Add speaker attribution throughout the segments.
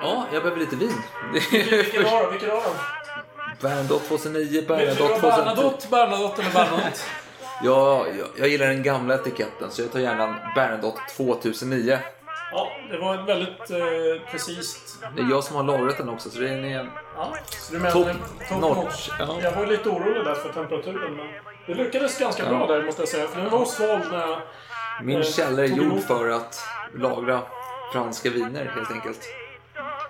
Speaker 1: Ja, jag behöver lite vin.
Speaker 2: Vilken har? Vilken har?
Speaker 1: Bernadotte 2009,
Speaker 2: Vet du
Speaker 1: Bernadotte
Speaker 2: vad
Speaker 1: 2010.
Speaker 2: Bernadotte, Bernadotte eller Bernadotte?
Speaker 1: Ja, jag, jag gillar den gamla etiketten så jag tar gärna en Bernadotte 2009.
Speaker 2: Ja, det var ett väldigt eh, precis.
Speaker 1: Det är jag som har lagrat den också så det är en...
Speaker 2: Ja, så du menar
Speaker 1: Top
Speaker 2: top
Speaker 1: notch,
Speaker 2: notch.
Speaker 1: ja.
Speaker 2: Jag var lite orolig där för temperaturen, men det lyckades ganska
Speaker 1: Ja.
Speaker 2: bra där måste jag säga. För den var svag när jag...
Speaker 1: Min
Speaker 2: Eh,
Speaker 1: källare är gjord för att lagra franska viner helt enkelt.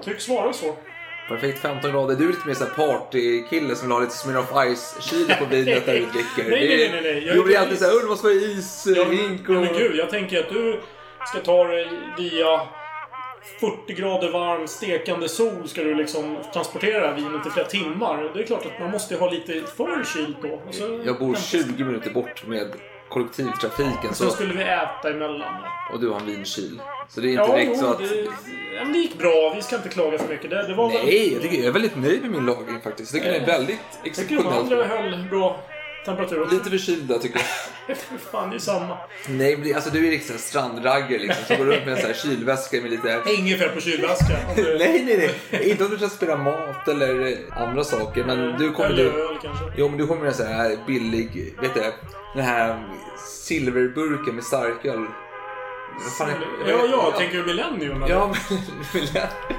Speaker 2: Tycks vara så.
Speaker 1: Perfekt 15 grader. Du är lite mer såhär partykille som vill ha lite Smirnoff Ice-kyl på vinet där du dricker.
Speaker 2: Nej, nej, nej, nej. Jag inte
Speaker 1: alltid såhär, "Åh, det måste vara is,
Speaker 2: Jag,
Speaker 1: hink
Speaker 2: nej,
Speaker 1: och...
Speaker 2: men gud, jag tänker att du ska ta dig via 40 grader varm stekande sol ska du liksom transportera vinet i flera timmar. Det är klart att man måste ha lite för kylt då. Och så,
Speaker 1: Jag bor 20 minuter bort med kollektivtrafiken
Speaker 2: Så
Speaker 1: så,
Speaker 2: skulle vi äta emellan.
Speaker 1: och du har en vinkyl. Så det är inte
Speaker 2: Ja,
Speaker 1: direkt
Speaker 2: jo,
Speaker 1: så att...
Speaker 2: det, det gick bra. Vi ska inte klaga för mycket. Det, det var
Speaker 1: Nej, jag, tycker jag är väldigt nöjd med min lagring faktiskt. Jag tycker den är väldigt
Speaker 2: Jag tycker de andra
Speaker 1: exceptionellt
Speaker 2: höll bra temperatur.
Speaker 1: Lite förkylda tycker jag.
Speaker 2: Fan, det är samma.
Speaker 1: Nej, men det, alltså du är liksom en strandragger liksom. Som går runt med en sån här kylväska med lite...
Speaker 2: Inget fel på kylväskan. Om du-
Speaker 1: Nej, nej, nej. Inte om du transporterar mat eller andra saker. Men du kommer...
Speaker 2: Eller
Speaker 1: Du,
Speaker 2: öl kanske.
Speaker 1: jo, men du kommer med en sån här billig... Vet du? Den här silverburken med starköl. Fan
Speaker 2: Ja, ja, tänker du Millennium eller?
Speaker 1: Ja, men...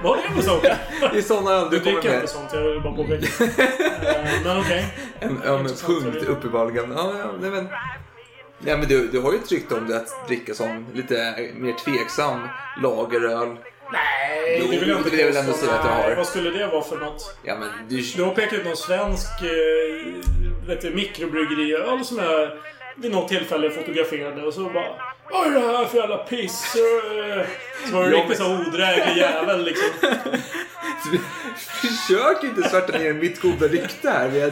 Speaker 2: Vad är det för saker?
Speaker 1: Det är såna öl
Speaker 2: Du
Speaker 1: du kommer
Speaker 2: dricker
Speaker 1: med.
Speaker 2: inte sånt, jag vill bara påpeka. Eh, Men okej.
Speaker 1: En öm
Speaker 2: Intressant
Speaker 1: punkt uppenbarligen. Ja, ja, nej, men... Ja, men du, du har ju ett rykte om det att dricka sån lite mer tveksam lageröl.
Speaker 2: Nej,
Speaker 1: Jo,
Speaker 2: det vill jag inte
Speaker 1: det vill jag ändå säga att jag har.
Speaker 2: Vad skulle det vara för något?
Speaker 1: Ja, men du...
Speaker 2: Du har pekat ut någon svensk eh, du, mikrobryggeriöl som jag vid något tillfälle fotograferade och så bara Vad är det här för jävla piss? Eh, Så var det riktigt så odräglig jävel liksom.
Speaker 1: Försök inte svärta ner mitt goda rykte här med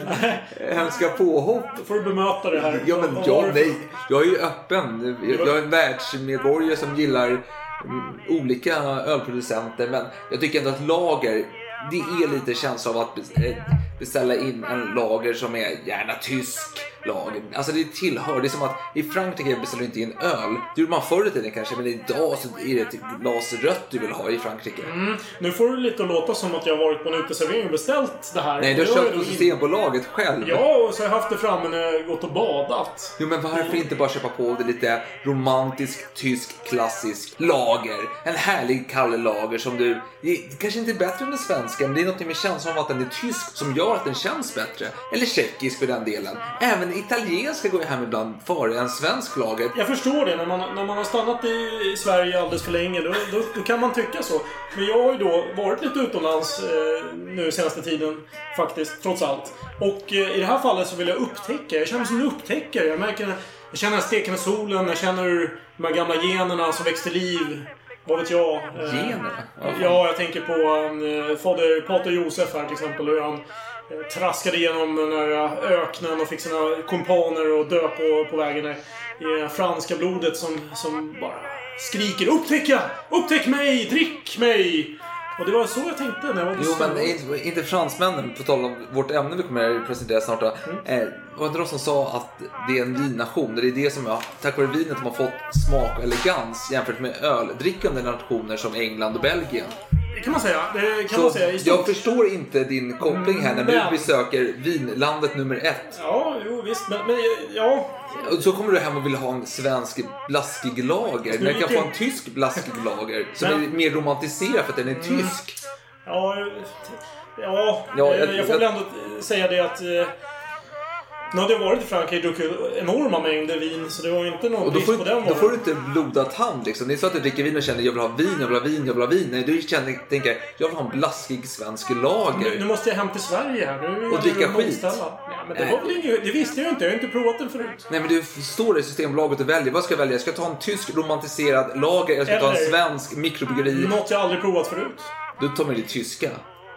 Speaker 1: hemska påhopp.
Speaker 2: Då får du bemöta det här.
Speaker 1: Ja, men
Speaker 2: Vad
Speaker 1: ja,
Speaker 2: var det för-
Speaker 1: nej. Jag är ju öppen. Jag jag är en världsmedborgare som gillar mm, olika ölproducenter. Men jag tycker ändå att lager, det är lite känsla av att eh, beställa in en lager som är gärna tysk lager. Alltså det tillhör. Det är som att i Frankrike beställer du inte in öl. Det gjorde man förr i tiden kanske, men idag så är det ett glas rött du vill ha i Frankrike.
Speaker 2: Mm, nu får du lite att låta som att jag har varit på en uteservering och beställt det här.
Speaker 1: Nej, du har
Speaker 2: Det
Speaker 1: köpt på Systembolaget själv.
Speaker 2: Ja, och så har jag haft det framme när jag gått och badat.
Speaker 1: Jo men varför inte bara köpa på det lite romantisk, tysk, klassisk lager? En härlig kall lager som du... Det kanske inte är bättre än den svenska, men det är något med känslan av att den är tysk som gör att den känns bättre. Eller tjeckisk för den delen. Även italienska går ju hem ibland före en svensk lager.
Speaker 2: Jag förstår det. När man, när man har stannat i Sverige alldeles för länge, då, då, då kan man tycka så. Men jag har ju då varit lite utomlands eh, nu senaste tiden, faktiskt, trots allt. Och eh, i det här fallet så vill jag upptäcka. Jag känner mig som en upptäckare. Jag märker jag känner den stekande solen, jag känner de här gamla generna som väcks till liv. Vad vet jag? Eh,
Speaker 1: Generna? Ja.
Speaker 2: Ja, jag tänker på um, fader Pater Josef här till exempel. Hur han eh, traskade igenom den här eh, öknen och fick sina kumpaner att dö på, på vägen. där. I det franska blodet som, som bara skriker Upptäcka! Upptäck mig! Drick mig! Och det var så jag tänkte när jag var
Speaker 1: Jo, men inte, inte fransmännen, på tal om vårt ämne vi kommer att presentera snart. Då. Eh, var det inte de som sa att det är en vinnation? Det är det som, ja, tack vare vinet har man fått smak och elegans jämfört med öldrickande nationer som England och Belgien.
Speaker 2: Det kan man säga. Det kan
Speaker 1: Så
Speaker 2: man säga
Speaker 1: jag förstår inte din koppling här när du
Speaker 2: Men-
Speaker 1: besöker vinlandet nummer ett.
Speaker 2: Ja, jo visst. Men, men ja.
Speaker 1: Så kommer du hem och vill ha en svensk blaskig lager. Men jag kan få en tysk blaskig lager som är mer romantiserad för att den är tysk.
Speaker 2: Ja, ja,
Speaker 1: Ja,
Speaker 2: eh,
Speaker 1: jag-
Speaker 2: jag får väl ändå säga det att... Nu hade jag varit i Frankrike och druckit enorma mängder vin, så det var ju inte någon
Speaker 1: Och då
Speaker 2: brist
Speaker 1: får,
Speaker 2: på
Speaker 1: du-
Speaker 2: den
Speaker 1: då får du
Speaker 2: varan.
Speaker 1: inte blodad tand liksom. Det är så att du dricker vin och känner jag vill ha vin, jag vill ha vin, jag vill ha vin. Nej, du känner, tänker jag vill ha en blaskig svensk
Speaker 2: Nu, nu
Speaker 1: lager.
Speaker 2: måste jag hem till Sverige här. Nu
Speaker 1: Och dricka skit.
Speaker 2: Ja, men det,
Speaker 1: Nej.
Speaker 2: var väl inget, det visste jag inte. Jag har inte provat den förut.
Speaker 1: Nej men du står i Systembolaget och väljer. Vad ska jag välja? Jag ska ta en tysk romantiserad lager, jag ska ta en
Speaker 2: Eller-
Speaker 1: svensk mikrobryggeri.
Speaker 2: Något jag aldrig provat förut.
Speaker 1: Du tar med det tyska.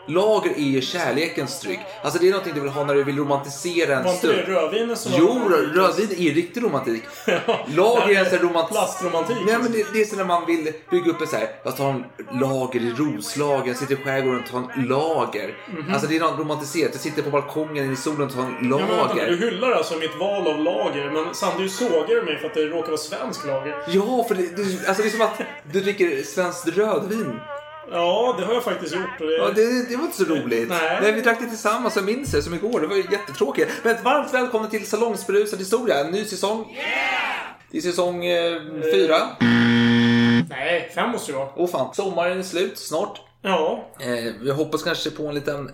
Speaker 1: Lager är ju kärlekens dryck. Alltså det är någonting du vill ha när du vill romantisera en
Speaker 2: Var inte det
Speaker 1: stund.
Speaker 2: rödvinen som
Speaker 1: Jo, rödvin är riktig romantik. Lager är en sån här romantik.
Speaker 2: Plastromantik.
Speaker 1: Nej men det, det är så när man vill bygga upp en så här, jag tar en lager i Roslagen, sitter i skärgården och tar en lager. Alltså det är något romantiserat. Jag sitter på balkongen i solen och tar en
Speaker 2: Ja, men vänta, du
Speaker 1: lager.
Speaker 2: hyllar alltså mitt val av lager, men samtidigt sågar du mig för att det råkar vara svensk lager.
Speaker 1: Ja, för det, det, alltså det är som att du dricker svenskt rödvin.
Speaker 2: Ja, det har jag faktiskt gjort. Det...
Speaker 1: Ja, det, det var inte så roligt.
Speaker 2: Nej.
Speaker 1: Nej, vi drack det tillsammans, jag minns det som igår. Det var ju jättetråkigt. Men varmt välkommen till Salongsberusad historia. En ny säsong. Det är säsong eh, fyra.
Speaker 2: Nej, fem måste det vara.
Speaker 1: Åh fan, sommaren är slut snart.
Speaker 2: Ja,
Speaker 1: Eh, vi hoppas kanske på en liten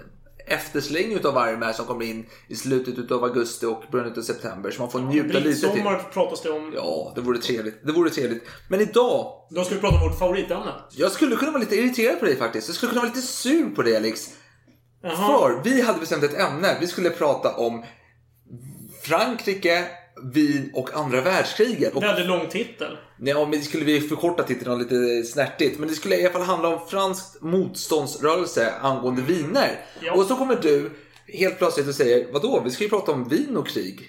Speaker 1: eftersläng utav värme här som kommer in i slutet utav augusti och början utav september. Så man får njuta lite till.
Speaker 2: pratas det om.
Speaker 1: Ja, det vore trevligt. Det vore trevligt. Men idag,
Speaker 2: Då ska vi prata om vårt favoritämne.
Speaker 1: jag skulle kunna vara lite irriterad på dig faktiskt. Jag skulle kunna vara lite sur på dig Alex.
Speaker 2: Jaha.
Speaker 1: För vi hade bestämt ett ämne. Vi skulle prata om Frankrike, Wien och andra världskriget. Och,
Speaker 2: Väldigt lång titel.
Speaker 1: ja, men det skulle vi förkorta titeln lite snärtigt. Men det skulle i alla fall handla om fransk motståndsrörelse angående viner.
Speaker 2: Ja.
Speaker 1: Och så kommer du helt plötsligt och säger, vadå, vi ska ju prata om vin och krig.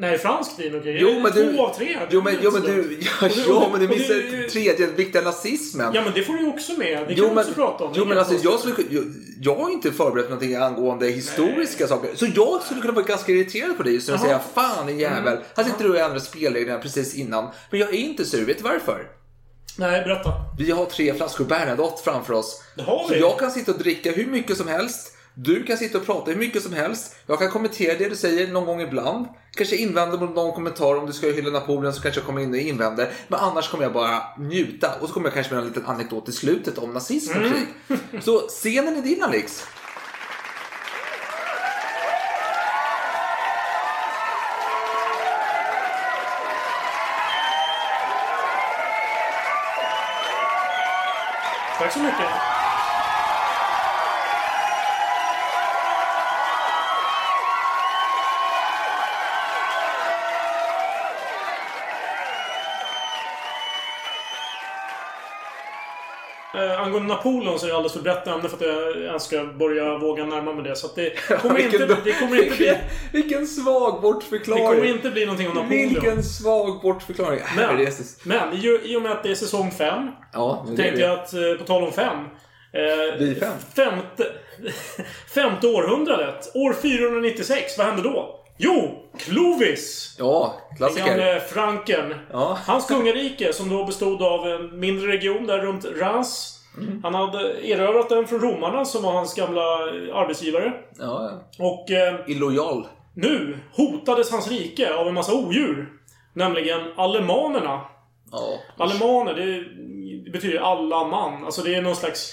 Speaker 2: Nej, fransk och grejer.
Speaker 1: Jo men du...
Speaker 2: Två av tre.
Speaker 1: Jo men, jo, men du... Ja,
Speaker 2: du-
Speaker 1: ja, men du missar tredje viktiga nazismen.
Speaker 2: Ja, men det får du också med. Det kan
Speaker 1: Jo
Speaker 2: vi
Speaker 1: men,
Speaker 2: också prata om.
Speaker 1: jo, men alltså, jag,
Speaker 2: skulle...
Speaker 1: jag, jag har inte förberett någonting angående historiska saker. Så jag skulle kunna vara ganska irriterad på dig just nu och säga Fan en jävel. Här sitter du och ändrar spelreglerna precis innan. Men jag är inte sur. Vet du varför?
Speaker 2: Nej, berätta.
Speaker 1: Vi har tre flaskor Bernadotte framför oss.
Speaker 2: Det har
Speaker 1: Så
Speaker 2: vi.
Speaker 1: jag kan sitta och dricka hur mycket som helst. Du kan sitta och prata hur mycket som helst. Jag kan kommentera det du säger någon gång ibland. Kanske invända mot någon kommentar om du ska hylla Napoleon så kanske jag kommer in och invänder. Men annars kommer jag bara njuta. Och så kommer jag kanske med en liten anekdot i slutet om nazism och krig. Så scenen är din Alex.
Speaker 2: Tack så mycket. Angående Napoleon så är det alldeles för brett ämne för att jag ens ska börja våga närma mig det. Så att det kommer inte,
Speaker 1: Vilken-
Speaker 2: det kommer inte bli...
Speaker 1: vilken, svag
Speaker 2: Det
Speaker 1: bortförklaring.
Speaker 2: kommer inte bli någonting om Napoleon.
Speaker 1: Vilken svag bortförklaring.
Speaker 2: Men,
Speaker 1: Jesus.
Speaker 2: men i, och med att det är säsong 5
Speaker 1: Ja, är
Speaker 2: tänkte
Speaker 1: det.
Speaker 2: jag att, eh, på tal om 5. Eh,
Speaker 1: fem.
Speaker 2: Femte, femte århundradet. År 496. Vad hände då? Jo, Clovis!
Speaker 1: Ja,
Speaker 2: Den
Speaker 1: klassiker.
Speaker 2: gamle franken.
Speaker 1: Ja.
Speaker 2: Hans kungarike som då bestod av en mindre region där runt Reims.
Speaker 1: Mm.
Speaker 2: Han hade erövrat den från romarna som var hans gamla arbetsgivare.
Speaker 1: Ja,
Speaker 2: Och eh,
Speaker 1: illojal.
Speaker 2: nu hotades hans rike av en massa odjur. Nämligen alemanerna.
Speaker 1: Ja.
Speaker 2: Alemaner, det, betyder alla man. Alltså det är någon slags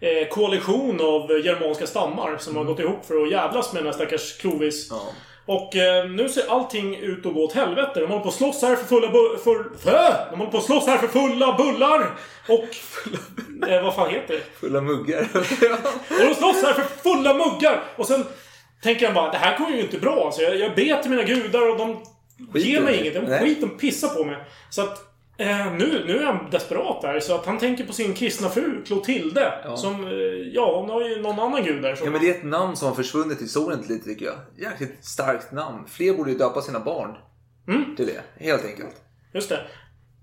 Speaker 2: eh, koalition av germanska stammar som har gått ihop för att jävlas med den här stackars Clovis.
Speaker 1: Ja.
Speaker 2: Och eh, nu ser allting ut att gå åt helvete. De håller på att slåss här för fulla bu- för, för, De håller på att slåss här för fulla bullar! Och... eh, vad fan heter det?
Speaker 1: Fulla muggar.
Speaker 2: Och de slåss här för fulla muggar! Och sen tänker han bara, det här kommer ju inte bra. Alltså, jag, jag ber till mina gudar och de
Speaker 1: Skiter
Speaker 2: ger mig inget. De
Speaker 1: Nej.
Speaker 2: skit, de pissar på mig. Så att eh, nu, nu är han desperat där. Så att han tänker på sin kristna fru, Clotilde.
Speaker 1: Ja.
Speaker 2: Som, eh, ja, hon har ju någon annan gud där. Som,
Speaker 1: Ja men det är ett namn som har försvunnit i historien lite tycker jag. Jäkligt starkt namn. Fler borde ju döpa sina barn.
Speaker 2: Mm.
Speaker 1: Till det, helt enkelt.
Speaker 2: Just det.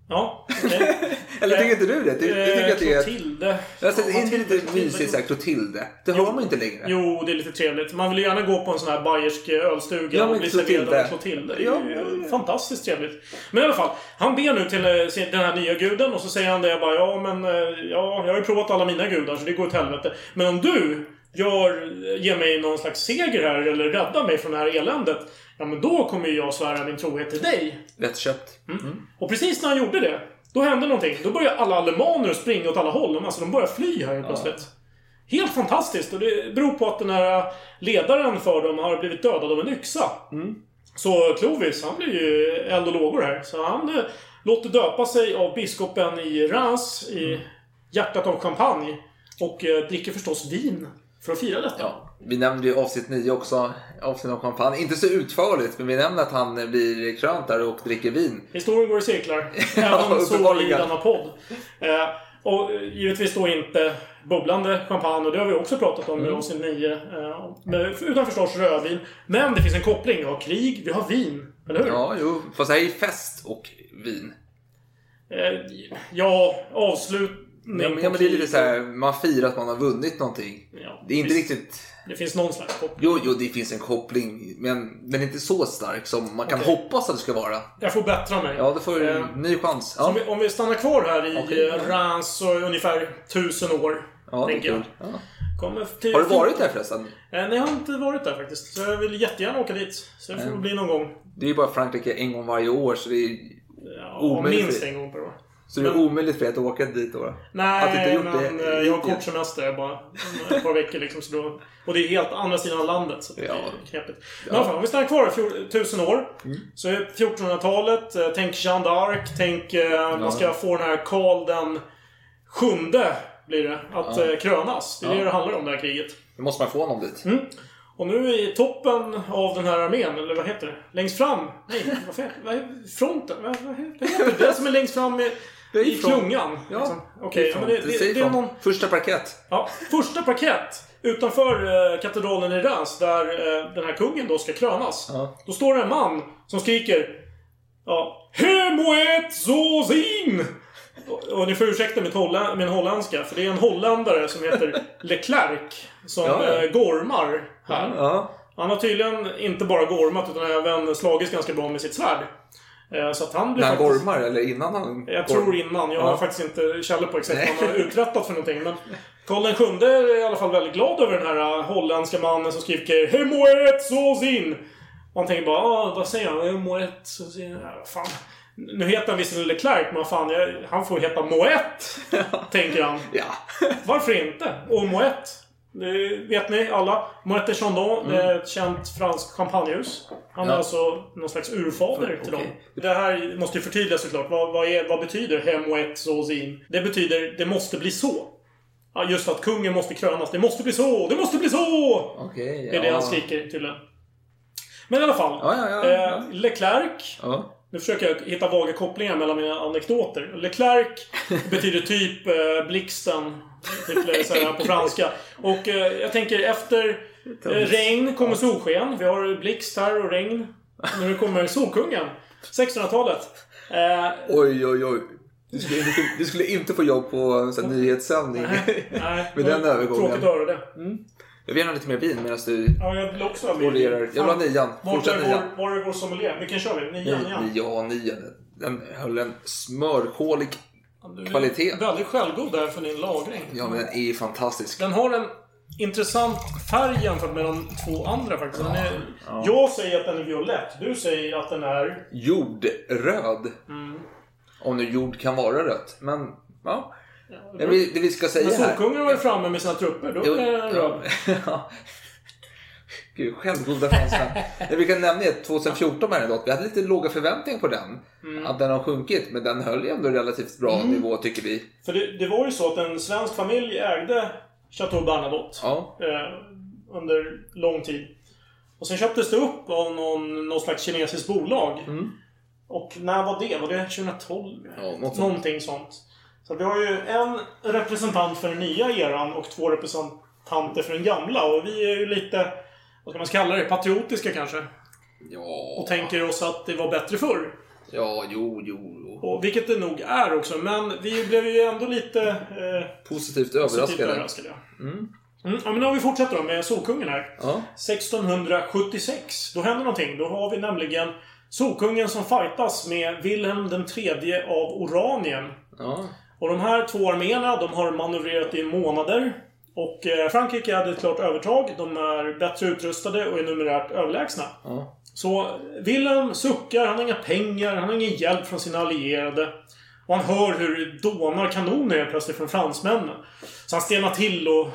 Speaker 2: Ja, okej.
Speaker 1: Eller tycker inte du det? Du, du tycker att det är...
Speaker 2: Clotilde.
Speaker 1: Alltså, är inte lite mysigt såhär Clotilde? Det hör man inte längre.
Speaker 2: Jo, det är lite trevligt. Man vill ju gärna gå på en sån här bayersk ölstuga
Speaker 1: Ja,
Speaker 2: och bli serverad av Clotilde. Det är
Speaker 1: Ja, ja,
Speaker 2: fantastiskt trevligt. Men i alla fall. Han ber nu till eh, den här nya guden och så säger han det. Jag bara, ja men... eh, Ja, jag har ju provat alla mina gudar så det går åt helvete. Men om du gör, ger mig någon slags seger här eller räddar mig från det här eländet. Ja, men då kommer ju jag svära min trohet till dig.
Speaker 1: Lättköpt.
Speaker 2: Och precis när han gjorde det, då hände någonting. Då började alla alemaner springa åt alla håll. Alltså, de började fly här helt plötsligt. Helt fantastiskt. Och det beror på att den här ledaren för dem har blivit dödad av en yxa. Så Clovis, han blir ju eld och lågor här. Så han eh, låter döpa sig av biskopen i Reims, i hjärtat av champagne. Och eh, dricker förstås vin för att fira detta.
Speaker 1: Ja, vi nämnde ju avsnitt 9 också, avsnitt om champagne. Inte så utförligt, men vi nämnde att han blir krönt där och dricker vin.
Speaker 2: Historien går i cirklar.
Speaker 1: Ja,
Speaker 2: Även så i denna podd. Eh, och eh, givetvis då inte bubblande champagne. Och det har vi också pratat om i
Speaker 1: Mm.
Speaker 2: avsnitt 9. Eh, med- utan förstås rödvin. Men det finns en koppling. Vi har krig, vi har vin. Eller hur?
Speaker 1: Ja, jo. Fast det här är fest och vin.
Speaker 2: Eh, ja, avslutning
Speaker 1: Ja, men, ja, men det är lite så här, man firar att man har vunnit någonting.
Speaker 2: Ja,
Speaker 1: Det är inte
Speaker 2: visst.
Speaker 1: riktigt...
Speaker 2: Det finns någon slags koppling.
Speaker 1: Jo, jo, det finns en koppling, men den är inte så stark som man kan hoppas att det ska vara.
Speaker 2: Jag får bättra mig.
Speaker 1: Ja, då får du
Speaker 2: Eh,
Speaker 1: en ny chans.
Speaker 2: Så om,
Speaker 1: Ja.
Speaker 2: vi, om vi stannar kvar här i okay. Reims så ungefär tusen år.
Speaker 1: Ja,
Speaker 2: tänker jag.
Speaker 1: Ja.
Speaker 2: Till
Speaker 1: Har du varit där förresten?
Speaker 2: Eh, Nej, jag har inte varit där faktiskt. Så jag vill jättegärna åka dit. Så det får
Speaker 1: Mm.
Speaker 2: bli någon gång.
Speaker 1: Det är ju bara Frankrike en gång varje år så det är,
Speaker 2: Ja,
Speaker 1: Omöjligt.
Speaker 2: minst en gång per år.
Speaker 1: Så det är omöjligt för dig att åka dit då.
Speaker 2: Nej,
Speaker 1: Att du inte gjort
Speaker 2: men
Speaker 1: det
Speaker 2: eh, jag har kort semester bara. Ett par veckor liksom. Så då, och det är helt andra sidan landet. Så det
Speaker 1: Ja.
Speaker 2: är knepigt. Men alla fall, om vi stannar kvar fjol- tusen år.
Speaker 1: Mm.
Speaker 2: Så är 1400-talet. eh, Tänk Jeanne d'Arc. Tänk eh, man ska få den här Karl den sjunde blir det. Att
Speaker 1: Ja.
Speaker 2: krönas. Det är
Speaker 1: Ja.
Speaker 2: det det handlar om, det här kriget.
Speaker 1: Då måste man få honom dit.
Speaker 2: Mm. Och nu i toppen av den här armén, eller vad heter det? Längst fram? Nej, vad, fan, vad är fronten? Vad, heter det? Det som är längst fram i, i klungan.
Speaker 1: Ja.
Speaker 2: liksom. Okej, ja, men det, det, det är någon...
Speaker 1: Första parkett.
Speaker 2: Ja, första parkett utanför eh, katedralen i Reims, där eh, den här kungen då ska krönas.
Speaker 1: Ja.
Speaker 2: Då står det en man som skriker Ja. Hemoet Zozin! Och, och ni får ursäkta mitt holla, min holländska, för det är en holländare som heter Leclerc som
Speaker 1: Ja,
Speaker 2: eh, gormar här.
Speaker 1: Ja.
Speaker 2: Han har tydligen inte bara gormat utan även slagits ganska bra med sitt svärd. Eh, Så att han blir
Speaker 1: När han gormar eller innan han
Speaker 2: Jag
Speaker 1: gormar?
Speaker 2: tror innan. Jag har
Speaker 1: Ja.
Speaker 2: faktiskt inte källor på exakt vad han har uträttat för någonting. Men Karl den sjunde är i alla fall väldigt glad över den här uh, holländska mannen som skriker Hemoet Zozin! Och han tänker bara, ah, vad säger han? Zozin? Ja, fan. Nu heter han visserligen Leclerc, men fan, jag, han får heta Moet! tänker han.
Speaker 1: Ja.
Speaker 2: Varför inte? Och Moet, det vet ni alla. Moet de Chandon, det är ett känt franskt champagnehus. Han är
Speaker 1: Ja.
Speaker 2: alltså någon slags urfader till dem.
Speaker 1: Okej.
Speaker 2: Det här måste ju förtydligas såklart. Vad, vad, är, vad betyder Hemoet Zozin? Det betyder det måste bli så. Ja, just att kungen måste krönas. Det måste bli så! Det måste bli så!
Speaker 1: Okej.
Speaker 2: Det är det han skriker tydligen. Men i alla fall.
Speaker 1: Ja, ja, ja.
Speaker 2: Eh,
Speaker 1: ja.
Speaker 2: Leclerc. Nu försöker jag hitta vaga kopplingar mellan mina anekdoter. Leclerc betyder typ eh, blixten. Typ, så här, på franska. Och eh, jag tänker efter eh, regn kommer solsken. Vi har blixt här och regn. Nu kommer Solkungen. 1600-talet. Eh,
Speaker 1: Oj, oj, oj. Du skulle, inte, du skulle inte få jobb på här nyhetssändning.
Speaker 2: nej, nej.
Speaker 1: Med den övergången.
Speaker 2: Tråkigt att höra det.
Speaker 1: Jag vill gärna ha lite mer vin medan du
Speaker 2: Ja, jag vill också ha mer.
Speaker 1: orerar. Jag vill ha nian.
Speaker 2: Var
Speaker 1: Fortsätt
Speaker 2: är
Speaker 1: nian.
Speaker 2: vår, var är vår sommelier? Vilken kör vi? Nian igen?
Speaker 1: Ja, nian. Den höll en smörkålig...
Speaker 2: Du är
Speaker 1: Kvalitet.
Speaker 2: Väldigt självgod där för din lagring.
Speaker 1: Ja, men den är fantastisk.
Speaker 2: Den har en intressant färg jämfört med de två andra faktiskt. Den är, Jag säger att den är violett. Du säger att den är...
Speaker 1: Jordröd.
Speaker 2: Mm.
Speaker 1: Om nu jord kan vara rött. Men, ja. Det vi, det vi ska säga här...
Speaker 2: Solkungen var ju framme med sina trupper, då är den röd.
Speaker 1: ja. Gud, självgoda fransmän. Det vi kan nämna är att 2014 var det dock. Vi hade lite låga förväntningar på den.
Speaker 2: Mm.
Speaker 1: Att den har sjunkit, men den höll ju ändå relativt bra nivå tycker vi.
Speaker 2: För det, det var ju så att en svensk familj ägde Chateau Bernadotte.
Speaker 1: Ja,
Speaker 2: Eh, under lång tid. Och sen köptes det upp av någon, någon slags kinesiskt bolag.
Speaker 1: Mm.
Speaker 2: Och när var det? Var det 2012?
Speaker 1: Ja, något sånt.
Speaker 2: Någonting sånt. Så vi har ju en representant för den nya eran och två representanter för den gamla. Och vi är ju lite, vad ska man kalla det, patriotiska kanske.
Speaker 1: ja,
Speaker 2: Och tänker oss att det var bättre förr.
Speaker 1: ja, jo, jo. jo.
Speaker 2: Och, vilket det nog är också. Men vi blev ju ändå lite eh,
Speaker 1: Positivt
Speaker 2: positivt
Speaker 1: överraskade.
Speaker 2: överraskade. Ja. Mm, ja, men nu har vi fortsätter då med Solkungen här.
Speaker 1: Ja,
Speaker 2: 1676. Då händer någonting. Då har vi nämligen Solkungen som fightas med Wilhelm den tredje av Oranien.
Speaker 1: ja,
Speaker 2: Och de här två arméerna, de har manövrerat i månader. Och eh, Frankrike hade ett klart övertag. De är bättre utrustade och är numerärt överlägsna.
Speaker 1: ja.
Speaker 2: Så Wilhelm suckar, han har inga pengar, han har ingen hjälp från sina allierade. Och han hör hur det dånar kanoner plötsligt från fransmännen. Så han stelnar till och...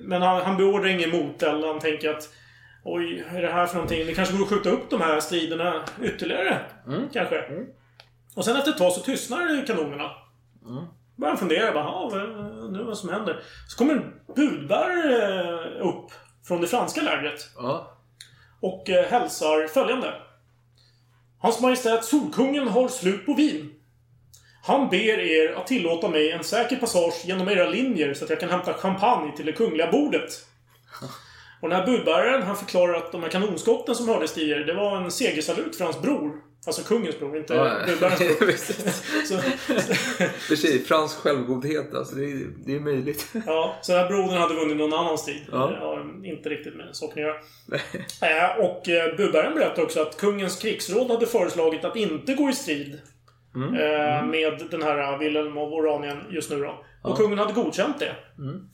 Speaker 2: Men han, han beordrar ingen moteld. Han tänker att... Oj, är det här för någonting? Det kanske går att skjuta upp de här striderna ytterligare. Kanske. Och sen efter ett tag så tystnar kanonerna. Börjar han fundera. Bara, "Ja, vad, nu vad som händer. Så kommer en budbärare eh, upp från det franska lägret
Speaker 1: ja.
Speaker 2: och eh, hälsar följande. Hans Majestät Solkungen har slut på vin. Han ber er att tillåta mig en säker passage genom era linjer så att jag kan hämta champagne till det kungliga bordet. Och den här budbäraren, han förklarar att de här kanonskotten som hördes tidigare, det var en segersalut för hans bror. Alltså kungens bror, inte
Speaker 1: Ja, ja.
Speaker 2: bror. Så,
Speaker 1: sig, fransk självgodhet, alltså det är, det är möjligt.
Speaker 2: Ja, så den här brodern hade vunnit någon annan strid.
Speaker 1: Ja.
Speaker 2: Har inte riktigt med saken att göra. Eh, och eh, budbäraren berättar också att kungens krigsråd hade föreslagit att inte gå i strid
Speaker 1: Mm.
Speaker 2: eh, med den här Wilhelm av Oranien just nu då. Och kungen hade godkänt det.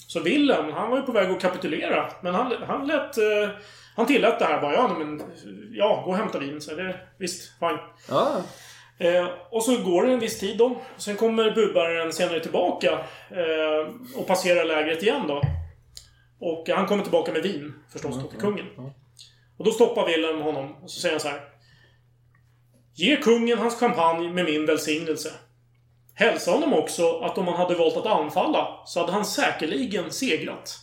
Speaker 2: Så Wilhelm, han var ju på väg att kapitulera. Men han, han lät... Eh, han tillät det här bara. Ja, men... Ja, gå och hämta vin. Så det, visst, fine.
Speaker 1: Ja.
Speaker 2: Eh, och så går det en viss tid då. Sen kommer budbäraren senare tillbaka eh, och passerar lägret igen då. Och han kommer tillbaka med vin förstås då till kungen. Och då stoppar Wilhelm honom och så säger han så här. Ge kungen hans champagne med min välsignelse. Hälsa honom också att om han hade valt att anfalla så hade han säkerligen segrat.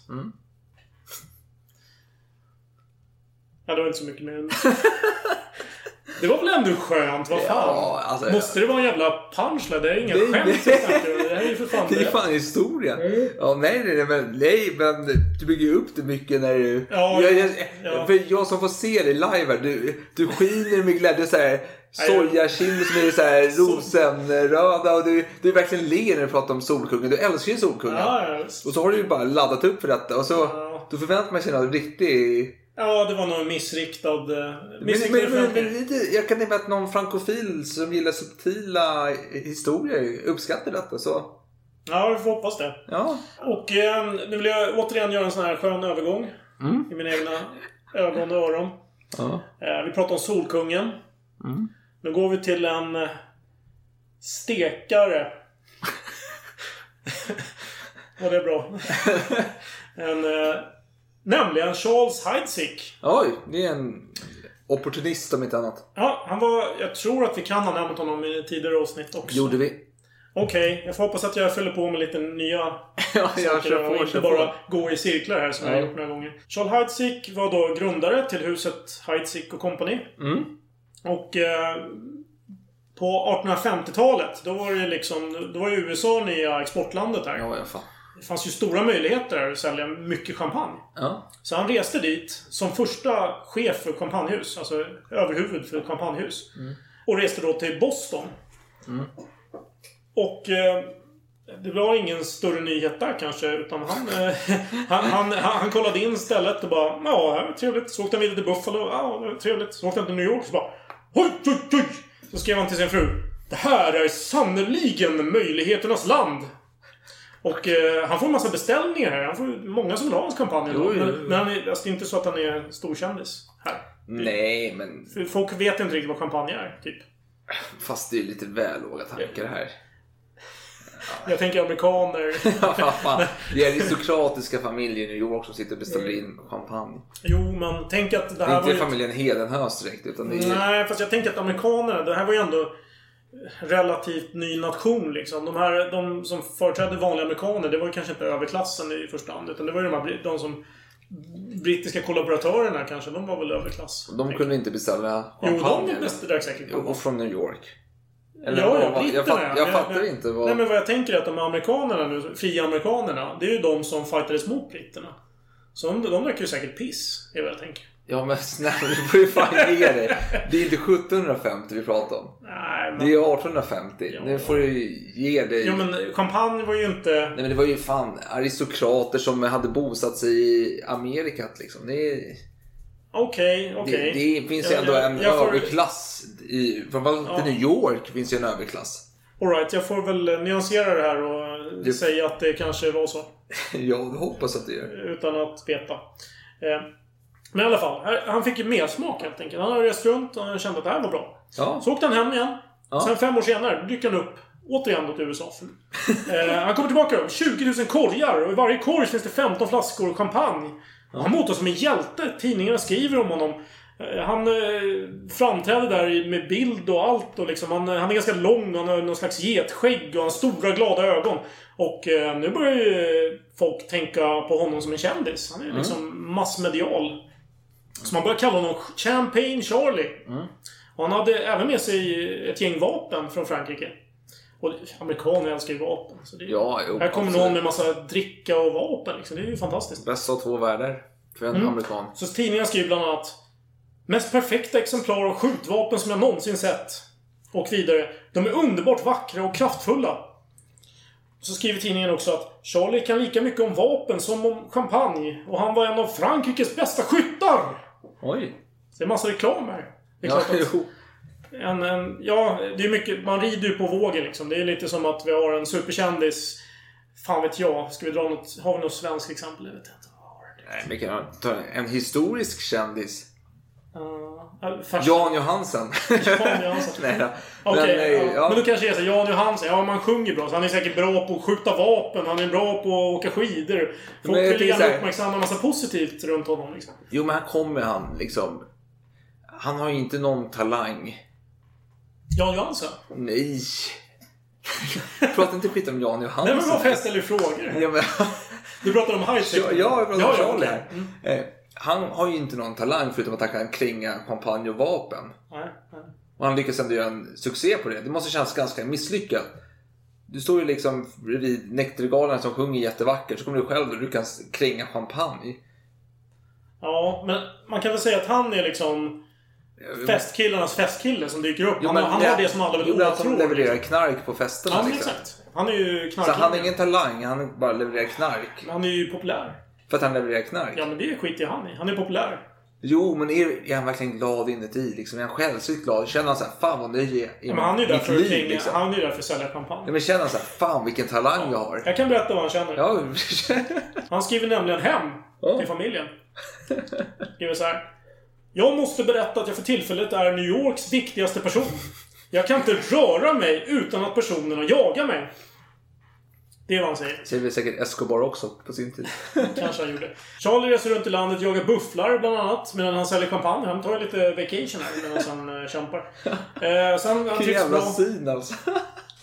Speaker 2: Ja, det var inte så mycket mer. Det var väl ändå skönt? Vad fan?
Speaker 1: Ja, alltså-
Speaker 2: Måste det vara en jävla punchline? Det är inga
Speaker 1: Nej,
Speaker 2: skämt
Speaker 1: nej.
Speaker 2: Det här är ju för fan...
Speaker 1: Det är fan historia. Ja, nej, nej, nej, men, nej, men du bygger ju upp det mycket när du...
Speaker 2: Ja,
Speaker 1: jag, jag,
Speaker 2: ja.
Speaker 1: För jag som får se dig live här, du, du skiner med glädje. Så här, sojakinder som är så här rosenröda och du, du verkligen ler när du pratar om Solkungen. Du älskar ju Solkungen.
Speaker 2: Ja.
Speaker 1: Och så har du ju bara laddat upp för detta och så då förväntar man sig något riktigt...
Speaker 2: ja, det var nog missriktad... eh,
Speaker 1: Men,
Speaker 2: Missriktad
Speaker 1: men, men, men lite, jag kan tänka mig att någon frankofil som gillar subtila historier uppskattar detta. Så
Speaker 2: Ja, vi får hoppas det.
Speaker 1: ja,
Speaker 2: Och eh, nu vill jag återigen göra en sån här skön övergång.
Speaker 1: Mm.
Speaker 2: I mina egna ögon och öron.
Speaker 1: ja.
Speaker 2: Eh, vi pratar om Solkungen.
Speaker 1: Mm.
Speaker 2: Nu går vi till en eh, stekare. Var det bra? en, eh, nämligen Charles Heidsieck.
Speaker 1: Oj, det är en opportunist om inte annat.
Speaker 2: Ja, han var... Jag tror att vi kan ha nämnt honom i tidigare avsnitt också.
Speaker 1: Gjorde vi.
Speaker 2: Okej, jag får hoppas att jag fyller på med lite nya
Speaker 1: Ja, jag
Speaker 2: saker och inte bara
Speaker 1: på.
Speaker 2: gå i cirklar här som jag
Speaker 1: Ja.
Speaker 2: har gjort några gånger. Charles Heidsieck var då grundare till huset Heidsieck och Company.
Speaker 1: Mm.
Speaker 2: Och eh, på 1850-talet, då var det liksom... Då var ju USA nya exportlandet här.
Speaker 1: Ja, jag fan.
Speaker 2: Det fanns ju stora möjligheter att sälja mycket champagne.
Speaker 1: Ja.
Speaker 2: Så han reste dit som första chef för champagnehus. Alltså överhuvud för champagnehus. Och reste då till Boston. Och eh, det var ingen större nyhet där kanske. Utan han, eh, han, han, han, kollade in stället och bara Ja, trevligt. Så åkte han vidare till Buffalo. Ja, det var trevligt. Så åkte han till New York och så bara Oj, oj, oj! Så skrev han till sin fru. Det här är sannerligen möjligheternas land. Och eh, han får en massa beställningar här. Han får många som vill ha hans kampanj.
Speaker 1: Jo, jo,
Speaker 2: men, men han är, alltså, det är inte så att han är storkändis här.
Speaker 1: Nej, men
Speaker 2: För Folk vet inte riktigt vad champagne är, typ.
Speaker 1: fast det är lite väl låga tankar det här.
Speaker 2: Jag tänker amerikaner.
Speaker 1: Ja. Det är aristokratiska familjer i New York som sitter och beställer in champagne.
Speaker 2: Jo, men tänk att det
Speaker 1: Det
Speaker 2: här
Speaker 1: är
Speaker 2: var
Speaker 1: inte familjen Hedenhös direkt, utan det är...
Speaker 2: Nej, fast jag tänker att amerikanerna, det här var ju ändå relativt ny nation liksom. De här, de som företrädde vanliga amerikaner, det var ju kanske inte överklassen i första hand. Utan det var ju de här, de som... Brittiska kollaboratörerna kanske, de var väl överklass.
Speaker 1: De kunde inte beställa
Speaker 2: Jo, de drack säkert
Speaker 1: Jo, Och från New York. Eller
Speaker 2: Ja,
Speaker 1: vad-
Speaker 2: ja,
Speaker 1: vad-
Speaker 2: britterna
Speaker 1: jag, fatt,
Speaker 2: ja.
Speaker 1: jag
Speaker 2: Men-
Speaker 1: fattar
Speaker 2: men-
Speaker 1: inte vad...
Speaker 2: Nej, men vad jag tänker är att de amerikanerna nu, fria amerikanerna, det är ju de som fightades mot britterna. Så de, de drack ju säkert piss, är vad jag tänker.
Speaker 1: Ja men snälla, du får ju fan ge dig. Det är inte 1750 vi pratar om.
Speaker 2: Nej, men...
Speaker 1: Det är 1850.
Speaker 2: Ja.
Speaker 1: Nu får du ge dig.
Speaker 2: Jo, men champagne var ju inte...
Speaker 1: Nej men det var ju fan aristokrater som hade bosatt sig i Amerikat liksom. Det, är,
Speaker 2: Okej, okej.
Speaker 1: det, det finns ju
Speaker 2: Jag-
Speaker 1: ändå
Speaker 2: jag-
Speaker 1: en
Speaker 2: jag får-
Speaker 1: överklass. I, framförallt
Speaker 2: Ja.
Speaker 1: i New York finns ju en överklass.
Speaker 2: Alright, jag får väl nyansera det här och
Speaker 1: Det-
Speaker 2: säga att det kanske var så.
Speaker 1: Jag hoppas att det gör.
Speaker 2: Utan att veta. Eh, Men i alla fall, han fick ju mer smak helt enkelt. Han har rest runt och kände att det här var bra.
Speaker 1: Ja.
Speaker 2: Så åkte han hem igen.
Speaker 1: Ja.
Speaker 2: Sen fem år senare dyker han upp återigen till USA. eh, han kommer tillbaka då. 20 000 korgar och i varje korg finns det 15 flaskor champagne. Och Han mottas som en hjälte. Tidningarna skriver om honom. Eh, Han eh, framträder där med bild och allt. Och liksom, han, han är ganska lång och han har någon slags getskägg och han har stora glada ögon. Och eh, nu börjar ju folk tänka på honom som en kändis. Han är liksom massmedial. Så man börjar kalla honom Champagne Charlie. Och han hade även med sig ett gäng vapen från Frankrike. Och amerikaner älskar ju vapen. Så det,
Speaker 1: Ja, jo.
Speaker 2: här kommer
Speaker 1: absolut.
Speaker 2: någon med massa dricka och vapen. Liksom. Det är ju fantastiskt.
Speaker 1: Bästa av två världar. För en
Speaker 2: Mm.
Speaker 1: amerikan.
Speaker 2: Så tidningen skriver bland annat Mest perfekta exemplar av skjutvapen som jag någonsin sett. Och vidare. De är underbart vackra och kraftfulla. Så skriver tidningen också att Charlie kan lika mycket om vapen som om champagne. Och han var en av Frankrikes bästa skyttar!
Speaker 1: Oj.
Speaker 2: Så det är massa reklam här. Det är
Speaker 1: Ja,
Speaker 2: klart att
Speaker 1: jo.
Speaker 2: en, en, ja, det är mycket... Man rider ju på vågen liksom. Det är lite som att vi har en superkändis Fan vet jag. Ska vi dra något... Har vi något svenskt exempel? Jag vet inte.
Speaker 1: Nej, men kan ta en historisk kändis?
Speaker 2: Uh,
Speaker 1: Jan Johansen.
Speaker 2: Jan Johansson.
Speaker 1: Nej då.
Speaker 2: Okej,
Speaker 1: Men, eh,
Speaker 2: ja.
Speaker 1: ja.
Speaker 2: men då kanske jag säger Jan Johansson. Ja, man sjunger bra. Så han är säkert bra på att skjuta vapen. Han är bra på att åka skidor. Folk vill gärna
Speaker 1: så
Speaker 2: uppmärksamma en massa positivt runt honom. Liksom.
Speaker 1: Jo, men här kommer han liksom. Han har ju inte någon talang.
Speaker 2: Jan Johansson?
Speaker 1: Nej. Prata inte skit om Jan Johansson.
Speaker 2: Nej, men varför jag ställer frågor?
Speaker 1: Ja, men,
Speaker 2: Du pratar om high
Speaker 1: ja, jag pratar om
Speaker 2: Ja, ja,
Speaker 1: Charlie här.
Speaker 2: Mm.
Speaker 1: Eh, Han har ju inte någon talang förutom att han kan klinga champagne och vapen.
Speaker 2: Nej, nej.
Speaker 1: Och han lyckas ändå göra en succé på det. Det måste kännas ganska misslyckat. Du står ju liksom bredvid Nektargalen som sjunger jättevackert. Så kommer du själv och du kan klinga champagne.
Speaker 2: Ja, men man kan väl säga att han är liksom festkillarnas festkille som dyker upp.
Speaker 1: Jo,
Speaker 2: han
Speaker 1: men
Speaker 2: han har det som alla vill
Speaker 1: men han levererar knark på festerna.
Speaker 2: Ja, men
Speaker 1: liksom.
Speaker 2: exakt. Han är ju
Speaker 1: Så
Speaker 2: knarkare.
Speaker 1: han har ingen talang, han bara levererar knark.
Speaker 2: Han är ju populär.
Speaker 1: För att han levererar knark.
Speaker 2: Ja, men det skiter ju han i. Han är populär.
Speaker 1: Jo, men är, är han verkligen glad inuti? Liksom? Är han själsligt glad? Känner han såhär, fan vad nöjd jag är i
Speaker 2: Ja, men han är ju där för att
Speaker 1: liv? Liksom?
Speaker 2: han är ju där för att sälja
Speaker 1: Ja,
Speaker 2: champagne.
Speaker 1: men känner han såhär, fan vilken talang jag har?
Speaker 2: Jag kan berätta vad han känner.
Speaker 1: Ja,
Speaker 2: Han skriver nämligen hem
Speaker 1: Ja.
Speaker 2: till familjen. Skriver så här. Jag måste berätta att jag för tillfället är New Yorks viktigaste person. Jag kan inte röra mig utan att personerna jagar mig. Det är vad han säger.
Speaker 1: säger vi säkert Escobar också på sin tid.
Speaker 2: Kanske han gjorde. Charlie reser runt i landet, jagar bufflar bland annat. Medan han säljer champagne. Han tar ju lite vacation här medan han uh, kämpar. Eh, sen, han
Speaker 1: jävla
Speaker 2: bra.
Speaker 1: syn alltså.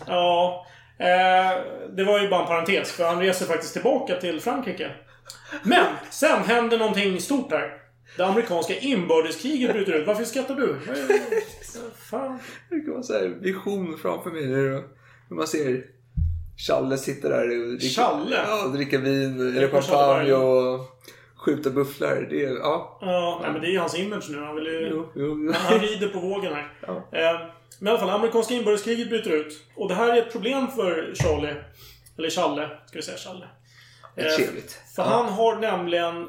Speaker 2: Ja. Eh, det var ju bara en parentes, för han reser faktiskt tillbaka till Frankrike. Men, sen händer någonting stort här. Det amerikanska inbördeskriget bryter ut. Varför skrattar du? Fan.
Speaker 1: Det kan vara så här vision framför mig. Hur man ser Challe sitter där och
Speaker 2: Challe?
Speaker 1: Ja, dricker vin, eller champagne och skjuter bufflar. Det är, ja.
Speaker 2: Ja, nej, men det är ju hans image nu. Han vill ju...
Speaker 1: Jo, jo.
Speaker 2: Han rider på vågen här.
Speaker 1: Ja.
Speaker 2: Eh, men i alla fall, amerikanska inbördeskriget bryter ut. Och det här är ett problem för Charlie. Eller Challe, ska vi säga Challe.
Speaker 1: Det är trevligt.
Speaker 2: För han har nämligen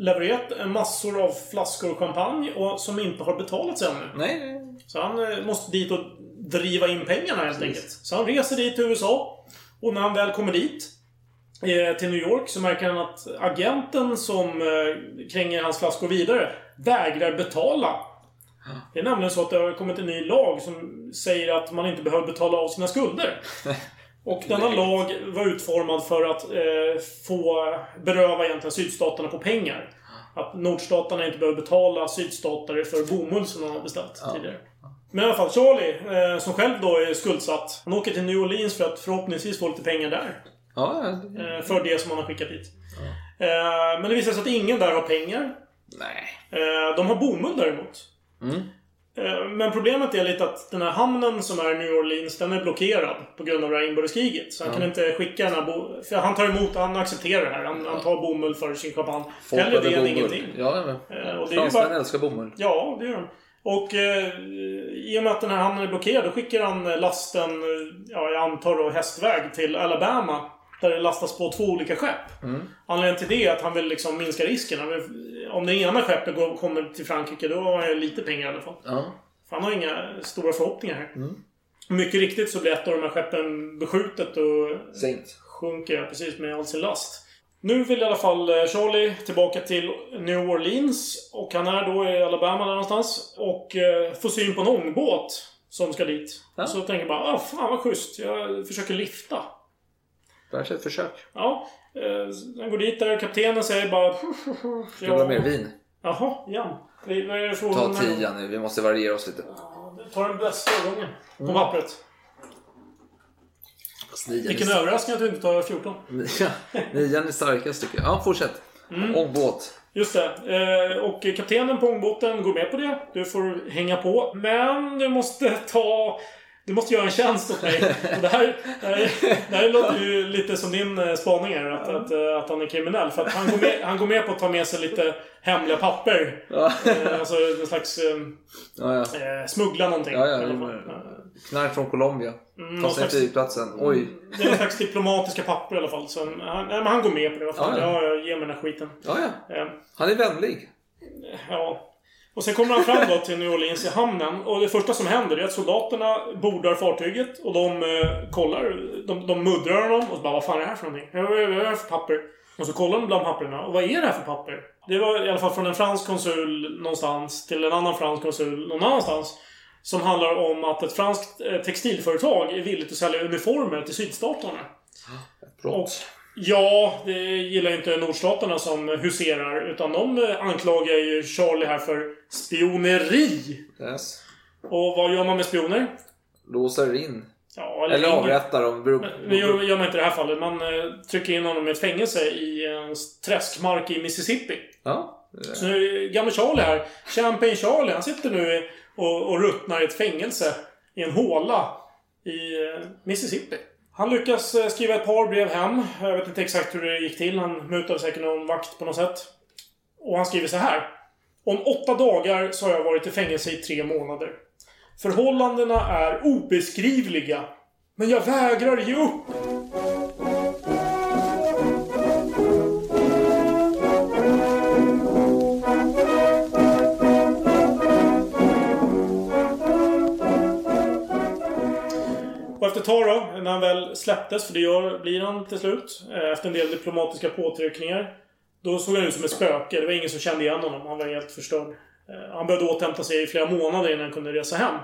Speaker 2: levererat en massor av flaskor champagne och som inte har betalats ännu.
Speaker 1: Nej, nej.
Speaker 2: Så han eh, måste dit och driva in pengarna helt enkelt. Så han reser dit till USA. Och när han väl kommer dit, eh, till New York, så märker han att agenten som eh, kränger hans flaskor vidare vägrar betala. Det är nämligen så att det har kommit en ny lag som säger att man inte behöver betala av sina skulder. Och denna lag var utformad för att eh, få beröva egentligen sydstaterna på pengar. Att nordstaterna inte behöver betala sydstatare för bomull som de har beställt tidigare. Men i alla fall, Charlie, eh, som själv då är skuldsatt. Han åker till New Orleans för att förhoppningsvis få lite pengar där.
Speaker 1: Ja, ja, det-
Speaker 2: Eh, för det som han har skickat dit. Eh, men det visar sig att ingen där har pengar.
Speaker 1: nej.
Speaker 2: Eh, de har bomull däremot.
Speaker 1: Mm.
Speaker 2: Eh, Men problemet är lite att den här hamnen som är New Orleans, den är blockerad på grund av det här inbördeskriget. Så han kan inte skicka den här För han tar emot, han accepterar det här. Han, han tar bomull för sin champagne.
Speaker 1: Folk
Speaker 2: Hellre det än ingenting.
Speaker 1: Ja, men.
Speaker 2: Eh,
Speaker 1: Fransmän
Speaker 2: bara-
Speaker 1: älskar bomull.
Speaker 2: Ja, det gör de. Och eh, i och med att den här hamnen är blockerad, då skickar han eh, lasten, ja, jag antar då hästväg, till Alabama. Där det lastas på två olika skepp. Anledningen till det är att han vill liksom minska risken. Om det ena skeppet går, kommer till Frankrike, då har han lite pengar i alla fall.
Speaker 1: Ja.
Speaker 2: För han har inga stora förhoppningar här. Mycket riktigt så blir ett av de här skeppen beskjutet och
Speaker 1: Sänkt.
Speaker 2: sjunker precis med all sin last. Nu vill i alla fall eh, Charlie tillbaka till New Orleans. Och han är då i Alabama där någonstans. Och eh, får syn på en ångbåt som ska dit.
Speaker 1: Ja.
Speaker 2: Så tänker jag bara, ah, fan vad schysst. Jag försöker lifta.
Speaker 1: Kanske ett försök.
Speaker 2: Ja, eh, han går dit där. Kaptenen säger bara...
Speaker 1: Ska vi ha mer vin?
Speaker 2: Jaha, ja. Vad är det
Speaker 1: Ta
Speaker 2: då?
Speaker 1: tian nu, vi måste variera oss lite.
Speaker 2: Ta den bästa gången på
Speaker 1: Mm.
Speaker 2: pappret.
Speaker 1: Fast nian
Speaker 2: Vilken
Speaker 1: är-
Speaker 2: överraskning att du inte tar 14.
Speaker 1: Nian är starkast tycker jag. Ja, fortsätt.
Speaker 2: Mm.
Speaker 1: Ångbåt.
Speaker 2: Just det. Eh, och kaptenen på ångbåten går med på det. Du får hänga på. Men du måste ta... Du måste göra en tjänst åt mig. Och det, här, det, här, det här låter ju lite som din eh, spaning här. Att, att, eh, att han är kriminell. För att han går, med, han går med på att ta med sig lite hemliga papper.
Speaker 1: Ja,
Speaker 2: Eh, alltså en slags...
Speaker 1: Ja. ja.
Speaker 2: smuggla någonting.
Speaker 1: Ja, ja, Knark från Colombia.
Speaker 2: någon
Speaker 1: Ta sig till flygplatsen. Oj.
Speaker 2: Det är någon slags diplomatiska papper i alla fall. Så han, men han går med på det.
Speaker 1: Ja, ja.
Speaker 2: Ja, ge mig den här skiten.
Speaker 1: Ja, ja. Han är vänlig.
Speaker 2: Ja. Och sen kommer han fram då till New Orleans i hamnen. Och det första som händer är att soldaterna bordar fartyget och de eh, kollar. De, de muddrar honom och så bara Vad fan är det här för någonting? Vad är det här för papper? Och så kollar de bland papperna. Och vad är det här för papper? Det var i alla fall från en fransk konsul någonstans till en annan fransk konsul någon annanstans. Som handlar om att ett franskt eh, textilföretag är villigt att sälja uniformer till sydstaterna. Och, ja, det gillar inte nordstaterna som huserar. Utan de anklagar ju Charlie här för spioneri.
Speaker 1: Yes.
Speaker 2: Och vad gör man med spioner?
Speaker 1: Låser in.
Speaker 2: Ja,
Speaker 1: Eller
Speaker 2: ingen-
Speaker 1: avrättar dem. Beror-
Speaker 2: Men Det gör, man inte i det här fallet. Man eh, trycker in honom i ett fängelse i en träskmark i Mississippi.
Speaker 1: Ja.
Speaker 2: Så nu, gamle Charlie här, Champagne Charlie, han sitter nu och, och ruttnar i ett fängelse i en håla i eh, Mississippi. Han lyckas eh, skriva ett par brev hem. Jag vet inte exakt hur det gick till. Han mutade säkert någon vakt på något sätt. Och han skriver så här. Om åtta dagar så har jag varit i fängelse i tre månader. Förhållandena är obeskrivliga. Men jag vägrar ge upp. Tag då, när han väl släpptes, för det gör, blir han till slut, eh, efter en del diplomatiska påtryckningar. Då såg han ut som ett spöke. Det var ingen som kände igen honom. Han var helt förstörd. Eh, Han behövde återhämta sig i flera månader innan han kunde resa hem.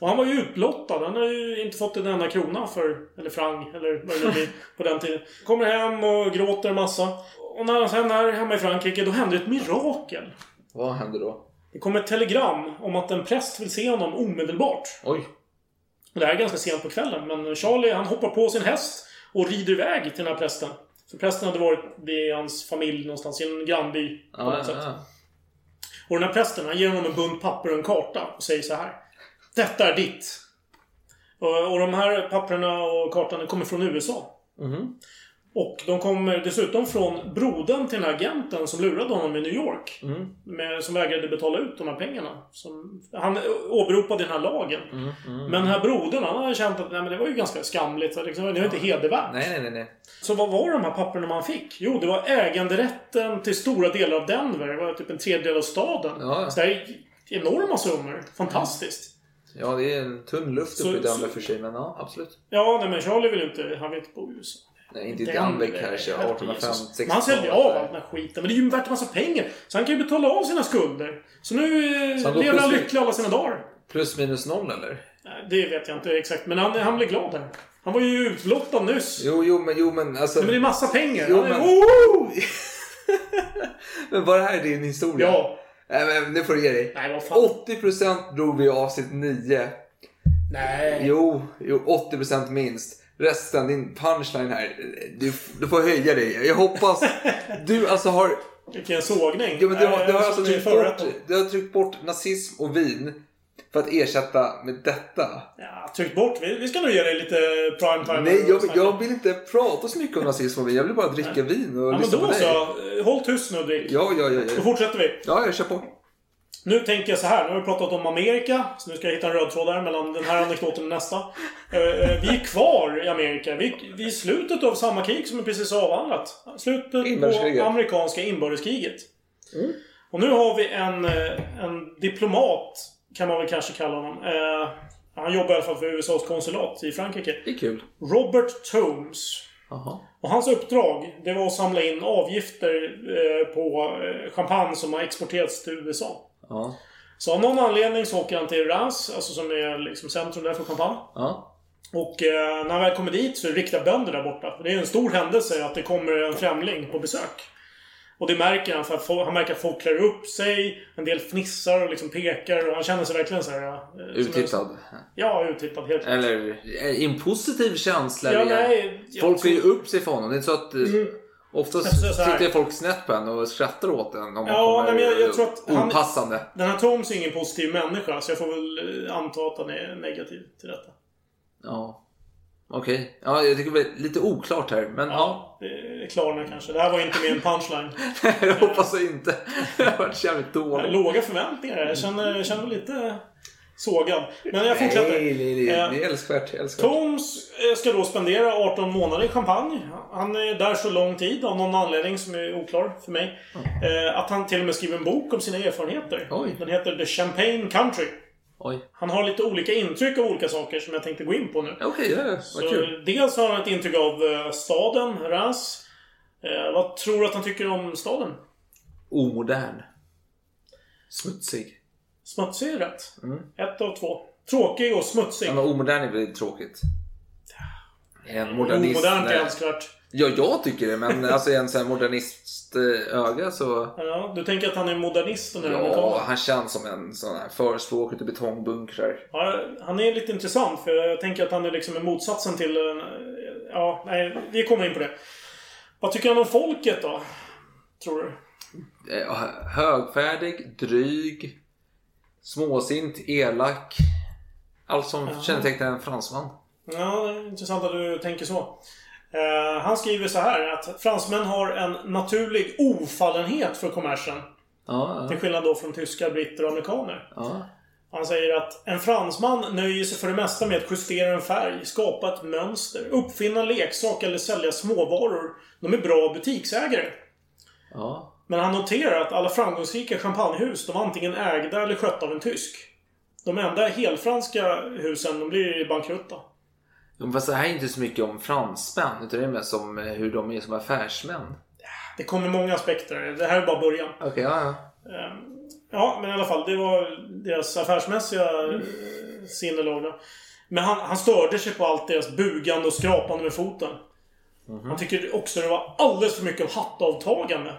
Speaker 2: Och han var ju utblottad. Han har ju inte fått en enda krona för... Eller frang, eller vad det nu blir på den tiden. Kommer hem och gråter en massa. Och när han sen är hemma i Frankrike, då händer ett mirakel.
Speaker 1: Vad händer då?
Speaker 2: Det kommer ett telegram om att en präst vill se honom omedelbart.
Speaker 1: Oj.
Speaker 2: Och det här är ganska sent på kvällen, men Charlie han hoppar på sin häst och rider iväg till den här prästen. För prästen hade varit vid hans familj någonstans, i en grannby. På
Speaker 1: Ja,
Speaker 2: något sätt.
Speaker 1: ja.
Speaker 2: Och den här prästen, han ger honom en bunt papper och en karta och säger så här. Detta är ditt. Och, och de här papperna och kartan kommer från USA.
Speaker 1: Mhm.
Speaker 2: Och de kommer dessutom från brodern till den här agenten som lurade honom i New York.
Speaker 1: Mm.
Speaker 2: Med, som vägrade betala ut de här pengarna. Som, han åberopade den här lagen.
Speaker 1: Mm. Mm.
Speaker 2: Men den här brodern, han har känt att nej, men det var ju ganska skamligt. så Liksom, det var inte hedervärt.
Speaker 1: Nej, nej, nej, nej.
Speaker 2: Så vad var de här papperna man fick? Jo, det var äganderätten till stora delar av Denver. Det var typ en tredjedel av staden.
Speaker 1: Ja.
Speaker 2: Så det är enorma summor. Fantastiskt.
Speaker 1: Ja, det är en tunn luft
Speaker 2: Så-
Speaker 1: uppe i
Speaker 2: så-
Speaker 1: Denver för sig, men ja, absolut.
Speaker 2: Ja, nej men Charlie vill ju inte... Han vill inte bo i USA.
Speaker 1: Nej, inte i
Speaker 2: Denver,
Speaker 1: Danvik kanske.
Speaker 2: helvete,
Speaker 1: 1850,
Speaker 2: Jesus.
Speaker 1: 60
Speaker 2: Men han säljer av all den här skiten. Men det är ju värt en massa pengar. Så han kan ju betala av sina skulder. Så nu eh,
Speaker 1: Så han går
Speaker 2: lever han lycklig alla sina dagar.
Speaker 1: Plus minus noll, eller?
Speaker 2: Det vet jag inte exakt. Men han, han blir glad här. Han var ju utblottad nyss.
Speaker 1: Jo, jo, men, jo, men alltså...
Speaker 2: Men det är massa pengar.
Speaker 1: Jo, men-! Men var det här din historia?
Speaker 2: Ja.
Speaker 1: Nej, men nu får du ge dig.
Speaker 2: Nej, vad fan.
Speaker 1: 80% drog vi i avsnitt 9.
Speaker 2: Nej.
Speaker 1: Jo, jo 80% minst. Resten, din punchline här. Du, du får höja dig. Jag hoppas du alltså har...
Speaker 2: Vilken sågning.
Speaker 1: Ja, men du har,
Speaker 2: Nej,
Speaker 1: du har
Speaker 2: jag
Speaker 1: alltså tryckt bort, du har tryckt bort nazism och vin för att ersätta med detta.
Speaker 2: Ja, tryckt bort. Vi, vi ska nog ge dig lite prime time.
Speaker 1: Nej,
Speaker 2: och
Speaker 1: jag, jag vill inte prata så mycket om nazism och vin. Jag vill bara dricka vin och
Speaker 2: Ja, men
Speaker 1: lyssna
Speaker 2: då
Speaker 1: på dig.
Speaker 2: så. Håll tyst nu Dick.
Speaker 1: Ja, ja, ja.
Speaker 2: Då
Speaker 1: Ja,
Speaker 2: fortsätter vi.
Speaker 1: ja jag kör på.
Speaker 2: Nu tänker jag så här. Nu har vi pratat om Amerika. Så nu ska jag hitta en röd tråd där mellan den här anekdoten och nästa. Eh, eh, vi är kvar i Amerika. Vi, vi är i slutet av samma krig som vi precis avhandlat. Slutet på amerikanska inbördeskriget. Och nu har vi en, eh, en diplomat, kan man väl kanske kalla honom. Han jobbar i alla fall för USAs konsulat i Frankrike.
Speaker 1: Det är kul.
Speaker 2: Robert Tomes.
Speaker 1: Jaha.
Speaker 2: Och hans uppdrag, det var att samla in avgifter på champagne som har exporterats till USA.
Speaker 1: Ja.
Speaker 2: Så av någon anledning så åker han till Reims, alltså som är liksom centrum där för champagne.
Speaker 1: Ja.
Speaker 2: Och eh, när han väl kommer dit så är det riktiga bönder där borta. Det är en stor händelse att det kommer en främling på besök. Och det märker han, för att folk, han märker att folk klär upp sig, en del fnissar och liksom pekar och han känner sig verkligen så här... eh, en-
Speaker 1: Uttittad.
Speaker 2: Ja, uttittad. Helt klart.
Speaker 1: Eller eh, i en positiv känsla.
Speaker 2: Ja, nej.
Speaker 1: Folk ser ju upp sig för honom. Det är inte så att... eh,
Speaker 2: Mm.
Speaker 1: Oftast
Speaker 2: Jag säger så här.
Speaker 1: tittar folk snett på en och skrattar åt en om man
Speaker 2: Ja, men jag- jag tror att han-
Speaker 1: opassande.
Speaker 2: Den här Toms är ingen positiv människa, så jag får väl eh, anta att han är negativ till detta.
Speaker 1: Ja. Okej. Ja, jag tycker det är lite oklart här. Men ja.
Speaker 2: Ja, det klarnar kanske. Det här var inte min punchline.
Speaker 1: jag hoppas jag inte. Det har varit jävligt dåligt.
Speaker 2: Låga förväntningar. Jag känner, jag känner lite sågad. Men jag fortsätter.
Speaker 1: Nej, nej, nej.
Speaker 2: Eh,
Speaker 1: Det är älskvärt. älskvärt.
Speaker 2: Tomes eh, ska då spendera 18 månader i Champagne. Han är där så lång tid av någon anledning som är oklar för mig. Eh, Att han till och med skriver en bok om sina erfarenheter.
Speaker 1: Oj.
Speaker 2: Den heter The Champagne Country.
Speaker 1: Oj.
Speaker 2: Han har lite olika intryck av olika saker som jag tänkte gå in på nu.
Speaker 1: Okej, ja.
Speaker 2: Så
Speaker 1: vad kul.
Speaker 2: dels har han ett intryck av eh, staden, Reims. Eh, vad tror du att han tycker om staden?
Speaker 1: Omodern. Smutsig.
Speaker 2: Smutsig är rätt.
Speaker 1: Mm.
Speaker 2: Ett av två. Tråkig och smutsig.
Speaker 1: Ja, men omodern är väl tråkigt? En modernist...
Speaker 2: Omodernt är
Speaker 1: nej.
Speaker 2: älskvärt.
Speaker 1: Ja, jag tycker det, men alltså en sån här modernist eh, öga så...
Speaker 2: Ja, du tänker att han är modernist den här
Speaker 1: Ja,
Speaker 2: amerikanen?
Speaker 1: han känns som en sån här förespråkare till betongbunkrar.
Speaker 2: Ja, han är lite intressant för jag tänker att han är liksom motsatsen till... en- Ja, nej, vi kommer in på det. Vad tycker han om folket då? Tror du?
Speaker 1: Eh, Högfärdig, dryg, småsint, elak. Allt som
Speaker 2: Jaha.
Speaker 1: kännetecknar en fransman.
Speaker 2: Ja, intressant att du tänker så. Eh, han skriver så här att fransmän har en naturlig ofallenhet för kommersen.
Speaker 1: Ja,
Speaker 2: Till
Speaker 1: ja,
Speaker 2: skillnad då från tyskar, britter och amerikaner.
Speaker 1: ja.
Speaker 2: Han säger att en fransman nöjer sig för det mesta med att justera en färg, skapa ett mönster, uppfinna leksak eller sälja småvaror. De är bra butiksägare.
Speaker 1: ja.
Speaker 2: Men han noterar att alla framgångsrika champagnehus, de var antingen ägda eller skötta av en tysk. De enda helfranska husen, de blir bankrutta.
Speaker 1: Men Fast det här är inte så mycket om fransmän, utan det är mest om eh, hur de är som affärsmän.
Speaker 2: Det kommer många aspekter. Det här är bara början.
Speaker 1: Okej, ja, ja.
Speaker 2: Ehm, Ja, men i alla fall. Det var deras affärsmässiga mm. sinnelag. Men han, han störde sig på allt deras bugande och skrapande med foten. Han tycker också det var alldeles för mycket av hattavtagande.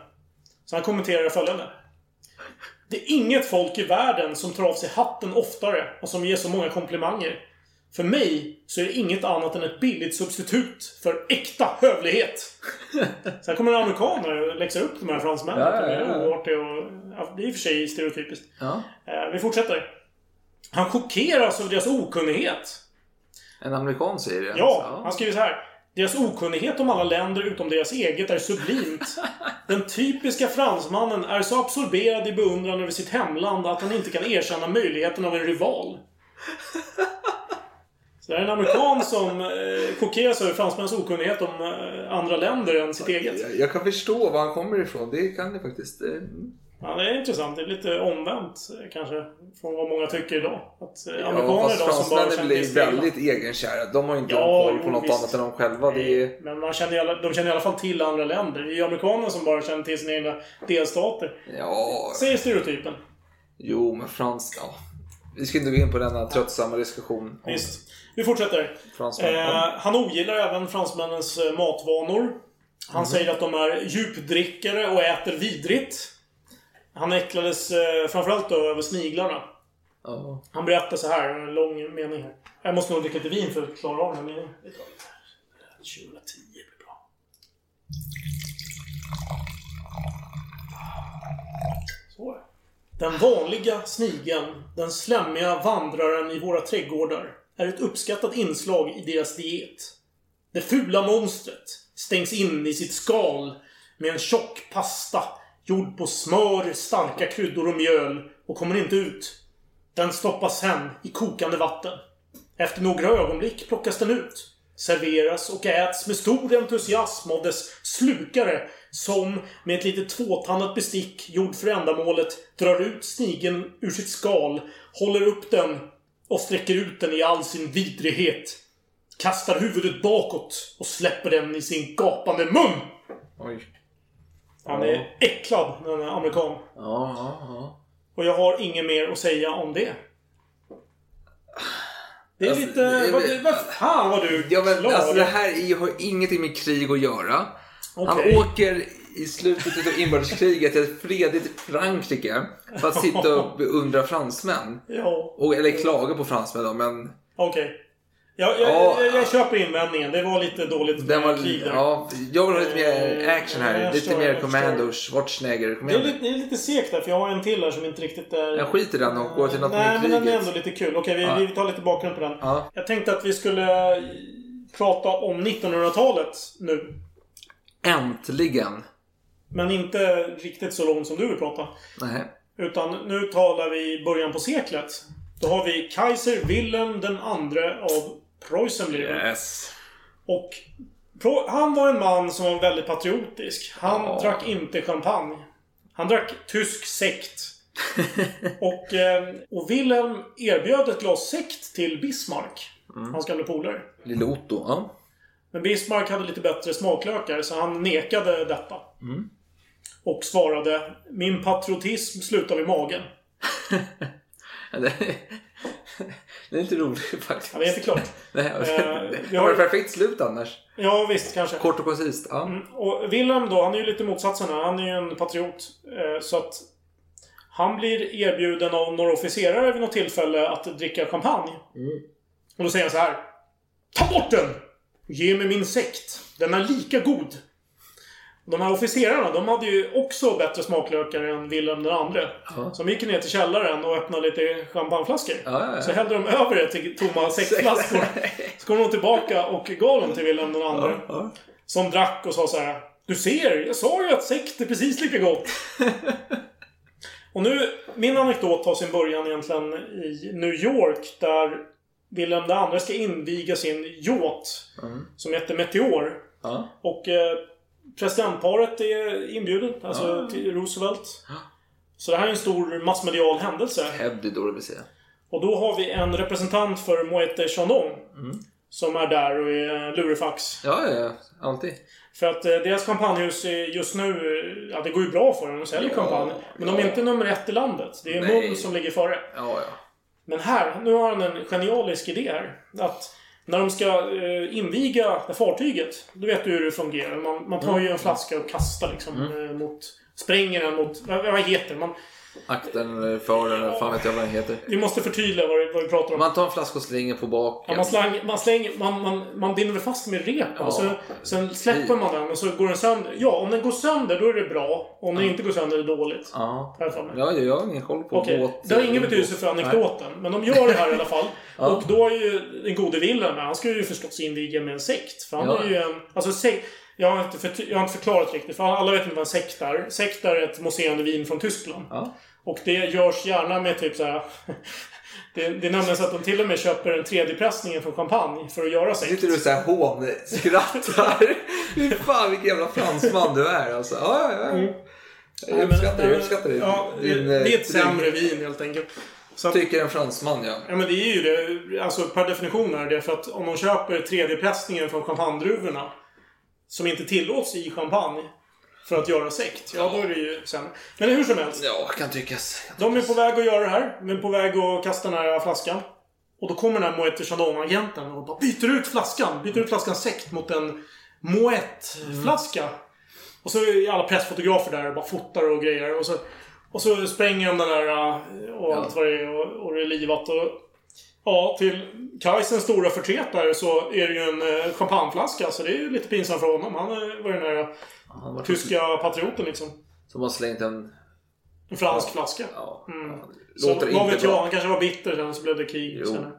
Speaker 2: Så han kommenterar följande. Det är inget folk i världen som tar av sig hatten oftare och som ger så många komplimanger. För mig så är det inget annat än ett billigt substitut för äkta hövlighet. Sen kommer en amerikaner och läxar upp de här fransmännen.
Speaker 1: Ja, ja,
Speaker 2: De
Speaker 1: ja.
Speaker 2: är oartiga och... Ja, det är i och för sig stereotypiskt.
Speaker 1: ja.
Speaker 2: Eh, vi fortsätter. Han chockeras över deras okunnighet.
Speaker 1: En amerikan säger det.
Speaker 2: Ja, han skriver så här. Deras okunnighet om alla länder utom deras eget är sublimt. Den typiska fransmannen är så absorberad i beundran över sitt hemland att han inte kan erkänna möjligheten av en rival. Så det är en amerikan som eh, chockeras över fransmännens okunnighet om eh, andra länder än sitt eget.
Speaker 1: Jag, jag kan förstå var han kommer ifrån. Det kan det faktiskt. Eh,
Speaker 2: Ja, det är intressant. Det är lite omvänt eh, kanske från vad många tycker idag. Att eh,
Speaker 1: Ja,
Speaker 2: amerikaner de som bara känner
Speaker 1: blir väldigt egenkära. De har ju inte
Speaker 2: Ja,
Speaker 1: koll på något
Speaker 2: visst.
Speaker 1: annat än de själva. Är...
Speaker 2: Men man känner, de känner i alla fall till andra länder. Det är ju amerikaner som bara känner till sina egna delstater.
Speaker 1: Ja,
Speaker 2: Säger stereotypen.
Speaker 1: jo men frans... Ja. Vi ska inte gå in på denna tröttsamma diskussion.
Speaker 2: Visst. Vi fortsätter.
Speaker 1: Fransmän.
Speaker 2: Eh, han ogillar även fransmännens eh, matvanor. Han säger att de är djupdrickare och äter vidrigt. Han äcklades eh, framförallt då över sniglarna.
Speaker 1: Ja.
Speaker 2: Han berättar så här, en lång mening här. Jag måste nog dricka lite vin för att klara av den här meningen. Det tar lite här. 2010 blir bra. Så. Den vanliga snigeln, den slemmiga vandraren i våra trädgårdar, är ett uppskattat inslag i deras diet. Det fula monstret stängs in i sitt skal med en tjock pasta gjord på smör, starka kryddor och mjöl och kommer inte ut. Den stoppas sen i kokande vatten. Efter några ögonblick plockas den ut, serveras och äts med stor entusiasm av dess slukare som med ett litet tvåtandat bestick gjord för ändamålet drar ut snigeln ur sitt skal, håller upp den och sträcker ut den i all sin vidrighet. Kastar huvudet bakåt och släpper den i sin gapande mun.
Speaker 1: Oj.
Speaker 2: Han är äcklad, den här amerikan.
Speaker 1: Ja, ja, ja.
Speaker 2: Och jag har inget mer att säga om det. Det är
Speaker 1: Alltså,
Speaker 2: lite...
Speaker 1: det
Speaker 2: vad, vad fan vad du
Speaker 1: Ja, men
Speaker 2: klar.
Speaker 1: alltså det här är, har ingenting med krig att göra. Han
Speaker 2: Okej.
Speaker 1: åker i slutet av inbördeskriget till ett fredligt Frankrike för att sitta och beundra fransmän.
Speaker 2: Ja,
Speaker 1: Och, eller klaga på fransmän då, men
Speaker 2: okej. Jag, jag,
Speaker 1: Ja.
Speaker 2: jag, jag köper invändningen. Det var lite dåligt
Speaker 1: den var,
Speaker 2: krig där.
Speaker 1: ja, jag vill ha lite mer action
Speaker 2: Eh,
Speaker 1: här.
Speaker 2: jag
Speaker 1: Lite mer. Commando, Schwarzenegger. Kom
Speaker 2: Det är, lite, det är lite segt där, för jag har en till här som inte riktigt är...
Speaker 1: Jag skiter i den och går till något
Speaker 2: Nej,
Speaker 1: med
Speaker 2: men den är
Speaker 1: kriget.
Speaker 2: ändå lite kul. Okej, vi,
Speaker 1: Ja.
Speaker 2: vi tar lite bakgrund på den.
Speaker 1: Ja.
Speaker 2: Jag tänkte att vi skulle prata om 1900-talet nu.
Speaker 1: Äntligen!
Speaker 2: Men inte riktigt så långt som du vill prata.
Speaker 1: Nej.
Speaker 2: Utan nu talar vi början på seklet. Då har vi Kaiser Wilhelm den andre av Preussen blir det.
Speaker 1: Yes.
Speaker 2: Och han var en man som var väldigt patriotisk. Han
Speaker 1: Ja.
Speaker 2: drack inte champagne. Han drack tysk sekt. och, eh, och Wilhelm erbjöd ett glas sekt till Bismarck. Hans gamla polare.
Speaker 1: Lille Otto. Ja.
Speaker 2: Men Bismarck hade lite bättre smaklökar så han nekade detta. Och svarade Min patriotism slutar vid magen.
Speaker 1: Det, är inte roligt faktiskt.
Speaker 2: Ja, det är inte klart.
Speaker 1: Nej,
Speaker 2: Eh,
Speaker 1: det var
Speaker 2: har-
Speaker 1: ett perfekt slut annars.
Speaker 2: Ja, visst kanske.
Speaker 1: Kort och koncist. Ja.
Speaker 2: Och Wilhelm då, han är ju lite motsatsen här. Han är ju en patriot. Eh, Så att han blir erbjuden av några officerare vid något tillfälle att dricka champagne. Och då säger han så här. Ta bort den! Ge mig min sekt. Den är lika god. De här officerarna, de hade ju också bättre smaklökar än Wilhelm den andre.
Speaker 1: Ja.
Speaker 2: Så de gick ner till källaren och öppnade lite champagneflaskor.
Speaker 1: Ja, ja.
Speaker 2: Så hällde de över det till tomma sektflaskor. Så kom de tillbaka och gav dem till Wilhelm den andre. Som drack och sa så här. Du ser, jag sa ju att sekt är precis lika gott. och nu, min anekdot tar sin början egentligen i New York där Wilhelm II ska inviga sin yacht.
Speaker 1: Mm.
Speaker 2: Som heter Meteor.
Speaker 1: Ja.
Speaker 2: Och eh, presidentparet är inbjudet, alltså
Speaker 1: Ah.
Speaker 2: till Roosevelt. Så det här är en stor massmedial händelse.
Speaker 1: Hävd då, det vill säga.
Speaker 2: Och då har vi en representant för Moët et Chandon.
Speaker 1: Mm.
Speaker 2: Som är där och är lurifax.
Speaker 1: Ja, ja, ja. Alltid.
Speaker 2: För att eh, deras champagnehus är just nu, ja det går ju bra för dem, de säljer
Speaker 1: Ja,
Speaker 2: champagne. Men de är
Speaker 1: ja.
Speaker 2: inte nummer ett i landet. Det är. Mull som ligger före.
Speaker 1: Ja, ja.
Speaker 2: Men här, nu har han en genialisk idé här. Att när de ska eh, inviga fartyget, då vet du hur det fungerar. Man, man tar ju en flaska och kastar liksom eh, mot... Spränger den mot... Vad, vad heter det? Man,
Speaker 1: Akten eller för eller fan vet jag vad den heter.
Speaker 2: vi måste förtydliga vad, det- vad vi pratar om.
Speaker 1: Man tar en flaska och slänger på baken.
Speaker 2: Ja, man, släng, man, slänger, man, man, man binder fast med rep
Speaker 1: Ja.
Speaker 2: och så, sen släpper man den och så går den sönder. Ja, om den går sönder då är det bra. Om den inte går sönder är det dåligt.
Speaker 1: Ja. Ja, jag har ingen koll på
Speaker 2: Okej,
Speaker 1: båt.
Speaker 2: det har ingen betydelse för anekdoten. Men de gör det här i alla fall.
Speaker 1: Ja.
Speaker 2: Och då är ju den gode Wilhelm, han ska ju förstås inviga med en sekt. För han
Speaker 1: Ja.
Speaker 2: är ju en... Alltså sekt, jag, har inte för, jag har inte förklarat riktigt, för alla vet inte vad en sekt är. Sekt är ett mousserande vin från Tyskland.
Speaker 1: Ja.
Speaker 2: Och det görs gärna med typ så här. Det, det är nämligen så att de till och med köper en 3D-pressningen från champagne för att göra sekt.
Speaker 1: Sitter du såhär hånskrattar? Fy fan vilken jävla fransman du är alltså. Ja, ja, ja. Jag uppskattar det. Jag uppskattar det.
Speaker 2: Ja,
Speaker 1: Din,
Speaker 2: det är
Speaker 1: eh,
Speaker 2: ett sämre vin helt enkelt. Så att,
Speaker 1: Tycker en fransman ja.
Speaker 2: ja men det är ju det. Alltså per definition är det för att om de köper 3D-pressningen från champagnedruvorna som inte tillåts i champagne för att göra sekt. Ja, då är det ju sämre. Men hur som helst.
Speaker 1: Ja, kan tyckas.
Speaker 2: De är på väg att göra det här. De är på väg att kasta den här flaskan. Och då kommer den här Moët Chandon-agenten och bara byter ut flaskan. Byter ut flaskan sekt mot en Moët-flaska. Och så är alla pressfotografer där och bara fotar och grejer. Och så, och så spränger de den där äh, och allt vad det är och, och det är livat. Och, ja, till Kajsens stora förtret där så är det ju en eh, champagneflaska. Så det är ju lite pinsamt för honom. Han eh, var ju där
Speaker 1: Han
Speaker 2: tyska patrioten liksom.
Speaker 1: Som har slängt en...
Speaker 2: En fransk flaska.
Speaker 1: Ja.
Speaker 2: Mm.
Speaker 1: ja,
Speaker 2: Så
Speaker 1: Låter
Speaker 2: vad
Speaker 1: inte
Speaker 2: vet jag,
Speaker 1: bra.
Speaker 2: han kanske var bitter sen så blev det krig. Jag.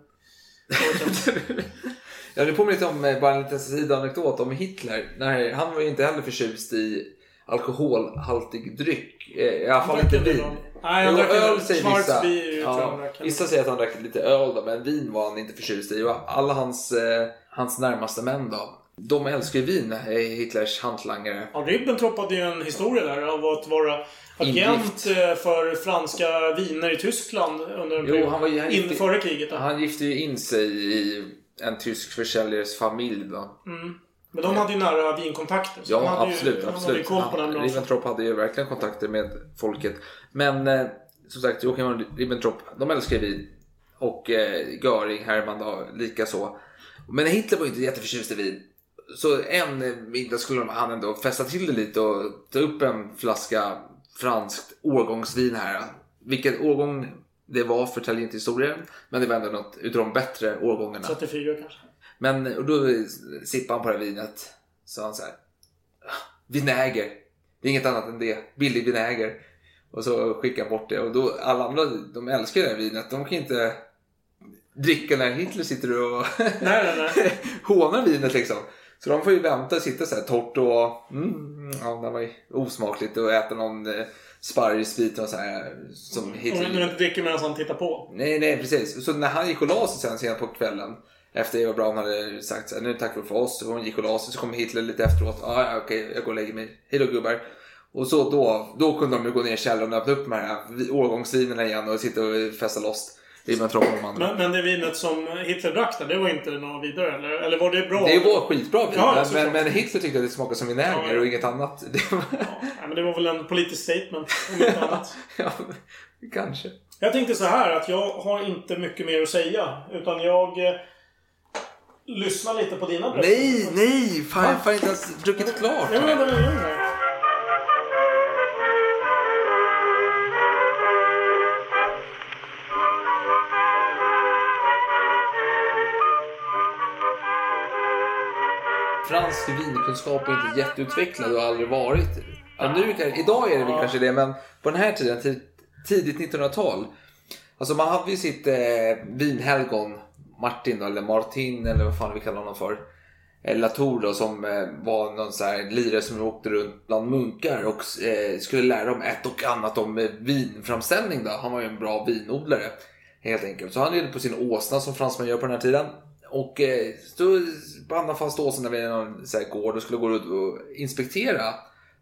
Speaker 1: Ja, det påminner lite om eh, bara en liten sidoanekdot om Hitler. När, han var ju inte heller förtjust i alkoholhaltig dryck. Eh, I alla fall inte vin.
Speaker 2: Nej, han drack
Speaker 1: öl säger vissa.
Speaker 2: Jag han
Speaker 1: Ja, vissa säger att han drack lite öl då, men vin var han inte förtjust i. Och alla hans, eh, hans närmaste män då. De älskar ju vin, eh, Hitlers hantlangare.
Speaker 2: Ja, Ribbentrop hade ju en historia där av att vara agent eh, för franska viner i Tyskland under en
Speaker 1: Jo,
Speaker 2: period.
Speaker 1: han var han gick-
Speaker 2: före kriget. Då.
Speaker 1: Han gifte ju in sig i en tysk försäljares familj då.
Speaker 2: Mm. Men de hade ju nära vinkontakter. så
Speaker 1: Ja,
Speaker 2: hade
Speaker 1: absolut.
Speaker 2: ju, Han hade ju
Speaker 1: absolut.
Speaker 2: branschen.
Speaker 1: Ribbentrop hade ju verkligen kontakter med folket. Men eh, som sagt, Joakim och Ribbentrop, de älskar ju vin. Och eh, Göring, Hermann då, lika så. Men Hitler var ju inte jätteförtjust i vin. Så en middag skulle han ändå fästa till det lite och ta upp en flaska franskt årgångsvin här. Vilken årgång det var förtäljer inte historien. Men det var ändå något utav de bättre årgångarna.
Speaker 2: 34 kanske.
Speaker 1: Men och då sippade han på det här vinet. Så han så här. "Ah, Vinäger. Det är inget annat än det. Billig vinäger. Och så skickade han bort det. Och då, alla andra, de älskar det här vinet. De kan inte dricka när Hitler sitter och hånar vinet liksom. Så de får ju vänta och sitta så här torrt och mm, ja, det var osmakligt och äta någon eh, sparris och så här. Som Hitler...
Speaker 2: Och när du inte dricker medan han tittar på.
Speaker 1: Nej, nej precis. Så när han gick och la sig sen sent på kvällen. Efter Eva Braun hade sagt så här, nu tack för oss. Och hon gick och la sig. Så kom Hitler lite efteråt. Ah, ja, okej, jag går och lägger mig. Hej då gubbar. Och så då, då kunde de ju gå ner i källaren och öppna upp de här årgångsvinerna igen och sitta och festa loss.
Speaker 2: Men, men det vinet som Hitler drack det var inte något vidare? Eller, eller var det bra?
Speaker 1: Det var skitbra vin. Ja, men, men, Hitler tyckte att det smakade som vinäger ja, och inget annat.
Speaker 2: Det var... ja, men det var väl en politisk statement, om inte annat.
Speaker 1: ja, kanske.
Speaker 2: Jag tänkte så här att jag har inte mycket mer att säga. Utan jag eh, lyssnar lite på dina
Speaker 1: berättelser. Nej, nej! Fan, jag har inte ens druckit klart.
Speaker 2: Ja, men, men, men,
Speaker 1: fransk vinkunskap är inte jätteutvecklad och har aldrig varit. Ja, nu, idag är det väl kanske det, men på den här tiden, tidigt 1900-tal. Alltså man hade ju sitt eh, vinhelgon, Martin då, eller Martin eller vad fan vi kallar honom för. Eller Latour då, som eh, var någon så här lirare som åkte runt bland munkar och eh, skulle lära dem ett och annat om eh, vinframställning. Då. Han var ju en bra vinodlare helt enkelt. Så han red på sin åsna som fransmän gör på den här tiden. Och eh, så band han fast åsarna vid någon så här, gård och skulle gå ut och inspektera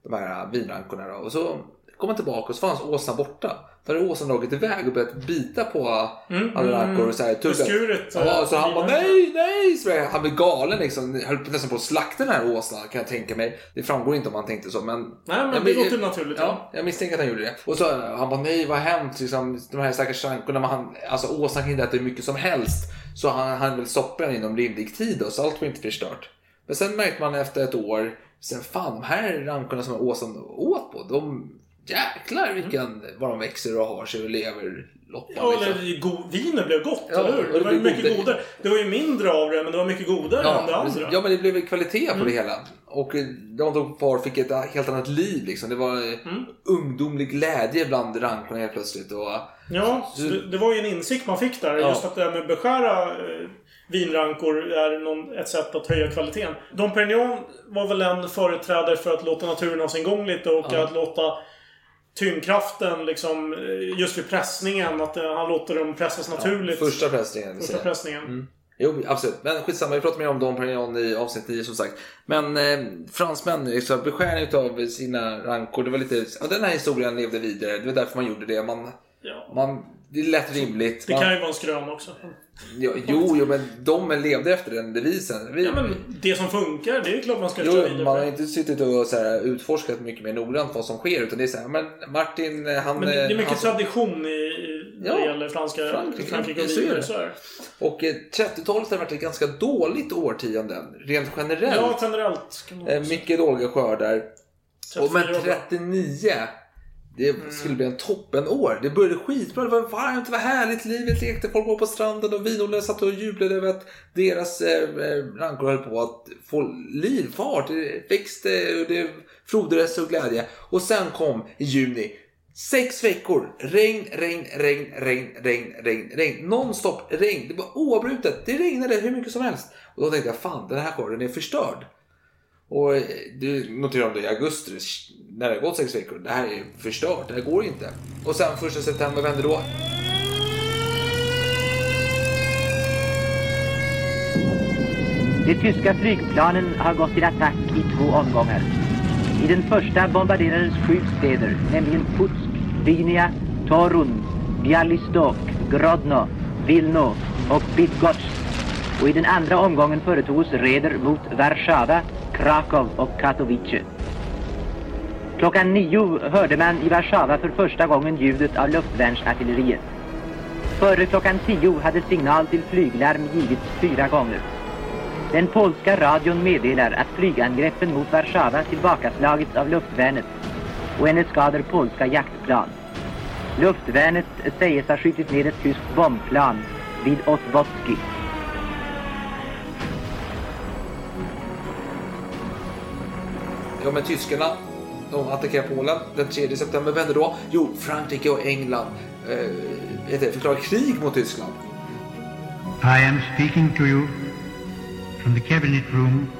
Speaker 1: de här vinrankorna. Och så kom han tillbaka och så fanns åsnan borta. Då hade åsnan dragit iväg och börjat bita på mm, alla rankor. Mm, och så här,
Speaker 2: Beskurit.
Speaker 1: Ja, så han bara nej, nej! Så han blev galen liksom. Höll nästan på att slakta den här åsnan kan jag tänka mig. Det framgår inte om han tänkte så. Men,
Speaker 2: nej, men det låter naturligt.
Speaker 1: Ja, jag misstänker att han gjorde det. Och så han bara nej, vad har hänt? Liksom, de här stackars rankorna. Alltså åsnan kan inte äta hur mycket som helst. Så han, han väl stoppa den inom rimlig tid. Då, så allt var inte förstört. Men sen märkte man efter ett år. Sen fan, de här rankorna som Åsa åt på. De jäklar vilken, mm. vad de växer och har sig och lever
Speaker 2: loppan. Ja, eller liksom. vinet blev gott, ja, eller hur? Det, det var ju mycket godare. Det var ju mindre av det, men det var mycket godare ja, än det andra.
Speaker 1: Ja, men det blev kvalitet på mm. det hela. Och de som kvar fick ett helt annat liv liksom. Det var mm. ungdomlig glädje bland rankorna helt plötsligt. Och,
Speaker 2: ja, så, det, det, var ju en insikt man fick där. Ja. Just att det här med beskära eh, vinrankor är någon, ett sätt att höja kvaliteten. Dom Perignon var väl en företrädare för att låta naturen ha sin gång lite och ja. att låta tyngdkraften liksom, eh, just vid pressningen. Att eh, han låter dem pressas naturligt.
Speaker 1: Ja, första pressningen.
Speaker 2: Första pressningen. Mm.
Speaker 1: Jo, absolut. Men skitsamma, vi pratar mer om Dom Perignon i avsnitt 9 som sagt. Men eh, fransmän, liksom, beskärning av sina rankor. Det var lite, ja, den här historien levde vidare. Det var därför man gjorde det. Man, ja. man, det är lätt rimligt.
Speaker 2: Det kan ju vara en skrön också.
Speaker 1: Ja, jo, jo, men de levde efter den devisen.
Speaker 2: Vi, ja, men det som funkar, det är klart man ska jo, köra vidare.
Speaker 1: Man har inte suttit och så här, utforskat mycket mer noggrant vad som sker. Utan det är så här, men Martin, han...
Speaker 2: Men det är mycket han, tradition i, i ja, det gäller franska, Frankrike, Frankrike och vidare. Så är
Speaker 1: Och 30-talet har varit ett ganska dåligt årtionde. Rent generellt.
Speaker 2: Ja, generellt.
Speaker 1: Eh, mycket dåliga skördar. Och men 39 det mm. skulle bli en toppenår. Det började skitbra. Det var varmt, det var härligt. Livet lekte. Folk var på stranden och vinodlare satt och jublade över att deras eh, eh rankor höll på att få livfart. Det växte och det frodades och glädje. Och sen kom i juni Sex veckor. Regn, regn, regn, regn, regn, regn, regn. Nonstop regn. Det var oavbrutet. Det regnade hur mycket som helst. Och då tänkte jag, fan den här skörden är förstörd. Och eh, du noterar det i augusti, när det har gått sex veckor. Det här är förstört, det här går inte. Och sen första september, vad händer då?
Speaker 3: De tyska flygplanen har gått till attack i två omgångar. I den första bombarderades sju städer, nämligen Putsk, Vinia, Torun, Bialystok, Grodno, Vilno och Bydgoszcz. Och i den andra omgången företogs reder mot Warszawa, Krakow och Katowice. Klockan nio hörde man i Warszawa för första gången ljudet av luftvärnsartilleriet. Före klockan tio hade signal till flyglarm givits fyra gånger. Den polska radion meddelar att flygangreppen mot Warszawa tillbakaslagits av luftvärnet och en skader polska jaktplan. Luftvärnet sägs ha skjutit ner ett tyskt bombplan vid Otwocki.
Speaker 1: Ja, men tyskarna de attackerar Polen den 3 september. Vad då? Jo, Frankrike och England eh, förklarar krig mot Tyskland.
Speaker 4: I am speaking to you from the cabinet room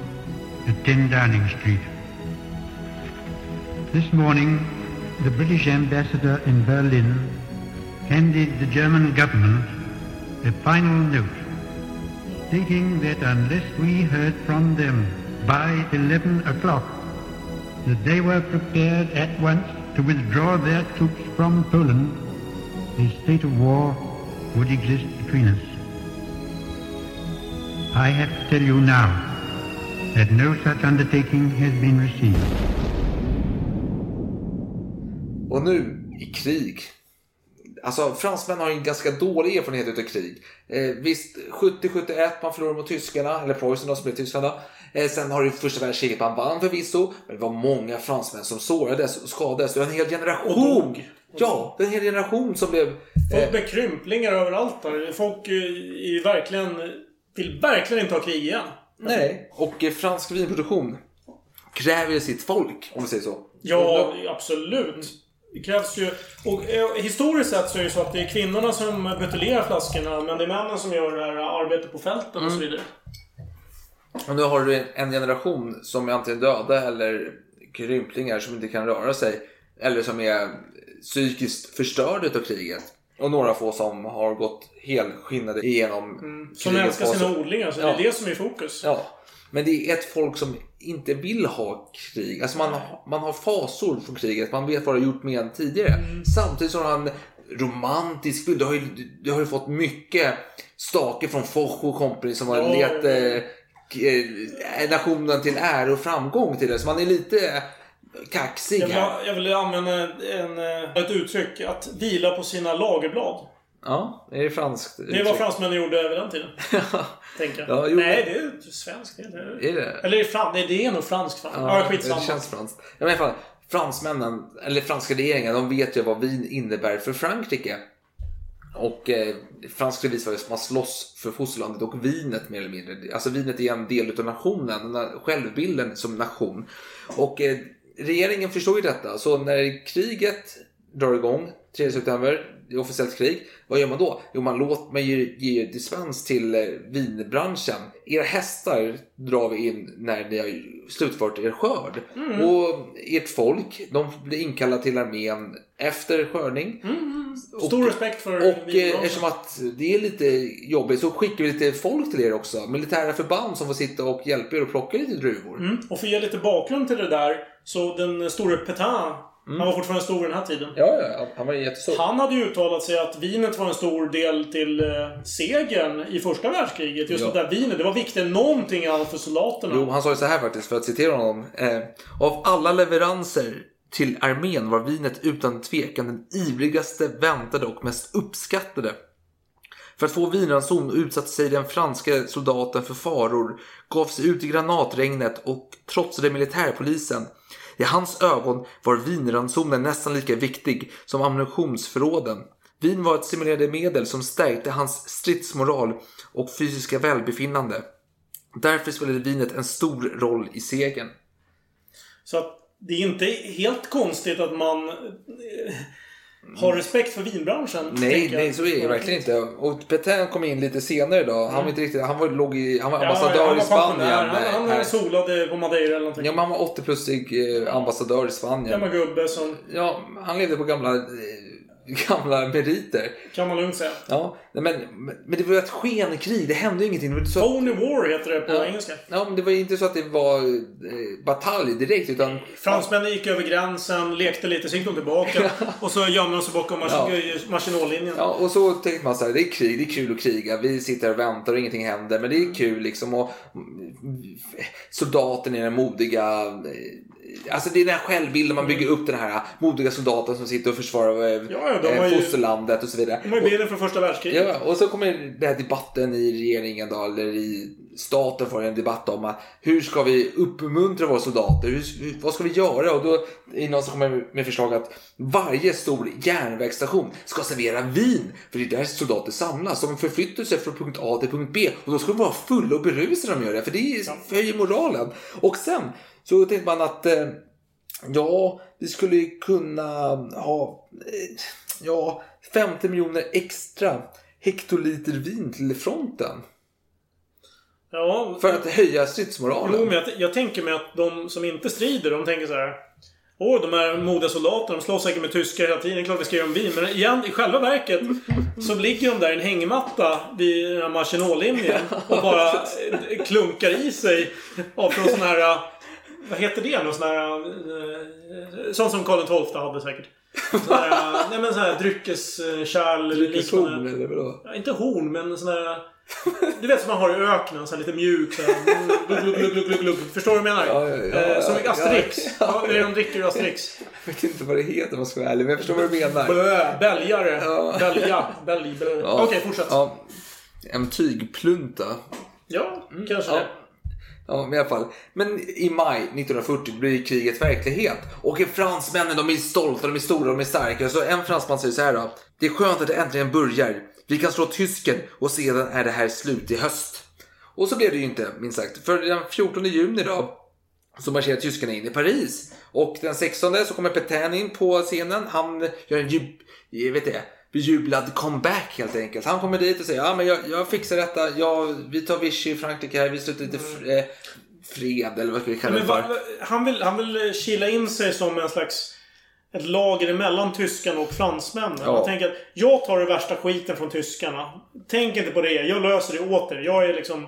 Speaker 4: at 10 Downing Street. This morning the British ambassador in Berlin handed the German government a final note stating that unless we heard from them by 11 o'clock, that they were prepared at once to withdraw their troops from Poland, a state of war would exist between us. I have to tell you now that no such undertaking has been received.
Speaker 1: Och nu i krig. Alltså fransmän har ju en ganska dålig erfarenhet utav krig. Eh, visst, 70-71 man förlorade mot tyskarna, eller Preussen som blev Tyskland då. Eh, sen har det första världskriget man vann förvisso, men det var många fransmän som sårades och skadades. Det var en hel generation.
Speaker 2: Och dog.
Speaker 1: Ja, det en hel generation som blev...
Speaker 2: Folk
Speaker 1: Eh,
Speaker 2: med krymplingar överallt där. Folk eh, är verkligen, vill verkligen inte ha krig igen.
Speaker 1: nej. Och eh, fransk vinproduktion kräver ju sitt folk, om vi säger så.
Speaker 2: Ja, absolut. Det krävs ju... Och eh, historiskt sett så är det så att det är kvinnorna som buteljerar flaskorna, men det är männen som gör det här arbetet på fälten och
Speaker 1: Mm.
Speaker 2: så vidare.
Speaker 1: Och nu har du en- en generation som är antingen döda eller krymplingar som inte kan röra sig. Eller som är psykiskt förstörda utav kriget. Och några få som har gått helskinnade igenom
Speaker 2: Som
Speaker 1: krigets
Speaker 2: älskar sina odlingar, så
Speaker 1: Ja.
Speaker 2: det är det som är i fokus.
Speaker 1: Ja. Men det är ett folk som inte vill ha krig. Alltså man, man har fasor från kriget. Man vet vad det har gjort med en tidigare. Samtidigt som han romantisk bild. Du har ju, du har ju fått mycket stake från Foch och company som har
Speaker 2: Ja.
Speaker 1: lett eh, eh, nationen till ära och framgång till det. Så man är lite kaxig
Speaker 2: Jag vill,
Speaker 1: här.
Speaker 2: jag vill använda en, eh, ett uttryck, att vila på sina lagerblad.
Speaker 1: Ja, är det franskt?
Speaker 2: Det är vad fransmännen gjorde över den tiden. tänker jag.
Speaker 1: Ja, jo,
Speaker 2: Nej, det är svenskt. Det är.
Speaker 1: Är det?
Speaker 2: Eller är det. Nej, det är nog franskt. Fan. Ja, skitsamma.
Speaker 1: Det känns franskt. Ja, men i alla fall, fransmännen, eller franska regeringen, de vet ju vad vin innebär för Frankrike. Och eh, fransk devis var ju att man slåss för fosterlandet och vinet mer eller mindre. Alltså vinet är en del utav nationen, den självbilden som nation. Och eh, regeringen förstår ju detta, så när kriget drar igång 3 september, det är officiellt krig, vad gör man då? Jo, man, låter, man ger, ger dispens till eh, vinbranschen. Era hästar drar vi in när ni har slutfört er skörd. Och ert folk, de blir inkallade till armén efter skördning.
Speaker 2: Stor respekt för
Speaker 1: Och eh, eftersom att det är lite jobbigt så skickar vi lite folk till er också. Militära förband som får sitta och hjälpa er att plocka lite druvor.
Speaker 2: Mm. Och för att ge lite bakgrund till det där, så den store Petain,
Speaker 1: Mm.
Speaker 2: han var fortfarande stor i den här tiden.
Speaker 1: Ja, ja, han var jättestor.
Speaker 2: Han hade ju uttalat sig att vinet var en stor del till eh, segern i första världskriget. Just
Speaker 1: Ja.
Speaker 2: det där vinet, det var viktigare än någonting annat för soldaterna.
Speaker 1: Jo, han sa ju så här faktiskt, för att citera honom. Eh, av alla leveranser till armén var vinet utan tvekan den ivrigaste, väntade och mest uppskattade. För att få vinranson utsatte sig den franska soldaten för faror, gav sig ut i granatregnet och trotsade militärpolisen. I hans ögon var vinransonen nästan lika viktig som ammunitionsförråden. Vin var ett simulerande medel som stärkte hans stridsmoral och fysiska välbefinnande. Därför spelade vinet en stor roll i segern.
Speaker 2: Så att det är inte helt konstigt att man eh, har respekt för vinbranschen.
Speaker 1: Nej, nej, så är det verkligen inte. Och Petain kom in lite senare då. Han var inte riktigt, han var, låg i, han var
Speaker 2: Ja,
Speaker 1: ambassadör
Speaker 2: han
Speaker 1: i Spanien.
Speaker 2: Han, han solade på Madeira eller någonting.
Speaker 1: Ja, men han var 80-plussig eh, ambassadör i Spanien.
Speaker 2: Gammal gubbe som...
Speaker 1: Ja, han levde på gamla, eh, gamla meriter.
Speaker 2: Kan man lugnt säga.
Speaker 1: Ja, men, men det var ju ett skenkrig. Det hände ju ingenting. Det var så att,
Speaker 2: Phony War heter det på
Speaker 1: Ja.
Speaker 2: engelska.
Speaker 1: ja, men det var ju inte så att det var eh, batalj direkt, utan
Speaker 2: Fransmännen gick över gränsen, lekte lite, så gick de tillbaka. och så gömde de sig bakom
Speaker 1: Ja.
Speaker 2: Maginot-linjen.
Speaker 1: Ja, och så tänkte man så här, det är krig, det är kul att kriga. Vi sitter och väntar och ingenting händer. Men det är kul liksom. Och soldaten är den modiga... Alltså det är den här självbilden man bygger upp den här modiga soldaten som sitter och försvarar eh,
Speaker 2: Ja, ja,
Speaker 1: eh, fosterlandet och så vidare.
Speaker 2: De har ju bilden från första världskriget.
Speaker 1: Ja, och så kommer den här debatten i regeringen då, eller i staten får en debatt om att hur ska vi uppmuntra våra soldater? Hur, vad ska vi göra? Och då är någon som kommer med förslag att varje stor järnvägsstation ska servera vin. För det är där soldater samlas. De förflyttar sig från punkt A till punkt B. Och då ska de vara fulla och berusade när de gör det. För det höjer moralen. Och sen så tänkte man att eh, Ja, vi skulle kunna ha eh, ja, 50 miljoner extra hektoliter vin till fronten.
Speaker 2: Ja,
Speaker 1: För att höja
Speaker 2: Jo,
Speaker 1: stridsmoralen.
Speaker 2: men jag, jag tänker mig att de som inte strider, de tänker så här. Åh, de här modiga soldaterna, de slåss säkert med tyskar hela tiden. Klart vi ska göra en vin. Men igen, i själva verket så ligger de där i en hängmatta vid den här Maginot-linjen och bara eh, klunkar i sig av från sån här... Vad heter det nu? Sån här... eh, Sånt som Karl XII hade säkert. Sån här, eh, nej men sån här dryckeskärl
Speaker 1: Dryckeshorn eller vadå?
Speaker 2: Ja, inte horn, men sån här... Du vet som man har i öknen, så här lite mjuk så här, glugg, glugg, glugg, glugg, glugg. Förstår du vad jag menar?
Speaker 1: Ja, ja, ja,
Speaker 2: Eh, som
Speaker 1: ja,
Speaker 2: Asterix.
Speaker 1: ja,
Speaker 2: Ja,
Speaker 1: ja.
Speaker 2: det är de dricker Asterix.
Speaker 1: Jag vet inte vad det heter om jag ska vara ärlig, men jag förstår vad du menar.
Speaker 2: Bö, Bälgare.
Speaker 1: Ja.
Speaker 2: Bälja. Bälj, bälj.
Speaker 1: Ja.
Speaker 2: Okej, fortsätt. Ja,
Speaker 1: Ja, en tygplunta.
Speaker 2: kanske
Speaker 1: Ja.
Speaker 2: det.
Speaker 1: Ja, men i alla fall. Men i maj 1940 blir kriget verklighet. Och fransmännen de är stolta, de är stora, de är starka. Så en fransman säger så här då. Det är skönt att det äntligen börjar. Vi kan slå tysken och sedan är det här slut i höst. Och så blev det ju inte, minst sagt. För den 14 juni då så marscherar tyskarna in i Paris. Och den 16 så kommer Petain in på scenen. Han gör en jub, jag vet det, bejublad comeback helt enkelt. Han kommer dit och säger ja men jag, jag fixar detta. Jag, vi tar Vichy i Frankrike här. Vi slutar lite fr, eh, fred eller vad ska vi kalla det för.
Speaker 2: han, vill, han vill kila in sig som en slags... Ett lager emellan tyskarna och fransmännen.
Speaker 1: Ja.
Speaker 2: Jag tänker att jag tar det värsta skiten från tyskarna. Tänk inte på det. Jag löser det åt er. Jag är liksom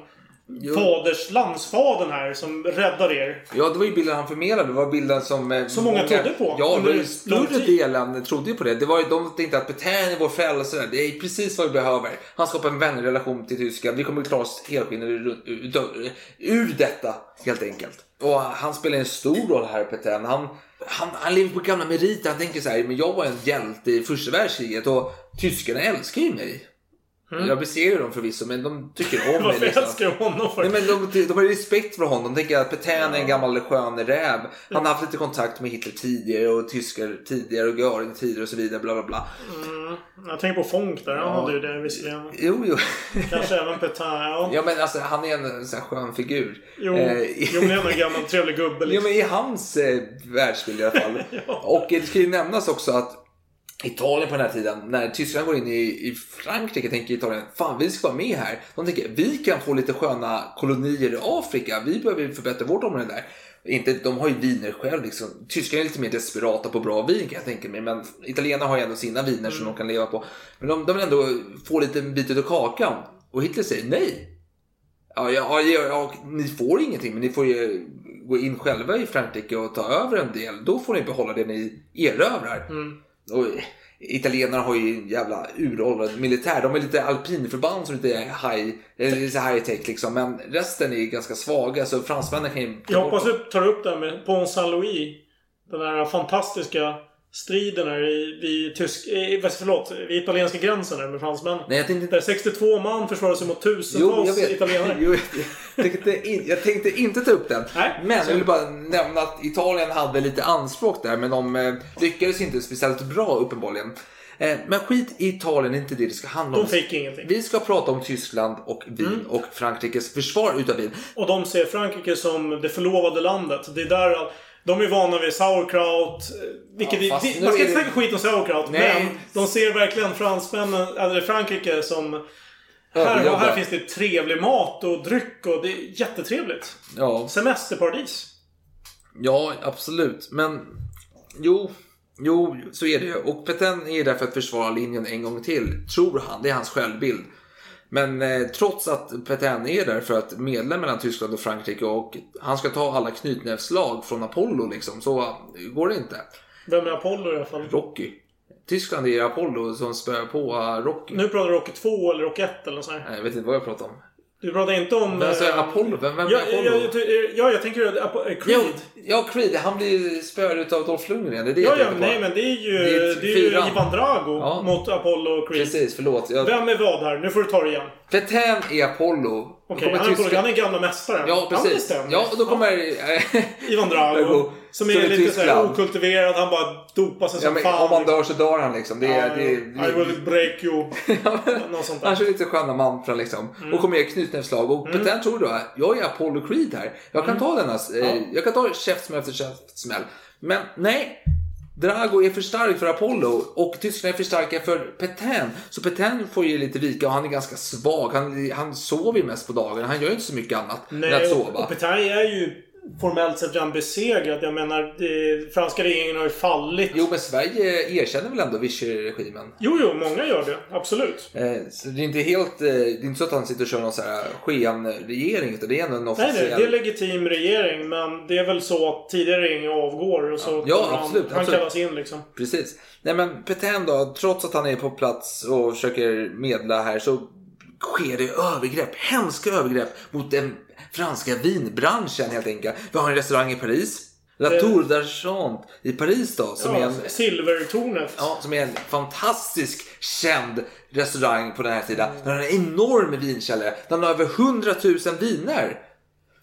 Speaker 2: faders, landsfadern här som räddar er.
Speaker 1: Ja, det var ju bilden han förmedlade. Det var bilden som... eh,
Speaker 2: Som många trodde på
Speaker 1: Ja, det var
Speaker 2: lång
Speaker 1: större delen trodde ju på det. det var de tänkte att Petain är vår frälsare. Det är precis vad vi behöver. Han skapar en vänrelation till Tyskland. Vi kommer klara oss helskinnade ur, ur, ur, detta, helt enkelt. Och han spelar en stor roll här, Petain. Han, han, han lever på gamla meriter. Han tänker så här, men jag var en hjälte i första världskriget och tyskarna älskar ju mig. Jag besegrar dem förvisso, men de tycker om mig.
Speaker 2: Mm. Varför
Speaker 1: Liksom.
Speaker 2: älskar jag honom för?
Speaker 1: Nej, men de, de har respekt för honom. De tänker att Petain är en gammal skön räv. Han har haft lite kontakt med Hitler tidigare och tyskar tidigare och Göring tidigare och så vidare. Bla bla bla.
Speaker 2: Jag tänker på Fonk där. Han hade ju det visserligen.
Speaker 1: Jo, jo.
Speaker 2: Kanske även Petain. Ja.
Speaker 1: Ja, men alltså han är en sån här skön figur.
Speaker 2: Jo,
Speaker 1: Eh,
Speaker 2: jo, men det är en gammal trevlig gubbe
Speaker 1: Ja,
Speaker 2: liksom.
Speaker 1: men i hans eh, världsbild i alla fall. Och eh, det ska ju nämnas också att Italien på den här tiden, när Tyskland går in i, i Frankrike, tänker Italien, fan vi ska vara med här. De tänker, vi kan få lite sköna kolonier i Afrika, vi behöver förbättra vårt område där. Inte, de har ju viner själv liksom. Tyskarna är lite mer desperata på bra vin kan jag tänka mig. Men italienarna har ju ändå sina viner som de kan leva på. Men de, de vill ändå få lite bit av kakan. Och Hitler säger nej. Ja, ja, ja, ja, ni får ingenting, men ni får ju gå in själva i Frankrike och ta över en del. Då får ni behålla det ni erövrar. Mm. Och italienarna har ju en jävla uråldrad militär. De är lite alpinförband som lite är high, high tech liksom. Men resten är ganska svaga, så fransmännen kan ju...
Speaker 2: Jag hoppas du tar upp det här med Pont Saint-Louis. Den här fantastiska i, vid, tysk, förlåt, vid italienska gränsen där med fransmännen.
Speaker 1: Nej, jag tänkte.
Speaker 2: Där 62 man försvarade sig mot
Speaker 1: Jo,
Speaker 2: tusentals
Speaker 1: vet.
Speaker 2: italienare.
Speaker 1: Jo, jag, tänkte in, jag tänkte inte ta upp den.
Speaker 2: Nej,
Speaker 1: men
Speaker 2: så-
Speaker 1: jag vill bara nämna att Italien hade lite anspråk där, men de eh, lyckades inte speciellt bra uppenbarligen. Eh, men skit i Italien, inte det det ska handla om.
Speaker 2: De fick ingenting.
Speaker 1: Vi ska prata om Tyskland och Wien och Frankrikes försvar utav Wien.
Speaker 2: Och de ser Frankrike som det förlovade landet. Det är där... De är vana vid sauerkraut. eh, Vilket
Speaker 1: Ja,
Speaker 2: vi, man ska inte snacka skit om sauerkraut.
Speaker 1: Nej.
Speaker 2: Men de ser verkligen fransmännen, eller Frankrike som... Här, här finns det trevlig mat och dryck och det är jättetrevligt.
Speaker 1: Ja,
Speaker 2: Semesterparadis.
Speaker 1: ja, absolut. Men jo, jo, så är det. Och Petain är där för att försvara linjen en gång till, tror han. Det är hans självbild. Men eh, trots att Petain är där för att medla mellan Tyskland och Frankrike och han ska ta alla knytnävsslag från Apollo liksom, så eh, går det inte.
Speaker 2: Vem är Apollo i alla fall?
Speaker 1: Rocky. Tyskland är Apollo som spöar på eh, Rocky.
Speaker 2: Nu pratar du Rocky 2 eller Rocky 1 eller nåt sånt här.
Speaker 1: Nej, jag vet inte vad jag pratar om.
Speaker 2: Du pratar inte om...
Speaker 1: Men alltså,
Speaker 2: eh,
Speaker 1: Apollo, vem, vem är
Speaker 2: Ja,
Speaker 1: Apollo?
Speaker 2: ja, jag, ja, jag tänker att eh,
Speaker 1: Ja,
Speaker 2: Creed.
Speaker 1: ja, Creed. Han blir spöad utav Dolph Lundgren. Det är det
Speaker 2: Ja,
Speaker 1: jag
Speaker 2: ja,
Speaker 1: på.
Speaker 2: nej men det är ju,
Speaker 1: Det är
Speaker 2: det är ju. Ivan Drago
Speaker 1: Ja.
Speaker 2: mot Apollo och Creed.
Speaker 1: Precis, förlåt. Jag...
Speaker 2: Vem är vad här? Nu får du ta det igen.
Speaker 1: Petain är Apollo.
Speaker 2: Okej,
Speaker 1: kommer
Speaker 2: han,
Speaker 1: Tyskland-
Speaker 2: han är gamla mästaren.
Speaker 1: Ja, precis.
Speaker 2: stämmer.
Speaker 1: Ja, och då kommer... eh,
Speaker 2: Ivan Drago. Som är
Speaker 1: Som är
Speaker 2: lite såhär okultiverad. Han bara dopar sig
Speaker 1: ja,
Speaker 2: som
Speaker 1: men,
Speaker 2: fan.
Speaker 1: om man dör så dör han liksom. Det är...
Speaker 2: Ja,
Speaker 1: det,
Speaker 2: I
Speaker 1: är-
Speaker 2: will break you. Något sånt
Speaker 1: Han
Speaker 2: där.
Speaker 1: kör lite sköna mantran liksom.
Speaker 2: Mm.
Speaker 1: Och kommer med knytnävsslag. Och Petain tror då jag är Apollo Creed här. Jag
Speaker 2: Mm.
Speaker 1: kan ta denna... Eh, Jag kan ta käftsmäll efter käftsmäll. Men nej. Drago är för stark för Apollo och tyskarna är för starka för Petain. Så Petain får ju lite vika och han är ganska svag. Han, han sover ju mest på dagen. Han gör ju inte så mycket annat än att
Speaker 2: Nej, och,
Speaker 1: sova.
Speaker 2: och Petain är ju formellt sett redan besegrat. Jag menar, det, franska regeringen har ju fallit.
Speaker 1: Jo, men Sverige erkänner väl ändå Vichy-regimen?
Speaker 2: Jo, jo, många gör det. Absolut.
Speaker 1: Eh, så det är inte helt... Eh, det är inte så att han sitter och kör någon så här skenregering, utan det är ändå en
Speaker 2: Nej,
Speaker 1: officiell...
Speaker 2: nej, det är legitim regering, men det är väl så att tidigare regering avgår och så
Speaker 1: Ja, absolut,
Speaker 2: han, han
Speaker 1: absolut.
Speaker 2: kallas in liksom.
Speaker 1: Precis. Nej men Petain då, trots att han är på plats och försöker medla här så sker det övergrepp, hemska övergrepp mot den franska vinbranschen helt enkelt. Vi har en restaurang i Paris, La
Speaker 2: Det-
Speaker 1: Tour d'Argent i Paris då, som är
Speaker 2: Ja,
Speaker 1: en
Speaker 2: Silvertornet.
Speaker 1: Ja, som är en fantastisk känd restaurang på den här tiden. Den har en enorm vinkällare. Den har över 100 000 viner.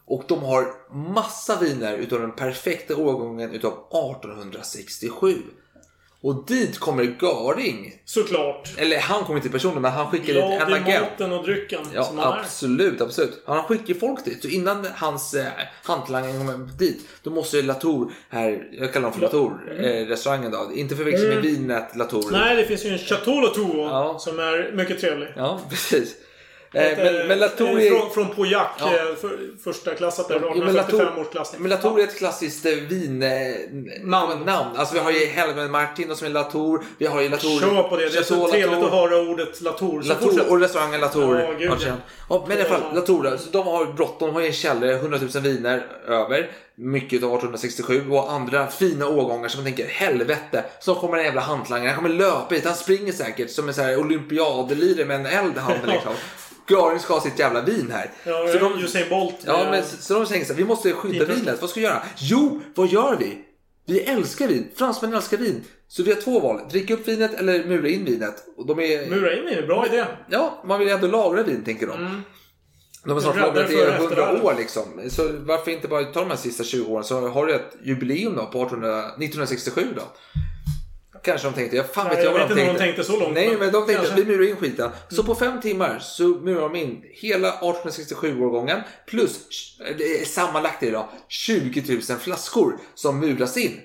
Speaker 1: Och de har massa viner utav den perfekta årgången utav 1867. Och dit kommer Göring.
Speaker 2: Såklart.
Speaker 1: Eller han kommer inte personligen men han skickar dit en agent.
Speaker 2: maten och drycken.
Speaker 1: Ja,
Speaker 2: som han är.
Speaker 1: absolut, absolut. Han skickar folk dit. Så innan hans eh, hantlangare kommer dit, då måste Latour här, jag kallar dem för Latour, eh, restaurangen då. Inte förväxla med vinet Latour.
Speaker 2: Mm. Nej, det finns ju en Chateau Latour
Speaker 1: Ja.
Speaker 2: som är mycket trevlig.
Speaker 1: Ja, precis. Eh, men, men Latour
Speaker 2: eh,
Speaker 1: är...
Speaker 2: Från, från Pauillac,
Speaker 1: Ja.
Speaker 2: eh, för, första klassat där,
Speaker 1: Ja, men
Speaker 2: 1855
Speaker 1: Latour- Latour är ett klassiskt eh, vin... Eh,
Speaker 2: Namn.
Speaker 1: namn. Alltså vi har ju Helmen Martin som är Latour. Vi har ju Latour...
Speaker 2: Kör på det. Det är så
Speaker 1: Chateau
Speaker 2: trevligt
Speaker 1: Latour.
Speaker 2: att höra ordet Latour. Så
Speaker 1: Latour
Speaker 2: fortsätt.
Speaker 1: och restaurangen Latour.
Speaker 2: Ja, gud, ja.
Speaker 1: ja, men i alla fall. Latour så de har bråttom. De har ju en källare, 100 000 viner över. Mycket av 1867 och andra fina årgångar som man tänker helvete. Så kommer en jävla hantlangare. Han kommer löpa hit. Han springer säkert som en olympiadelire med en eld i handen liksom. Göring ska ha sitt jävla vin här.
Speaker 2: Ja,
Speaker 1: så de,
Speaker 2: Usain Bolt.
Speaker 1: Ja, men så, så de tänker så här, vi måste skydda vinet. Vad ska vi göra? Jo, vad gör vi? Vi älskar vin. Fransmän älskar vin. Så vi har två val. Dricka upp vinet eller mura in vinet. Och de är...
Speaker 2: Mura in i bra idé.
Speaker 1: Ja, man vill ju ändå lagra vin tänker de. De har snart lagrat i
Speaker 2: för
Speaker 1: 100
Speaker 2: eftervärlden.
Speaker 1: år liksom. Så varför inte bara ta de här sista 20 åren så har du ett jubileum då på 1800, 1967 då. Kanske de tänkte, ja fan
Speaker 2: Nej,
Speaker 1: vet jag
Speaker 2: jag
Speaker 1: vad
Speaker 2: vet inte om de tänkte så långt,
Speaker 1: Nej
Speaker 2: men
Speaker 1: de tänkte
Speaker 2: kanske.
Speaker 1: att vi murar in skiten. Så på fem timmar så murar de in hela 1867-årgången plus är sammanlagt idag 20 000 flaskor som muras in.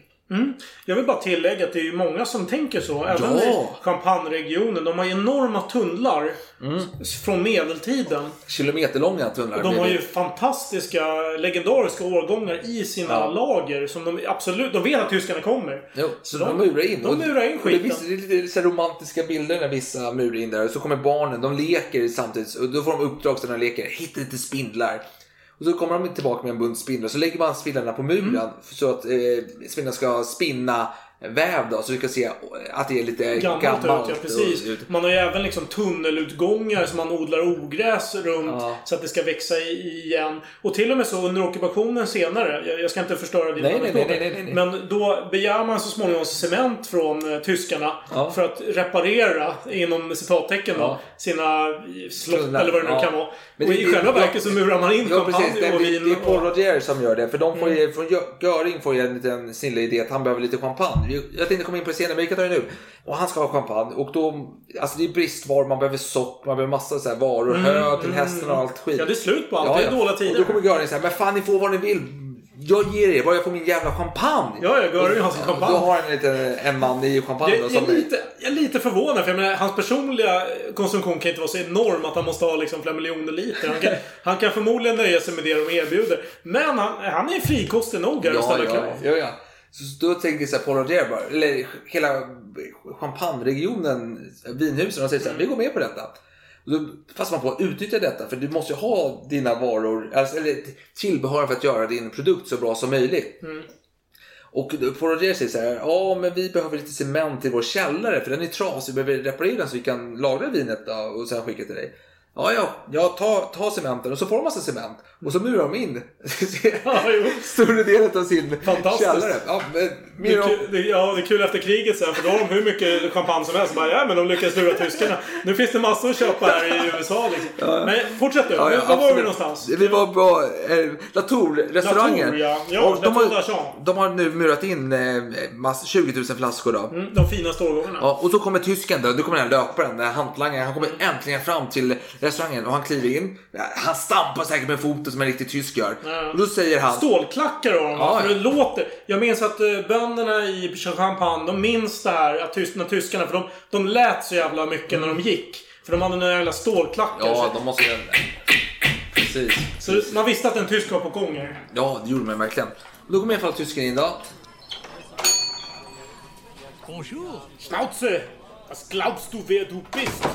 Speaker 2: Jag vill bara tillägga att det är ju många som tänker så. Även
Speaker 1: Ja.
Speaker 2: i Champagne-regionen. De har ju enorma tunnlar
Speaker 1: Mm.
Speaker 2: från medeltiden.
Speaker 1: Kilometerlånga tunnlar.
Speaker 2: De har ju fantastiska, legendariska årgångar i sina
Speaker 1: Ja.
Speaker 2: lager. Som de absolut... De vet att tyskarna kommer.
Speaker 1: Jo, så
Speaker 2: de-
Speaker 1: de, murar in.
Speaker 2: de
Speaker 1: Och-
Speaker 2: murar in
Speaker 1: och det,
Speaker 2: skiten.
Speaker 1: vissa, det är lite så romantiska bilder när vissa murar in där. Och så kommer barnen, de leker samtidigt. Och då får de uppdrag så de leker. Hitta lite spindlar. Och så kommer de tillbaka med en bunt spindlar. Så lägger man spindlarna på muren.
Speaker 2: Mm.
Speaker 1: Så att eh, spindlarna ska spinna väv då. Så vi kan se att det är lite
Speaker 2: Gammalt,
Speaker 1: gammalt.
Speaker 2: ut, ja, precis.
Speaker 1: ut.
Speaker 2: Man har ju även liksom tunnelutgångar som man odlar ogräs runt
Speaker 1: Ja.
Speaker 2: så att det ska växa igen. Och till och med så under ockupationen senare, jag, ska inte förstöra dina
Speaker 1: Nej, nej,
Speaker 2: anekdoter,
Speaker 1: nej, nej, nej, nej.
Speaker 2: men då begär man så småningom cement från eh, tyskarna
Speaker 1: Ja.
Speaker 2: för att reparera, inom citattecken då,
Speaker 1: Ja.
Speaker 2: sina slott
Speaker 1: Tunna,
Speaker 2: eller vad det nu kan vara.
Speaker 1: Men
Speaker 2: och
Speaker 1: det-
Speaker 2: i själva verket så murar man in
Speaker 1: Ja precis, det,
Speaker 2: och
Speaker 1: är-
Speaker 2: vin.
Speaker 1: det är Paul
Speaker 2: Mm.
Speaker 1: Roger som gör det. För de får ju, från Gö- Göring får ju en liten snille idé att han behöver lite champagne. Jag tänkte komma in på det senare, men vi kan ta det nu. Och han ska ha champagne. Och då, alltså det är bristvaror, man behöver socker, man behöver massa så här varor, hö till hästen och allt skit.
Speaker 2: Mm, Ja, det är slut på allt. Det är dåliga tider.
Speaker 1: Och då kommer Göring säga, men fan ni får vad ni vill. Jag ger er, bara jag får min jävla champagne.
Speaker 2: Ja, ja, Göring har sin champagne.
Speaker 1: Då har han en, liten, en man i champagne.
Speaker 2: Jag,
Speaker 1: då,
Speaker 2: jag, är lite, jag är lite förvånad, för jag menar, hans personliga konsumtion kan inte vara så enorm att han måste ha liksom flera miljoner liter. Han kan, han kan förmodligen nöja sig med det de erbjuder. Men han, han är frikostig nog här
Speaker 1: Ja,
Speaker 2: ställer
Speaker 1: ja,
Speaker 2: krav.
Speaker 1: ja, ja. Så då tänker så här, Paul Roger bara, eller hela champagneregionen, vinhusen, de säger så här, vi går med på detta. Och då passar man på att utnyttja detta, för du måste ju ha dina varor, alltså, eller tillbehör för att göra din produkt så bra som möjligt. Och Paul Roger säger så här, ja men vi behöver lite cement i vår källare för den är trasig, vi behöver reparera den så vi kan lagra vinet då, och sen skicka till dig. Ja, ja, ja ta, ta cementen och så får de massa cement. Och så murar de in
Speaker 2: Ja,
Speaker 1: större delen av sin
Speaker 2: Fantastiskt.
Speaker 1: källare. Ja,
Speaker 2: Det är, kul, ja, det är kul efter kriget sen, för då har de hur mycket champagne som helst. Bara, ja, men de lyckades lura tyskarna. Nu finns det massor att köpa här i USA. Liksom. Men fortsätt du.
Speaker 1: Ja, ja,
Speaker 2: Var var vi någonstans?
Speaker 1: Vi var på eh, Latour-restaurangen.
Speaker 2: Latour, ja. Ja,
Speaker 1: Och de, har, de har nu murat in eh, mass, 20 000 flaskor. Då.
Speaker 2: Mm, de finaste årgångarna.
Speaker 1: Ja, och så kommer tysken då, då kommer den här löparen, den här hantlangaren. Han kommer äntligen fram till restaurangen och han kliver in. Han stampar säkert med foten som en riktig tysk gör.
Speaker 2: Ja.
Speaker 1: Och då säger han...
Speaker 2: Stålklackar de
Speaker 1: Ja?
Speaker 2: För det låter... Jag minns att uh, bönderna i Champagne, de minns det här. Att tys, när tyskarna, för de, de lät så jävla mycket när de gick. För de hade några jävla stålklackar.
Speaker 1: Ja, de måste... precis.
Speaker 2: Så man visste att en tysk var på gång här.
Speaker 1: Ja, det gjorde man verkligen. Då kommer i alla fall tysken in då.
Speaker 5: Schnauze! Was glaubst du, wer du bist?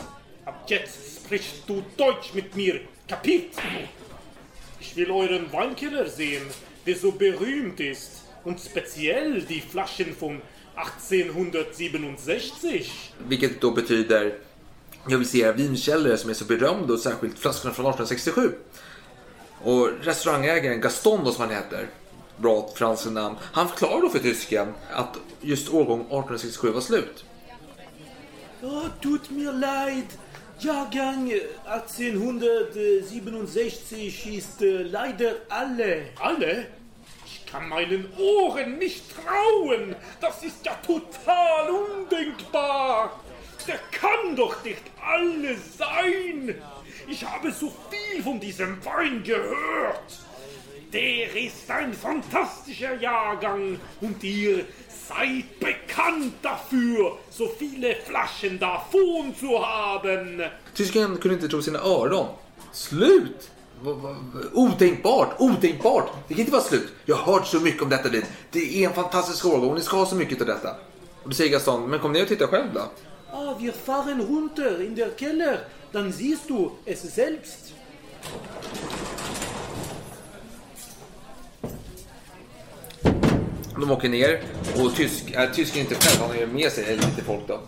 Speaker 5: Ab jetzt sprichst du Deutsch mit mir. Kapiert? Ich will euren Weinkeller sehen, der so berühmt ist. Und speziell die Flaschen von 1867.
Speaker 1: Vilket då betyder jag vill se era vinkällare som är så berömda och särskilt flaskorna från 1867. Och restaurangägaren Gaston då som han heter, bra franska namn, han förklarar då för tysken att just årgång 1867 var slut.
Speaker 5: Oh, tut mir leid. Jahrgang 1867 ist äh, leider alle. Alle? Ich kann meinen Ohren nicht trauen. Das ist ja total undenkbar. Der kann doch nicht alle sein. Ich habe so viel von diesem Wein gehört. Der ist ein fantastischer Jahrgang und ihr seid bekannt dafür, so viele Flaschen davon zu haben.
Speaker 1: Tysken kunde inte tro sina öron. Slut! Otänkbart! Otänkbart! Det kan inte vara slut. Jag har hört så mycket om detta vin. Det är en fantastisk årgång och ni ska ha så mycket av detta. Och då säger Gaston, men kom ner och titta själv då.
Speaker 5: Ah, wir fahren runter in der Keller, dann siehst du es selbst.
Speaker 1: De åker ner och tysk, äh, tysken inte själv, han har ju med sig lite folk då.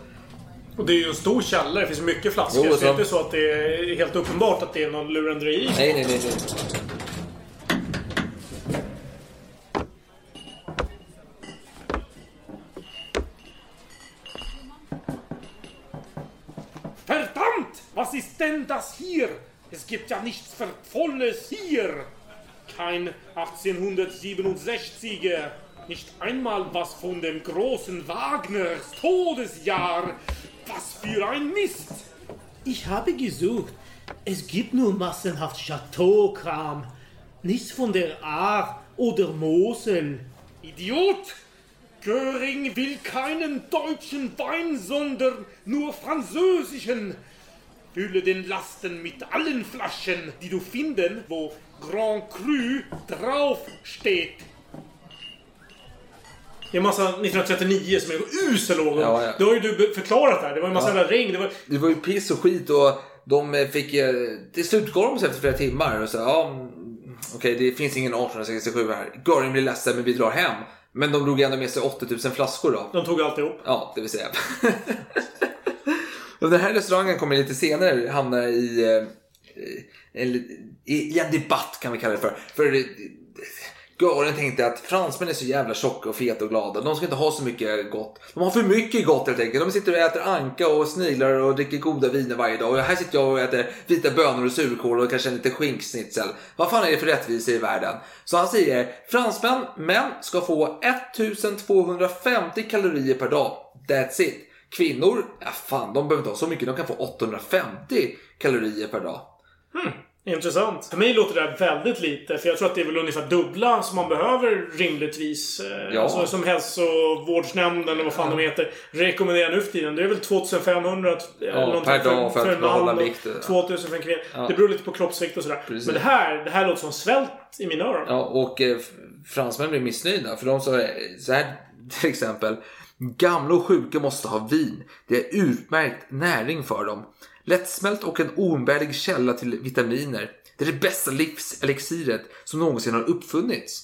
Speaker 2: Och det är ju en stor källare, det finns mycket flaskor.
Speaker 1: Jo,
Speaker 2: så det är inte så att det är helt uppenbart att det är någon lurendrejeri.
Speaker 1: Nej, nej, nej. nej.
Speaker 5: Verdammt! Was ist denn das hier? Es gibt ja nichts Vervolles hier. Kein 1867er. Nicht einmal was von dem großen Wagners Todesjahr. Was für ein Mist!
Speaker 6: Ich habe gesucht. Es gibt nur massenhaft Chateau-Kram. Nichts von der Aar oder Mosel.
Speaker 5: Idiot! Göring will keinen deutschen Wein, sondern nur französischen. Fülle den Lasten mit allen Flaschen, die du finden, wo Grand Cru drauf steht.
Speaker 2: Det är massa 1939 som är usel årgång.
Speaker 1: Ja, ja.
Speaker 2: Det har ju du förklarat där. Det var en massa
Speaker 1: Ja.
Speaker 2: jävla regn. Det var...
Speaker 1: Det var ju piss och skit och de eh, fick... eh, Till slut gav de sig efter flera timmar och sa ja, mm, okej det finns ingen 1867 här. Göring blir ledsen men vi drar hem. Men de drog ändå med sig 80 000 flaskor då.
Speaker 2: De tog alltihop.
Speaker 1: Ja, det vill säga. och den här restaurangen kommer lite senare hamna i, eh, i, i, i en debatt kan vi kalla det för. För eh, Göran tänkte att fransmän är så jävla tjocka och feta och glada. De ska inte ha så mycket gott. De har för mycket gott helt enkelt. De sitter och äter anka och sniglar och dricker goda viner varje dag. Och här sitter jag och äter vita bönor och surkål och kanske en lite skinksnitsel. Vad fan är det för rättvisa i världen? Så han säger fransmän, män ska få 1250 kalorier per dag. That's it. Kvinnor, ja fan de behöver inte ha så mycket. De kan få 850 kalorier per dag. Hmm.
Speaker 2: Intressant. För mig låter det här väldigt lite. För jag tror att det är väl ungefär dubbla som man behöver rimligtvis. Eh,
Speaker 1: Ja.
Speaker 2: Alltså, som hälsovårdsnämnden eller vad fan de heter rekommenderar nu för tiden. Det är väl 2500 ja,
Speaker 1: per dag för att behålla vikten.
Speaker 2: 2000 för en kvinna. Det beror lite på kroppsvikt och sådär.
Speaker 1: Precis.
Speaker 2: Men det här, det här låter som svält i mina öron.
Speaker 1: Ja, och eh, fransmän blir missnöjda. För de sa så här till exempel. Gamla och sjuka måste ha vin. Det är utmärkt näring för dem. Lättsmält och en oumbärlig källa till vitaminer. Det är det bästa livselixiret som någonsin har uppfunnits.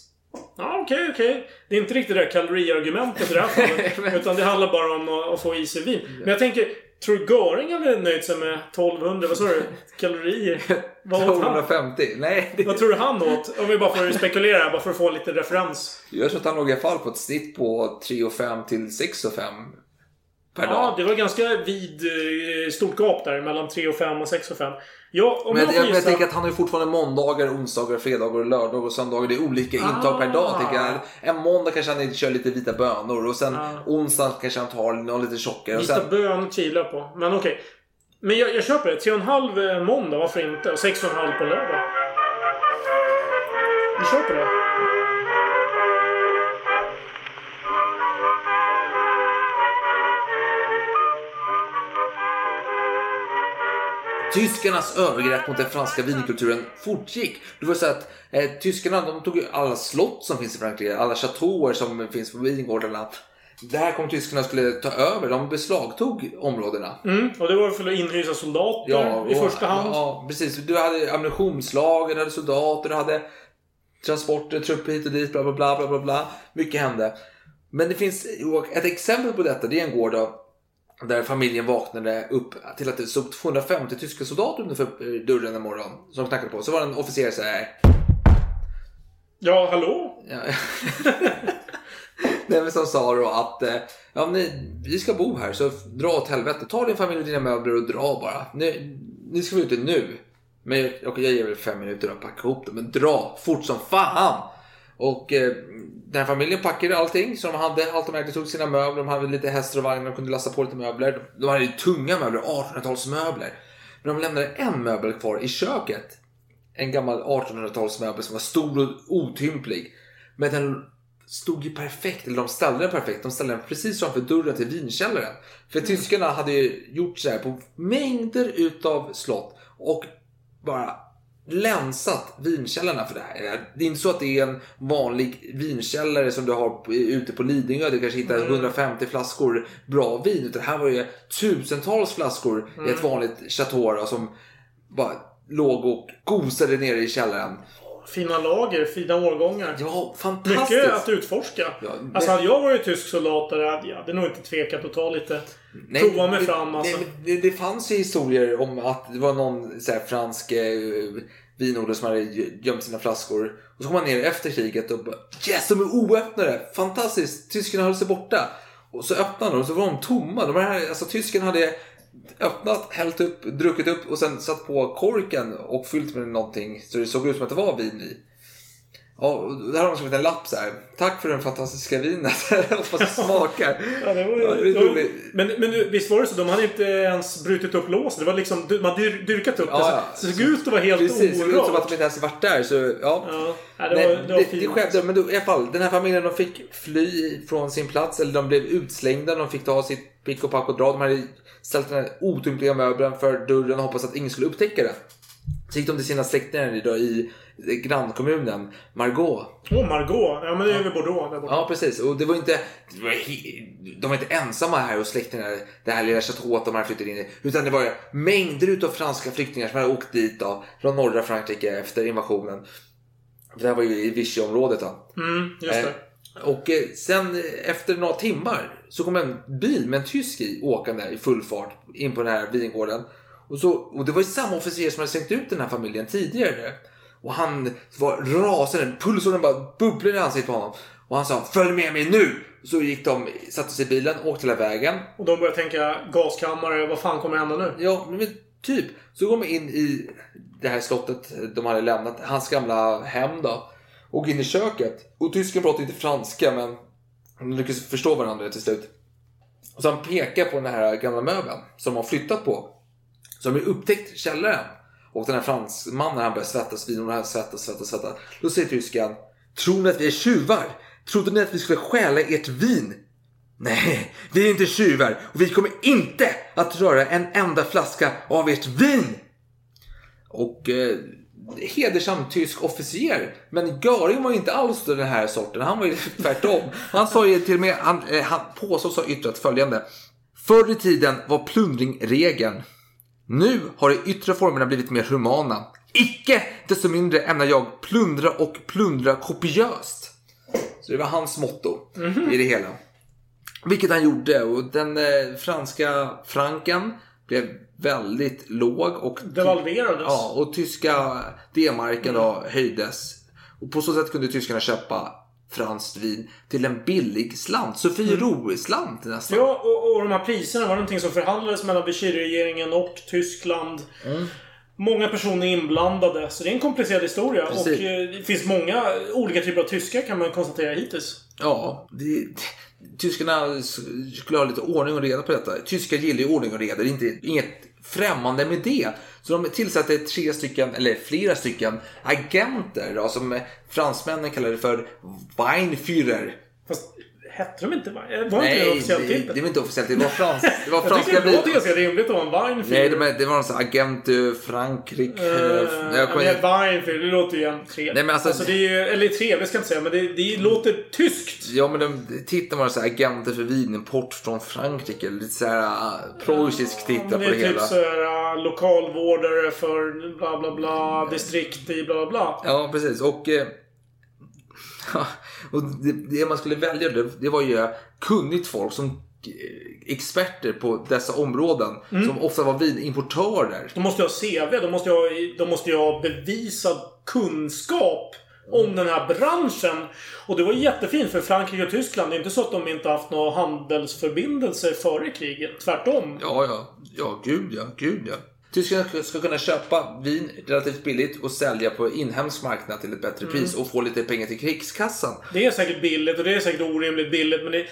Speaker 2: Ja, okej, okej. Det är inte riktigt det där kaloriargumentet i det här fallet. utan det handlar bara om att, få i sig vin. Men jag tänker, tror du Göring hade nöjt sig med 1200, vad sa du? Kalorier? Vad åt han?
Speaker 1: 250? Nej, det,
Speaker 2: Vad tror du han åt? Om vi bara får spekulera här, bara för att få en liten referens.
Speaker 1: jag tror att han låg i alla fall på ett snitt på 3,5 till 6,5 per
Speaker 2: Ja,
Speaker 1: dag.
Speaker 2: det var ganska vid eh, stort gap där mellan 3 och 5 och 6 och 5. Ja, om
Speaker 1: Men
Speaker 2: jag
Speaker 1: jag,
Speaker 2: får
Speaker 1: jag,
Speaker 2: gissa...
Speaker 1: tänker att han har ju fortfarande måndagar, onsdagar, fredagar, lördagar och söndagar. Det är olika intag per dag.
Speaker 2: Ah.
Speaker 1: Tänker jag. En måndag kanske han kör lite vita bönor och sen
Speaker 2: Ah.
Speaker 1: onsdag kanske han tar någon lite tjockare.
Speaker 2: Vita
Speaker 1: sen,
Speaker 2: bönor tvivlar jag på. Men okej. Men jag, jag köper det. 3,5 måndag, varför inte? Och 6,5 på lördag. Vi köper det.
Speaker 1: Tyskarnas övergrepp mot den franska vinkulturen fortgick. Det var så att eh, tyskarna de tog alla slott som finns i Frankrike, alla chateauer som finns på vingårdarna. Där kom tyskarna skulle ta över. De beslagtog områdena.
Speaker 2: Mm, och det var för att inhysa soldater i
Speaker 1: och-
Speaker 2: första hand.
Speaker 1: Ja, precis. Du hade ammunitionslager, du hade soldater, du hade transporter, trupper hit och dit, bla bla bla bla bla. Mycket hände. Men det finns ett exempel på detta, det är en gård då, där familjen vaknade upp till att det stod 250 tyska soldater utanför eh, dörren en morgon som knackade på. Så var det en officer så här.
Speaker 2: Ja, hallå?
Speaker 1: Ja. Nej, men som sa då att eh, ja, ni, vi ska bo här så dra åt helvete. Ta din familj och dina möbler och dra bara. Ni, ni ska vara ute nu. Men jag, jag ger väl fem minuter att packa ihop det. Men dra fort som fan. Och eh, den här familjen packade allting som de hade. Allt de ägde tog sina möbler. De hade lite hästar och vagnar. De kunde lasta på lite möbler. De hade ju tunga möbler. 1800-talsmöbler. Men de lämnade en möbel kvar i köket. En gammal 1800-talsmöbel som var stor och otymplig. Men den stod ju perfekt, eller de ställde den perfekt. De ställde den precis framför dörren till vinkällaren. För tyskarna hade ju gjort så här på mängder utav slott och bara länsat vinkällarna för det här. Det är inte så att det är en vanlig vinkällare som du har ute på Lidingö. Du kanske hittar 150 flaskor bra vin. Utan här var det tusentals flaskor i ett vanligt chateau som bara låg och gosade nere i källaren.
Speaker 2: Fina lager, fina årgångar.
Speaker 1: Ja, fantastiskt!
Speaker 2: Mycket att utforska.
Speaker 1: Ja, men-
Speaker 2: Alltså hade jag varit tysk soldat där hade jag nog inte tvekat att ta lite... prova mig
Speaker 1: det-
Speaker 2: fram alltså.
Speaker 1: nej, men det, det fanns ju historier om att det var någon så här, fransk eh, vinodlare som hade gömt sina flaskor. Och så kom han ner efter kriget och bara Yes, de är oöppnade! Fantastiskt! Tyskarna höll sig borta. Och så öppnade de och så var de tomma. De här, alltså, tyskarna hade öppnat, hällt upp, druckit upp och sen satt på korken och fyllt med någonting så det såg ut som att det var vin i. Ja, där har de skrivit en lapp så här. Tack för den fantastiska vinet. Hoppas det smakar.
Speaker 2: Ja, det var,
Speaker 1: Ja, det
Speaker 2: det var, men, men visst var det så? De hade inte ens brutit upp låset. Det var liksom, man dyr, dyrkat upp
Speaker 1: Ja,
Speaker 2: det.
Speaker 1: ja.
Speaker 2: Så det såg ut att vara helt
Speaker 1: Precis, det såg ut som att
Speaker 2: orört.
Speaker 1: de inte ens varit där. Så, ja.
Speaker 2: Ja, det var,
Speaker 1: det,
Speaker 2: det var
Speaker 1: det,
Speaker 2: fint.
Speaker 1: skedde, men då, i alla fall, den här familjen de fick fly från sin plats eller de blev utslängda. De fick ta sitt pick och pack och dra. De hade ställt den här otympliga möbeln för dörren och hoppats att ingen skulle upptäcka det. Så gick de till sina släktingar då i grannkommunen Margaux.
Speaker 2: Åh, Margot. Ja, men det är väl Bordeaux där borta.
Speaker 1: Ja, precis. Och det var inte, det var, de var inte ensamma här hos släktingarna, det här lilla chateauet de hade flyttat in i. Utan det var mängder utav franska flyktingar som hade åkt dit då, från norra Frankrike efter invasionen. Det här var ju i Vichy-området då.
Speaker 2: Mm, just det.
Speaker 1: Eh, Och eh, sen efter några timmar så kom en bil med en tysk i åkande i full fart in på den här vingården. Och, så, och det var ju samma officer som hade slängt ut den här familjen tidigare. Och han var rasande, pulsen bara bubblade i ansiktet på honom. Och han sa följ med mig nu! Så gick de, satte sig i bilen, åkte hela vägen.
Speaker 2: Och de började tänka gaskammare, vad fan kommer hända nu?
Speaker 1: Ja, men typ. Så går man in i det här slottet de hade lämnat, hans gamla hem då. Och in i köket. Och tysken pratar inte franska men de lyckas förstå varandra till slut. Och så han pekar på den här gamla möbeln som de har flyttat på. Så de har upptäckt källaren. Och den här fransmannen han börjar svettas vid och svettas, svettas, svettas. Då säger tysken. Tror ni att vi är tjuvar? Trodde ni att vi skulle stjäla ert vin? Nej, vi är inte tjuvar och vi kommer inte att röra en enda flaska av ert vin! Och eh, hedersam tysk officer. Men Göring var ju inte alls den här sorten. Han var ju tvärtom. Han sa ju till och med, han, eh, han påstås ha yttrat följande. Förr i tiden var plundring regeln. Nu har de yttre formerna blivit mer humana. Icke desto mindre ämnar jag plundra och plundra kopiöst. Så det var hans motto i det hela. Vilket han gjorde och den eh, franska franken blev väldigt låg och,
Speaker 2: Devalverades.
Speaker 1: ja, och tyska D-marken då höjdes. Och på så sätt kunde tyskarna köpa franskt vin till en billig slant. Sofiero-slant nästan.
Speaker 2: Ja, och, och de här priserna var någonting som förhandlades mellan Vichy-regeringen och Tyskland.
Speaker 1: Mm.
Speaker 2: Många personer inblandade, så det är en komplicerad historia.
Speaker 1: Precis.
Speaker 2: Och eh, det finns många olika typer av tyskar kan man konstatera hittills.
Speaker 1: Ja, det, tyskarna skulle ha lite ordning och reda på detta. Tyskar gillar ju ordning och reda, det är inte, inget främmande med det. Så de tillsatte tre stycken, eller flera stycken, agenter då, som fransmännen kallade för Weinführer.
Speaker 2: Fast Hette de inte Wein? Var inte det
Speaker 1: Nej,
Speaker 2: officiellt
Speaker 1: det, det var inte officiellt. Det var, frans, det var
Speaker 2: Jag
Speaker 1: franska
Speaker 2: tycker det låter ganska rimligt att vara en
Speaker 1: Nej,
Speaker 2: Weinfeld.
Speaker 1: de, det var någon sån här agent Frankrike.
Speaker 2: Uh,
Speaker 1: jag kommer-
Speaker 2: men det låter ju jävligt trevligt.
Speaker 1: Nej, men alltså-
Speaker 2: det är ju, eller trevligt ska jag inte säga, men det, det låter tyskt.
Speaker 1: Ja, men de, titeln var så här, agenter för vinimport från Frankrike. Lite så här uh, preussisk titel
Speaker 2: Men
Speaker 1: på
Speaker 2: det
Speaker 1: det
Speaker 2: är typ
Speaker 1: hela.
Speaker 2: såhär uh, lokalvårdare för bla bla bla, distrikt i bla bla bla.
Speaker 1: Ja, precis. Och, eh, och det, det man skulle välja det, det var ju kunnigt folk som eh, experter på dessa områden.
Speaker 2: Mm.
Speaker 1: Som ofta var vinimportörer.
Speaker 2: De måste ju ha CV, de måste ju ha, de måste ju ha bevisad kunskap om den här branschen. Och det var jättefint för Frankrike och Tyskland. Det är inte så att de inte haft några handelsförbindelser före kriget. Tvärtom.
Speaker 1: Ja, ja. Ja, gud ja. Gud ja. Tyskarna ska- kunna köpa vin relativt billigt och sälja på inhemsk marknad till ett bättre pris
Speaker 2: Mm.
Speaker 1: och få lite pengar till krigskassan.
Speaker 2: Det är säkert billigt och det är säkert orimligt billigt men det...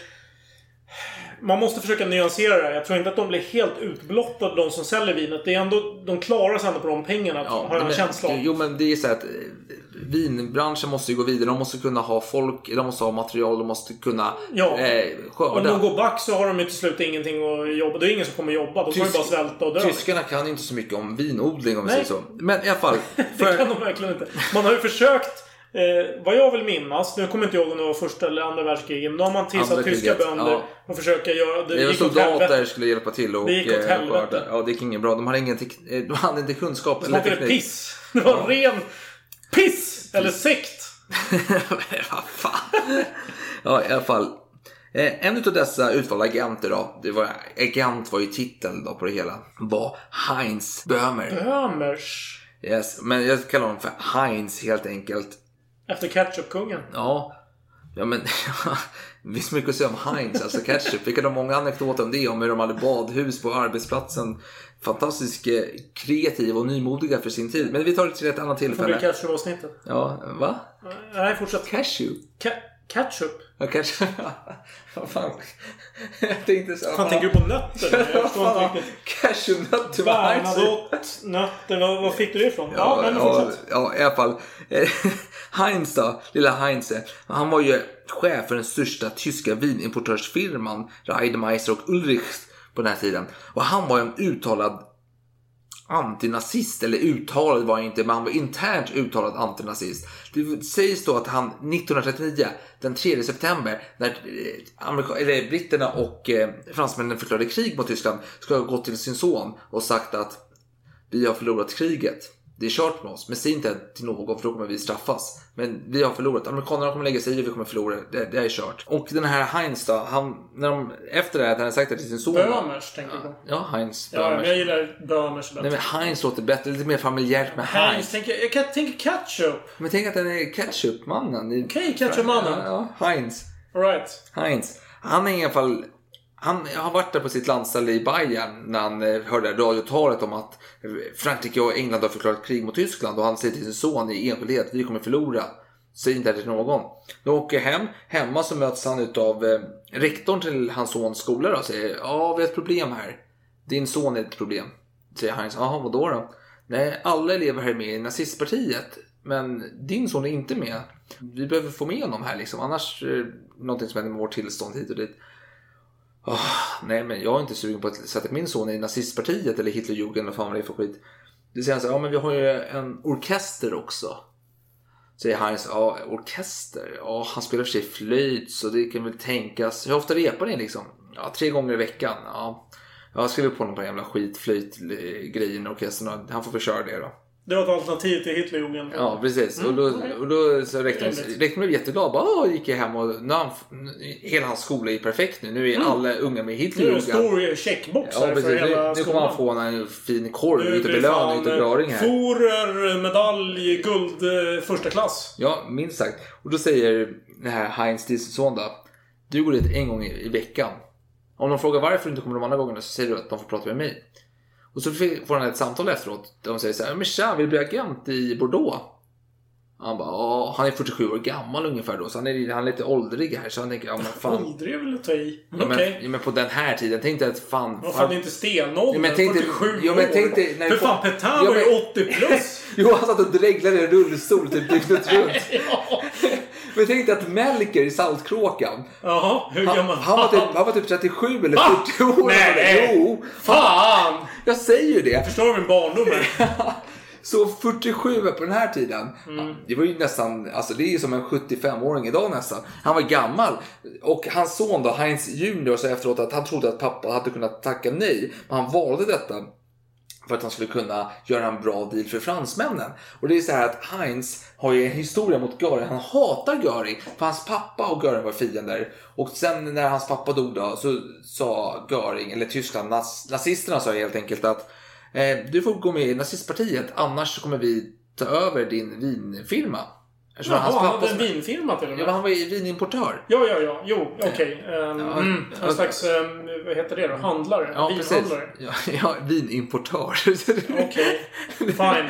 Speaker 2: Man måste försöka nyansera det här. Jag tror inte att de blir helt utblottade, de som säljer vinet. Det är ändå... De klarar sig ändå på de pengarna, har jag en känsla av.
Speaker 1: Jo, men det är så att eh, vinbranschen måste ju gå vidare. De måste kunna ha folk, de måste ha material, de måste kunna
Speaker 2: Ja.
Speaker 1: eh,
Speaker 2: Om
Speaker 1: skörda.
Speaker 2: de går back så har de ju till slut ingenting att jobba. Det är ingen som kommer jobba. De
Speaker 1: Tysk-
Speaker 2: bara svälta och dö.
Speaker 1: Tyskarna kan ju inte så mycket om vinodling om vi säger så. Men i alla fall.
Speaker 2: Det kan
Speaker 1: För,
Speaker 2: de verkligen inte. Man har ju försökt, eh, vad jag vill minnas, nu kommer inte jag ihåg om det var första eller andra världskriget, men då har man tillsatt tyska bönder
Speaker 1: ja.
Speaker 2: och försöka göra... Det,
Speaker 1: det var soldater skulle hjälpa till och
Speaker 2: Det gick åt
Speaker 1: eh,
Speaker 2: helvete.
Speaker 1: Ja, det gick inget bra. De hade ingen eh, de hade inte kunskap
Speaker 2: Det
Speaker 1: eller teknik.
Speaker 2: piss. Det var ren piss! Eller sekt.
Speaker 1: Vad fan. ja, i alla fall. Eh, En av dessa utvalda agenter då, det var, agent var ju titeln då på det hela, var Heinz Böhmer.
Speaker 2: Bömers.
Speaker 1: Yes, men jag kallar honom för Heinz helt enkelt.
Speaker 2: Efter ketchupkungen.
Speaker 1: Ja, ja men det finns mycket att säga om Heinz, alltså ketchup. Vi kan ha många anekdoter om det, om hur de hade badhus på arbetsplatsen. Fantastiskt eh, kreativa och nymodiga för sin tid. Men vi tar det till ett annat
Speaker 2: Det blir
Speaker 1: tillfälle.
Speaker 2: ketchup-avsnittet.
Speaker 1: Ja, va?
Speaker 2: Nej, fortsätt.
Speaker 1: Cashew?
Speaker 2: Ka- ketchup?
Speaker 1: Ja, kanske. Vad fan. Jag tänkte så.
Speaker 2: Fan, tänker du på nötter? Jag förstår inte riktigt.
Speaker 1: Cashewnötter.
Speaker 2: Bernadotte, nötter. Vad, vad fick du det ifrån? Ja,
Speaker 1: Ja, ja, ja, i alla fall. Heinz då, lilla Heinz. Han var ju chef för den största tyska vinimportörsfirman Reidemeister och Ulrichs på den här tiden. Och han var ju en uttalad antinazist, eller uttalad var han inte, men han var internt uttalad antinazist. Det sägs då att han 1939, den 3 september, när eh, Amerika- eller britterna och eh, fransmännen förklarade krig mot Tyskland, ska ha gått till sin son och sagt att vi har förlorat kriget. Det är kört med oss, men säg inte till någon för då kommer vi straffas. Men vi har förlorat. Amerikanerna kommer lägga sig i och vi kommer förlora. Det, det är kört. Och den här Heinz då, han, när de, efter det här, att han sagt det till sin son.
Speaker 2: Bömers, tänker du på.
Speaker 1: Ja, Heinz.
Speaker 2: Ja, men
Speaker 1: Böhmers.
Speaker 2: jag gillar Bömers bättre.
Speaker 1: Nej men Heinz låter bättre, lite mer familjärt med
Speaker 2: Heinz,
Speaker 1: Heinz.
Speaker 2: tänker, jag kan- tänker ketchup.
Speaker 1: Men tänk att den är ketchupmannen.
Speaker 2: Okej, ketchupmannen.
Speaker 1: Ja, ja, Heinz.
Speaker 2: Alright.
Speaker 1: Heinz. Han är i alla fall... Han har varit där på sitt landställe i Bayern när han eh, hörde radiotalet om att Frankrike och England har förklarat krig mot Tyskland och han säger till sin son i enskildhet vi kommer förlora. Säg inte det till någon. Då åker jag hem. Hemma så möts han av eh, rektorn till hans sons skola då och säger ja vi har ett problem här. Din son är ett problem. Säger Heinz. Jaha, vadå då? Nej, alla elever här är med i nazistpartiet. Men din son är inte med. Vi behöver få med honom här liksom. Annars eh, någonting som händer med vårt tillstånd hit och dit. Oh, nej, men jag är inte sugen på att sätta min son i nazistpartiet eller Hitlerjugend eller fan vad det är för skit. Det säger han så här, ja men vi har ju en orkester också. Säger Heinz, ja orkester? Ja, han spelar för sig flöjt så det kan väl tänkas. Hur ofta repar ni liksom? Ja, tre gånger i veckan. Ja, jag skriver på honom på den jävla skitflöjtgrejen i orkestern och han får väl köra det då.
Speaker 2: Det var ett alternativ till Hitlerjugend.
Speaker 1: Ja, precis. Och då, och då så rektorn, rektorn blev jätteglad. Bara, Åh, gick jag hem och nu han, hela hans skola är perfekt nu. Nu är alla unga med
Speaker 2: Nu är det en stor checkbox
Speaker 1: Ja,
Speaker 2: här
Speaker 1: precis.
Speaker 2: för hela
Speaker 1: Nu, nu kommer han få en fin korv
Speaker 2: blir
Speaker 1: belöning
Speaker 2: fan,
Speaker 1: utav Braring här.
Speaker 2: Forer, medalj, guld, eh, första klass.
Speaker 1: Ja, minst sagt. Och då säger det här Heinz till sin son då. Du går dit en gång i, i veckan. Om de frågar varför du inte kommer de andra gångerna så säger du att de får prata med mig. Och så får han ett samtal efteråt. Där de säger så här. Men tja, vill du bli agent i Bordeaux? Han bara, han är 47 år gammal ungefär då. Så han är, han är lite åldrig här. Så han tänker, ja men fan.
Speaker 2: Åldrig är väl att ta i. Men
Speaker 1: Ja, men,
Speaker 2: okej.
Speaker 1: ja, men på den här tiden. Tänk dig att fan.
Speaker 2: Vad fan, det är inte stenålder.
Speaker 1: Ja, men tänk dig-
Speaker 2: 47
Speaker 1: ja, men tänk dig när
Speaker 2: För fan, Petain
Speaker 1: Ja,
Speaker 2: var ju
Speaker 1: men-
Speaker 2: 80 plus.
Speaker 1: Jo, han satt och dreglade i en rullstol typ dygnet runt.
Speaker 2: ja.
Speaker 1: Men jag tänkte att Melker i Saltkråkan,
Speaker 2: Jaha, hur
Speaker 1: han,
Speaker 2: gammal?
Speaker 1: han, var typ, han var typ 37 eller
Speaker 2: Va?
Speaker 1: 40 år.
Speaker 2: Nej.
Speaker 1: Jo,
Speaker 2: Fan!
Speaker 1: jag säger ju det.
Speaker 2: Förstår du min barndom?
Speaker 1: Så 47 på den här tiden,
Speaker 2: Mm.
Speaker 1: det var ju nästan, alltså det är ju som en 75-åring idag nästan. Han var gammal. Och hans son då, Heinz Junior, sa efteråt att han trodde att pappa hade kunnat tacka nej. Men han valde detta för att han skulle kunna göra en bra deal för fransmännen. Och det är så här att Heinz har ju en historia mot Göring. Han hatar Göring för hans pappa och Göring var fiender. Och sen när hans pappa dog då så sa Göring, eller Tyskland, nas- nazisterna sa helt enkelt att eh, du får gå med i nazistpartiet annars kommer vi ta över din vinfirma. Eftersom
Speaker 2: Jaha, han hade en vinfirma till och
Speaker 1: Ja,
Speaker 2: med.
Speaker 1: men han var ju vinimportör.
Speaker 2: Ja, ja, ja. Jo, okej. Ehm,
Speaker 1: Ja,
Speaker 2: mm,
Speaker 1: ja.
Speaker 2: en slags, um, vad heter det då? Handlare?
Speaker 1: Ja.
Speaker 2: Vinhandlare?
Speaker 1: Ja, ja vinimportör.
Speaker 2: Okej, fine.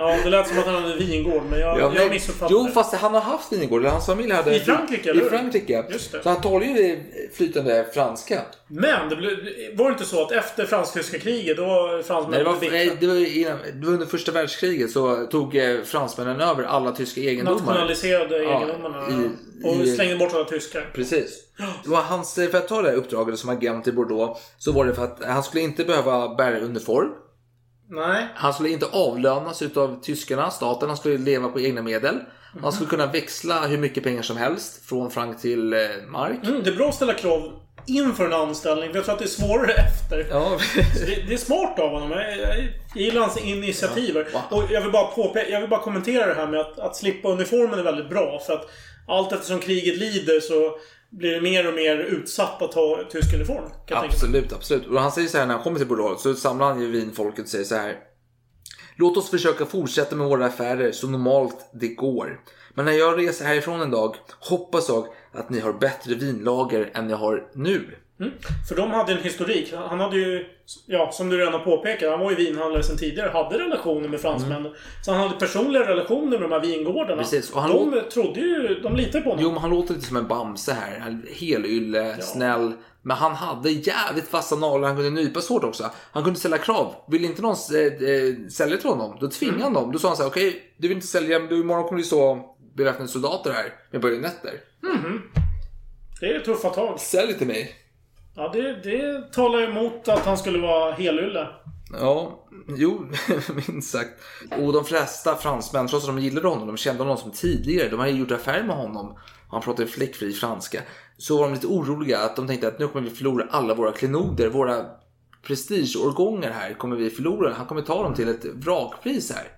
Speaker 2: Ja, det lät som att han hade vingård, men jag,
Speaker 1: Ja,
Speaker 2: jag missuppfattade.
Speaker 1: jo, fast han har haft vingård. eller Hans familj hade...
Speaker 2: I Frankrike,
Speaker 1: I
Speaker 2: eller hur?
Speaker 1: Frankrike.
Speaker 2: Just det.
Speaker 1: Så han talar ju flytande franska.
Speaker 2: Men det blev, var det inte så att efter fransk-tyska kriget, då var
Speaker 1: Nej, det,
Speaker 2: fransmännen
Speaker 1: var, nej, det, var innan, det var under första världskriget så tog eh, fransmännen över alla tyska egendomar.
Speaker 2: Nationaliserade
Speaker 1: Ja,
Speaker 2: egendomarna.
Speaker 1: i-
Speaker 2: och
Speaker 1: i-
Speaker 2: slängde bort alla tyskar.
Speaker 1: Precis. Det var hans, för att ta det här uppdraget som agent i Bordeaux så var det för att han skulle inte behöva bära uniform.
Speaker 2: Nej.
Speaker 1: Han skulle inte avlönas utav tyskarna, staten. Han skulle leva på egna medel. Han skulle kunna växla hur mycket pengar som helst från franc till eh, mark.
Speaker 2: Mm, det är bra att ställa krav inför en anställning, för jag tror att det är svårare efter.
Speaker 1: Ja,
Speaker 2: Det, det är smart av honom. Jag, jag, jag gillar hans initiativer. Och jag vill bara påpeka, jag vill bara kommentera det här med att, att slippa uniformen är väldigt bra. För att allt eftersom kriget lider så blir det mer och mer utsatt att ha tysk uniform. Kan tänka
Speaker 1: absolut, absolut. Och han säger så här när han kommer till Bordeaux så samlar han ju vinfolket och säger så här. Låt oss försöka fortsätta med våra affärer så normalt det går. Men när jag reser härifrån en dag hoppas jag att ni har bättre vinlager än ni har nu.
Speaker 2: För de hade en historik. Han hade ju, ja, som du redan har påpekat, han var ju vinhandlare sedan tidigare. Hade relationer med fransmännen. Så han hade personliga relationer med de här vingårdarna.
Speaker 1: Mm. Precis, och han
Speaker 2: de trodde ju, de litade på honom.
Speaker 1: Jo, men han låter lite som en Bamse här. Helylle, snäll. Men han hade jävligt fasta naglar. Han kunde nypas hårt också. Han kunde ställa krav. Vill inte någon eh, eh, sälja till honom, då tvingade han dem. Då sa han så här, okej, du vill inte sälja, men du, imorgon kommer det stå beväpnade soldater här med bajonetter.
Speaker 2: Det är tuffa tag.
Speaker 1: Sälj till mig.
Speaker 2: Ja, det, det talar emot att han skulle vara helylle.
Speaker 1: Ja, jo, minst sagt. Och de flesta fransmän, trots att de gillade honom, de kände honom som tidigare. De hade gjort affärer med honom. Han pratade fläckfri franska. Så var de lite oroliga att de tänkte att nu kommer vi förlora alla våra klenoder. Våra prestigeårgångar här kommer vi förlora. Han kommer ta dem till ett vrakpris här.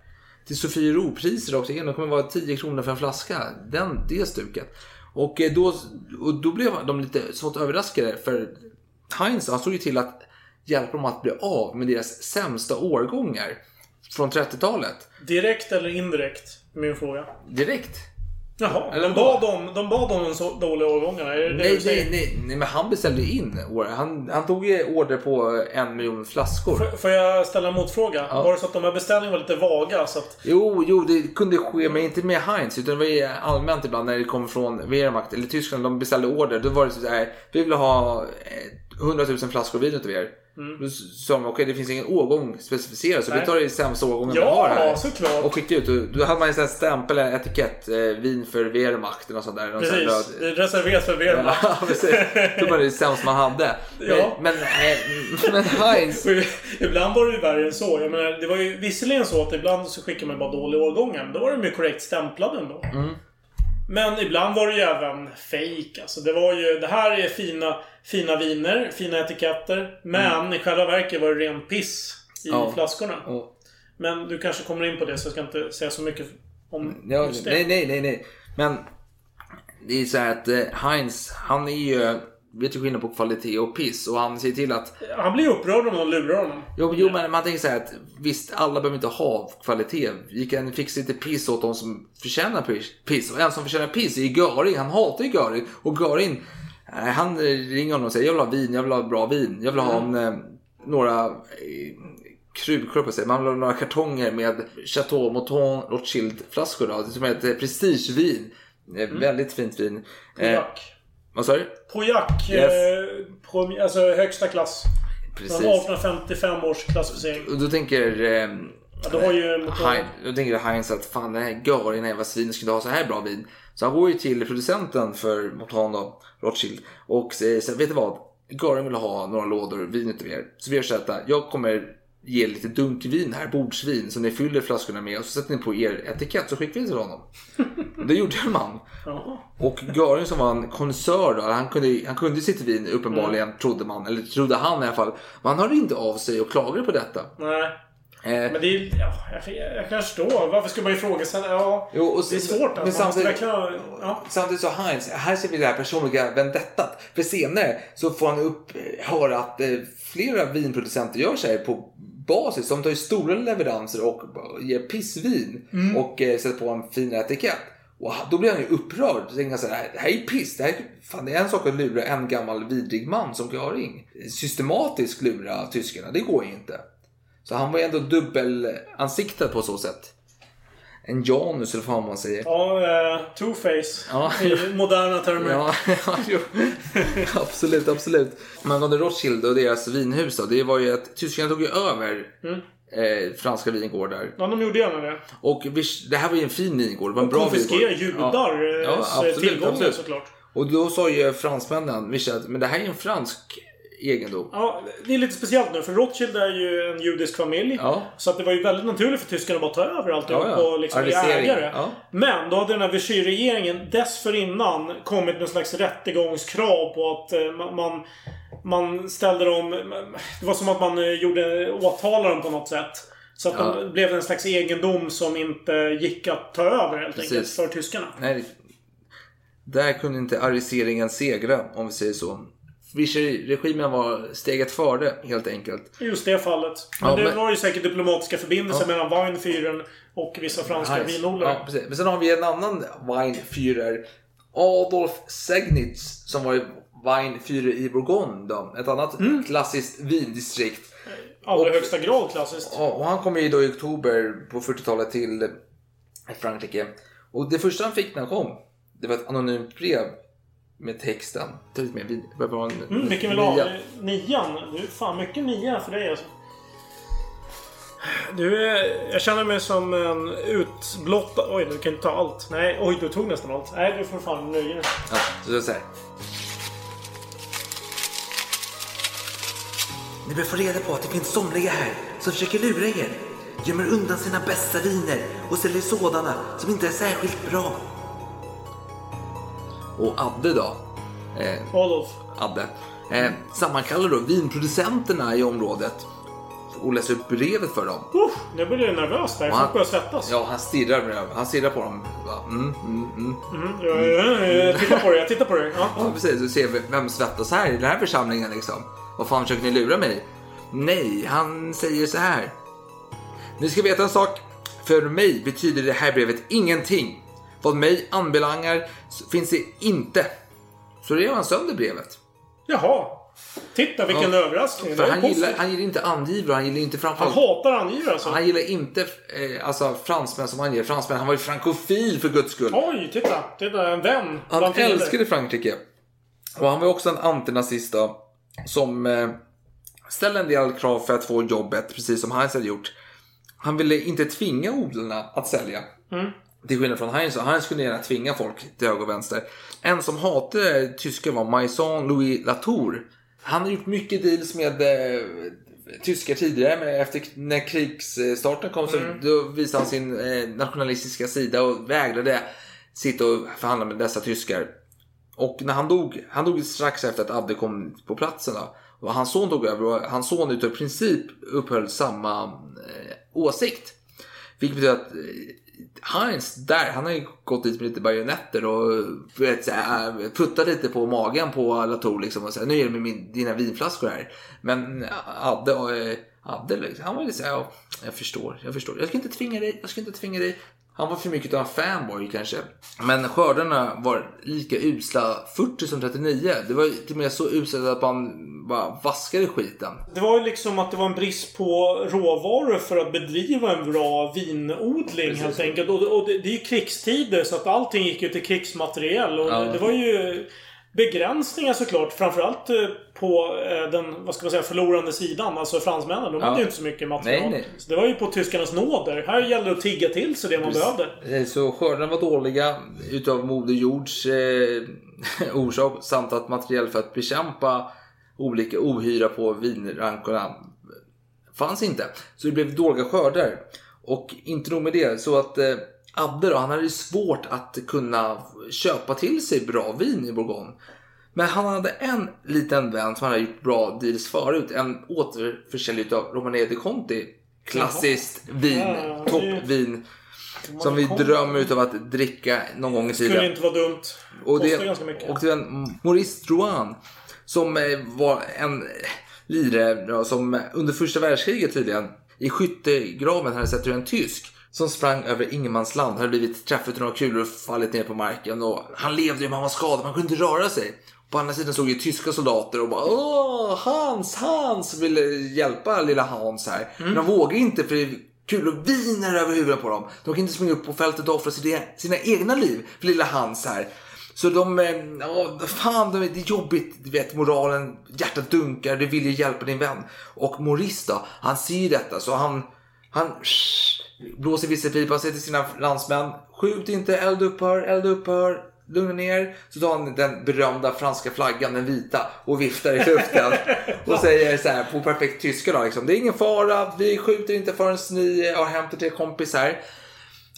Speaker 1: Till Sofiero-priser också igen. Det kommer vara 10 kronor för en flaska. Den, det stuket. Och eh, då, och då blev de lite smått överraskade. För Heinz han såg ju till att hjälpa dem att bli av med deras sämsta årgångar. Från 30-talet.
Speaker 2: Direkt eller indirekt? Min fråga.
Speaker 1: Direkt.
Speaker 2: Jaha,
Speaker 1: Eller
Speaker 2: de bad, om, de bad om de så dåliga årgångarna? Det
Speaker 1: Nej, nej, nej, nej, men han beställde in år. Han, han tog order på en miljon flaskor.
Speaker 2: Får- Får jag ställa en motfråga?
Speaker 1: Ja.
Speaker 2: Var det så att de här beställningarna var lite vaga? Så att,
Speaker 1: Jo, jo, det kunde ske, men inte med Heinz. Utan det var allmänt ibland när det kom från Wehrmacht eller Tyskland. De beställde order. Då var det så här. Vi vill ha eh, 100 000 flaskor vin utav er. Då sa de okej, det finns ingen årgång specificerad. Så
Speaker 2: Nej.
Speaker 1: vi tar det sämsta årgången vi
Speaker 2: Ja,
Speaker 1: har här.
Speaker 2: såklart.
Speaker 1: Och skickade ut. Och då hade man en sån här stämpel, en etikett. Eh, vin för Wehrmacht eller sånt där. Någon
Speaker 2: precis.
Speaker 1: röd-
Speaker 2: Det för Wehrmacht.
Speaker 1: Ja, precis. Det var det sämsta man hade.
Speaker 2: Ja.
Speaker 1: Men, men, men Heinz.
Speaker 2: Ibland var det ju värre än så. Jag menar, det var ju visserligen så att ibland så skickade man bara dåliga årgångar. Men då var de ju korrekt stämplade ändå.
Speaker 1: Mm.
Speaker 2: Men ibland var det ju även fake. Alltså det var ju... Det här är fina, fina viner, fina etiketter. Men i själva verket var det ren piss i
Speaker 1: Mm. Ja.
Speaker 2: flaskorna.
Speaker 1: Ja.
Speaker 2: Men du kanske kommer in på det så jag ska inte säga så mycket om
Speaker 1: Ja,
Speaker 2: just det.
Speaker 1: nej, nej, nej, nej. Men det är så här att eh, Heinz, han är ju, vet ju skillnad på kvalitet och piss. Och han ser till att,
Speaker 2: Han blir upprörd om någon lurar honom.
Speaker 1: jo, jo men man tänker så här att visst, alla behöver inte ha kvalitet. Vi kan fixa lite piss åt de som förtjänar piss-. Och en som förtjänar piss är ju Göring. Han hatar ju Göring. Och Göring, han ringer honom och säger jag vill ha vin, jag vill ha bra vin. Jag vill ha en, eh, några eh, krukor på sig. Man vill ha några kartonger med Chateau Mouton Rothschild flaskor då. Som är ett eh, prestigevin. Eh, Väldigt fint vin.
Speaker 2: Pojak.
Speaker 1: vad sa du? Yes.
Speaker 2: Eh, prom- alltså högsta klass. Från
Speaker 1: Precis.
Speaker 2: 1855 års klassificering.
Speaker 1: Och då tänker eh,
Speaker 2: Ja, då har ju.
Speaker 1: Hein, då tänker Heinz att fan den här Göring, jävla svin, skulle ha så här bra vin. Så han går ju till producenten för Montan då, Rothschild. Och säger så vet du vad? Göring vill ha några lådor vin utav er. Så vi gör så här, jag kommer ge lite dunkvin här, bordsvin, som ni fyller flaskorna med. Och så sätter ni på er etikett så skickar vi till honom. det gjorde man. Och Göring som var en konnässör då, han kunde, han kunde sitt vin uppenbarligen,
Speaker 2: Mm.
Speaker 1: trodde man. Eller trodde han i alla fall. Man hörde inte av sig och klagade på detta.
Speaker 2: Nej.
Speaker 1: Eh,
Speaker 2: Men det är... Ja, jag, jag kan förstå. Varför ska man ifrågasätta? Ja.
Speaker 1: Jo, och
Speaker 2: det är svårt.
Speaker 1: men
Speaker 2: Att måste
Speaker 1: samtidigt-
Speaker 2: ha- Ja.
Speaker 1: Samtidigt så Heinz, här ser vi det här personliga vendettat. För senare så får han upp, höra att eh, flera vinproducenter gör här på basis. De tar ju stora leveranser och ger pissvin och eh, sätter på en fin etikett. Och då blir han ju upprörd. Så tänker han så här, det här är piss. Det, här, är- fan, det är en sak att lura en gammal vidrig man som Göring. Systematiskt lura tyskarna, det går ju inte. Så han var ju ändå dubbelansiktad på så sätt. En Janus eller vad man säger.
Speaker 2: Ja, eh, two-face.
Speaker 1: Ja.
Speaker 2: I moderna termer.
Speaker 1: Ja, ja, absolut, absolut. Men angående Rothschild och deras vinhus då, det var ju att tyskarna tog ju över eh, franska vingårdar.
Speaker 2: Ja, de gjorde gärna det.
Speaker 1: Och det här var ju en fin vingård, det var en bra vingård.
Speaker 2: judar
Speaker 1: Ja.
Speaker 2: eh,
Speaker 1: Ja, absolut,
Speaker 2: tillgångar
Speaker 1: absolut.
Speaker 2: såklart.
Speaker 1: Och då sa ju fransmännen, att, men det här är en fransk egendom.
Speaker 2: Ja, det är lite speciellt nu för Rothschild är ju en judisk familj.
Speaker 1: Ja.
Speaker 2: Så att det var ju väldigt naturligt för tyskarna att bara ta över alltihop
Speaker 1: Ja, ja.
Speaker 2: och liksom bli ägare.
Speaker 1: Ja.
Speaker 2: Men då hade den här Vichy-regeringen dessförinnan kommit med en slags rättegångskrav på att eh, ma- man, man ställde dem... Det var som att man eh, gjorde åtalade dem på något sätt. Så att
Speaker 1: Ja.
Speaker 2: de blev en slags egendom som inte gick att ta över helt
Speaker 1: Precis.
Speaker 2: enkelt för tyskarna.
Speaker 1: Nej, där kunde inte arresteringen segra, om vi säger så. Vichy-regimen var steget före, helt enkelt.
Speaker 2: Just det fallet. Men
Speaker 1: Ja,
Speaker 2: det
Speaker 1: men-
Speaker 2: var ju säkert diplomatiska förbindelser mellan Weinführen och vissa franska
Speaker 1: Heinz.
Speaker 2: vinodlare.
Speaker 1: Ja, precis. Men sen har vi en annan Weinführer. Adolf Segnitz som var Weinführer i Bourgogne. Då. Ett annat klassiskt vindistrikt.
Speaker 2: Allra
Speaker 1: Och-
Speaker 2: högsta grad klassiskt.
Speaker 1: Ja, Och han kom ju då i oktober på 40-talet till Frankrike. Och det första han fick när han kom, det var ett anonymt brev med texten. Ta lite mer vin. Det var en
Speaker 2: Mm, vilken vill du ha?
Speaker 1: nia.
Speaker 2: Nian? Du, fan mycket nia för dig alltså. Du, jag känner mig som en utblottad... Oj, du kan inte ta allt. Nej, oj, du tog nästan allt. Nej, du får fan nöja dig.
Speaker 1: Ja, så här. Ni bör få reda på att det finns somliga här som försöker lura er. Gömmer undan sina bästa viner och säljer sådana som inte är särskilt bra. Och Adde då? Eh,
Speaker 2: Adolf.
Speaker 1: Adde. Eh, sammankallar då vinproducenterna i området. Och läser upp brevet för dem.
Speaker 2: Uff, nu blir jag nervös där. Folk börjar svettas.
Speaker 1: Ja, han stirrar, han stirrar på dem. Mm, mm, mm.
Speaker 2: Mm, ja, ja, ja, jag tittar på det, jag tittar på det. Ja.
Speaker 1: Ja, precis. Och ser vem svettas här i den här församlingen liksom. Vad fan försöker ni lura mig? Nej, han säger så här. Ni ska veta en sak. För mig betyder det här brevet ingenting. Vad mig anbelangar finns det inte. Så rev han sönder brevet.
Speaker 2: Jaha. Titta vilken
Speaker 1: Ja.
Speaker 2: överraskning.
Speaker 1: För han gillar, han gillar inte angivare, han gillar inte
Speaker 2: han
Speaker 1: framförallt...
Speaker 2: hatar angivare alltså.
Speaker 1: Han gillar inte eh, alltså, fransmän som anger fransmän. Han var ju frankofil för guds skull.
Speaker 2: Oj, titta. Titta, en vän.
Speaker 1: Han älskade Frankrike. Och han var också en antinazist då, som eh, ställde en del krav för att få jobbet, precis som Heinz hade gjort. Han ville inte tvinga odlarna att sälja. Till skillnad från Heinz. Heinz kunde gärna tvinga folk till höger och vänster. En som hatade tyskar var Maison Louis Latour. Han har gjort mycket deals med eh, tyskar tidigare, men efter när krigsstarten kom så då visade han sin eh, nationalistiska sida och vägrade sitta och förhandla med dessa tyskar. Och när han dog, han dog strax efter att Abde kom på platsen. Då, och hans son tog över och hans son utav princip upphöll samma eh, åsikt. Vilket betyder att eh, Heinz där, han har ju gått dit med lite bajonetter och du vet, så här, puttat lite på magen på Latour liksom och säga nu är det med min, dina vinflaskor här. Men Adde, eh, Adde liksom, han var lite såhär, ja, jag förstår, jag förstår. Jag ska inte tvinga dig, jag ska inte tvinga dig. Han var för mycket av en fanboy kanske. Men skördarna var lika usla 40 som 39. Det var till och med så uselt att man bara vaskade skiten.
Speaker 2: Det var ju liksom att det var en brist på råvaror för att bedriva en bra vinodling helt enkelt. Och, och det, det är ju krigstider så att allting gick ju till krigsmateriel. Och
Speaker 1: Ja.
Speaker 2: det, det var ju... begränsningar såklart. Framförallt eh, på eh, den, vad ska man säga, förlorande sidan. Alltså fransmännen. De hade ju inte så mycket material.
Speaker 1: Nej, nej.
Speaker 2: Så det var ju på tyskarnas nåder. Här gäller det att tigga till sig det man behövde.
Speaker 1: Eh, Så skördarna var dåliga utav Moder Jords eh, orsak samt att material för att bekämpa olika ohyra på vinrankorna fanns inte. Så det blev dåliga skördar. Och inte nog med det, så att eh, Abbe då, han hade svårt att kunna köpa till sig bra vin i Bourgogne. Men han hade en liten vän som han hade gjort bra deals förut. En återförsäljare av Romanée de Conti. Klassiskt vin,
Speaker 2: Ja,
Speaker 1: toppvin. Som vi drömmer utav att dricka någon gång i
Speaker 2: Skulle
Speaker 1: tiden.
Speaker 2: inte vara dumt.
Speaker 1: Och
Speaker 2: Kostar
Speaker 1: det,
Speaker 2: ganska mycket.
Speaker 1: och det var en Maurice Drouin som eh, var en lirare som under första världskriget tydligen i skyttegraven hade sett hur en tysk som sprang över ingenmansland hade blivit träffad av några kulor och fallit ner på marken. Och han levde ju men han var skadad, man kunde inte röra sig. På andra sidan stod ju tyska soldater och bara Åh, Hans, Hans! Ville hjälpa lilla Hans här. Men de vågade inte för kulor viner över huvudet på dem. De kan inte springa upp på fältet och offra sina, sina egna liv för lilla Hans här. Så de, eh, ja, fan de, det är jobbigt, du vet moralen, hjärtat dunkar, du vill ju hjälpa din vän. Och Maurice då, han ser ju detta så han, han blåser visselpipa och säger till sina landsmän, skjut inte, eld upphör, eld upphör, lugna ner. Så tar han den berömda franska flaggan, den vita, och viftar i luften. och säger så här på perfekt tyska då liksom, det är ingen fara, vi skjuter inte förrän ni har hämtat er kompis här.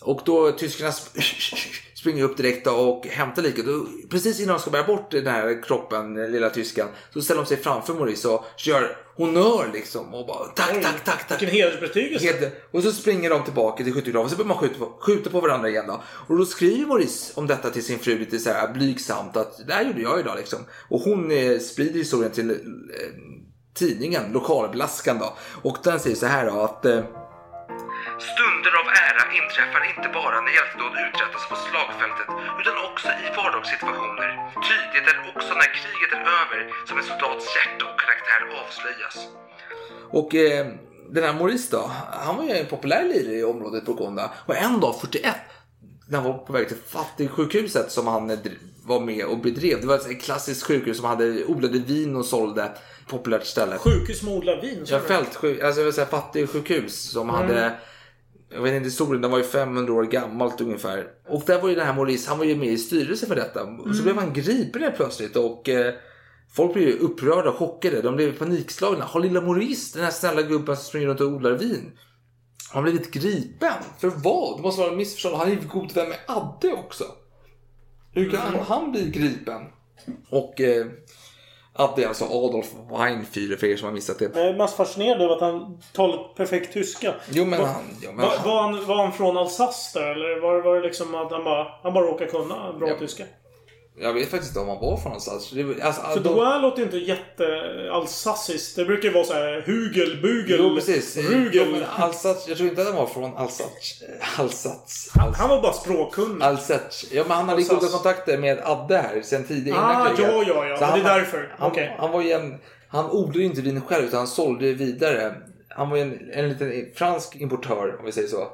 Speaker 1: Och då tyskarna springer upp direkt och hämtar liket. Och precis innan de ska bära bort den här kroppen, den lilla tyskan, så ställer de sig framför Maurice och gör honör liksom. Och bara tack, tack, tack, tack.
Speaker 2: Vilken hedersbetygelse.
Speaker 1: Helt- Och så springer de tillbaka till skyttegraven så börjar man skjuta på, skjuta på varandra igen då. Och då skriver Maurice om detta till sin fru lite så här blygsamt att det här gjorde jag idag liksom. Och hon eh, sprider historien till eh, tidningen, lokalblaskan då. Och den säger så här då att eh, Stunder av ära inträffar inte bara när hjältedåd uträttas på slagfältet utan också i vardagssituationer. Ty det är också när kriget är över som en soldats hjärta och karaktär avslöjas. Och eh, den här Maurice då, han var ju en populär lirare i området Bourgogne. Och en dag 41, när han var på väg till fattigsjukhuset som han eh, var med och bedrev. Det var ett klassiskt sjukhus som hade odlade vin och sålde. Populärt ställe.
Speaker 2: Sjukhus med odlad vin.
Speaker 1: Ja,
Speaker 2: du?
Speaker 1: fältsjuk, alltså jag vill säga fattigsjukhus som hade jag vet inte historien, den var ju 500 år gammalt ungefär. Och där var ju den här Maurice, han var ju med i styrelsen för detta. Och så blev han gripen helt plötsligt och eh, folk blev ju upprörda och chockade. De blev panikslagna. Har lilla Maurice, den här snälla gubben som springer runt och odlar vin, har blivit gripen? För vad? Det måste vara en missförstånd. Han är ju god vän med Adde också. Hur kan han bli gripen? Och eh, Adde är alltså Adolf Weinführer för er som har missat det.
Speaker 2: Jag är mest fascinerad över att han talar perfekt tyska.
Speaker 1: Jo men
Speaker 2: Va-
Speaker 1: han... Ja, men
Speaker 2: Va,
Speaker 1: han
Speaker 2: var, han, var han från Alsace där, eller var, var det liksom att han bara, han bara råkade kunna bra
Speaker 1: Ja.
Speaker 2: tyska?
Speaker 1: Jag vet faktiskt inte om han var från någonstans. Alltså,
Speaker 2: För
Speaker 1: de-
Speaker 2: Drouin låter inte jätte alsaciskt. Det brukar ju vara så här hugel, bugel,
Speaker 1: Jo, precis. Jo,
Speaker 2: rugel.
Speaker 1: men Alsace, jag tror inte att han var från Alsace. Alsace.
Speaker 2: Han var bara språkkunnig.
Speaker 1: Alsace. Ja, men han hade
Speaker 2: Alsace.
Speaker 1: goda kontakter med Adde här sen tidigare
Speaker 2: Ah, ja, ja, ja.
Speaker 1: Så
Speaker 2: Men det
Speaker 1: han-
Speaker 2: är därför.
Speaker 1: Han,
Speaker 2: Okej.
Speaker 1: han var ju en... Han odlade ju inte vin själv utan han sålde vidare. Han var ju en, en liten fransk importör om vi säger så.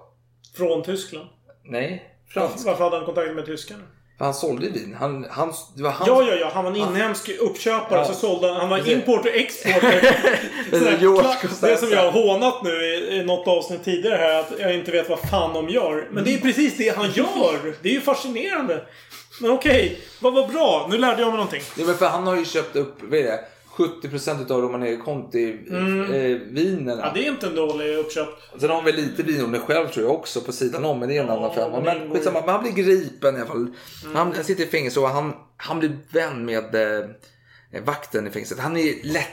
Speaker 2: Från Tyskland.
Speaker 1: Nej, fransk.
Speaker 2: Varför hade han kontakt med tyskarna?
Speaker 1: Han sålde ju vin. Han, han, det var han
Speaker 2: Ja, ja, ja. Han var en inhemsk uppköpare.
Speaker 1: Ja.
Speaker 2: Så sålde han. Han var import och export.
Speaker 1: Det
Speaker 2: som jag har hånat nu i, i något avsnitt tidigare här. Att jag inte vet vad fan de gör. Men det är precis det han gör. Det är ju fascinerande. Men okej. Vad var bra. Nu lärde jag mig någonting.
Speaker 1: Ja, men för han har ju köpt upp, vad är det? 70% av Romanée Conti eh, vinerna.
Speaker 2: Mm. Ja, det är inte en dålig uppköp.
Speaker 1: Sen har väl lite vinodling själv tror jag också på sidan om. Men det är en annan femma. Men skitsamma. Men han blir gripen i alla fall.
Speaker 2: Mm.
Speaker 1: Han, han sitter i fängelse och han, han blir vän med eh, vakten i fängelset. Han är lätt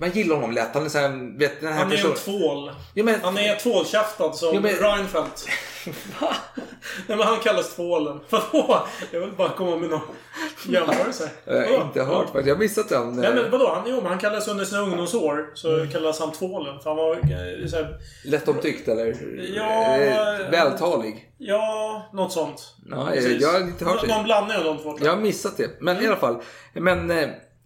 Speaker 1: Man gillar honom lätt. Han är så här, vet, den här
Speaker 2: Han är en
Speaker 1: personen-
Speaker 2: tvål.
Speaker 1: Ja, men,
Speaker 2: Han är tvålkäftad som
Speaker 1: Jo, men-
Speaker 2: Reinfeldt. Nej men han kallas tvålen. Vadå? Jag vill bara komma med någon jämförelse.
Speaker 1: jag har inte hört faktiskt. Jag har missat den.
Speaker 2: Nej
Speaker 1: eh,
Speaker 2: men vadå? Han, jo men han kallas under sina ungdomsår så
Speaker 1: Mm.
Speaker 2: kallas han tvålen. För han var eh, så här,
Speaker 1: Lättomtyckt eller?
Speaker 2: Ja,
Speaker 1: Eh, Vältalig.
Speaker 2: Ja, något sånt.
Speaker 1: Ja, jag, har inte hört det.
Speaker 2: Någon blandning av de två.
Speaker 1: Jag
Speaker 2: jag.
Speaker 1: har missat det. Men i alla fall. Men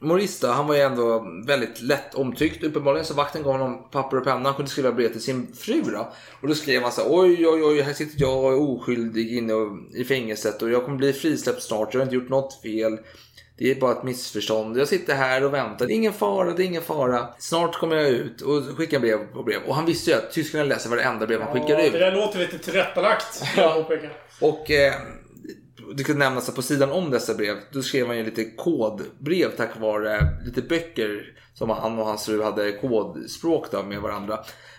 Speaker 1: då, han var ju ändå väldigt lätt omtyckt. Uppenbarligen så vakten gav honom papper och penna. Han kunde skriva brev till sin fru då. Och då skrev han så här, oj oj oj, här sitter jag och är oskyldig inne i fängelset och jag kommer bli frisläppt snart. Jag har inte gjort något fel. Det är bara ett missförstånd. Jag sitter här och väntar. Det är ingen fara, det är ingen fara. Snart kommer jag ut och skickar brev på brev. Och han visste ju att tyskarna läser varenda brev han skickar
Speaker 2: Ja,
Speaker 1: ut.
Speaker 2: det där låter lite tillrättalagt. påpeka.
Speaker 1: Och eh, det kan nämnas att på sidan om dessa brev, då skrev han ju lite kodbrev tack vare lite böcker som han och hans fru hade kodspråk då med varandra.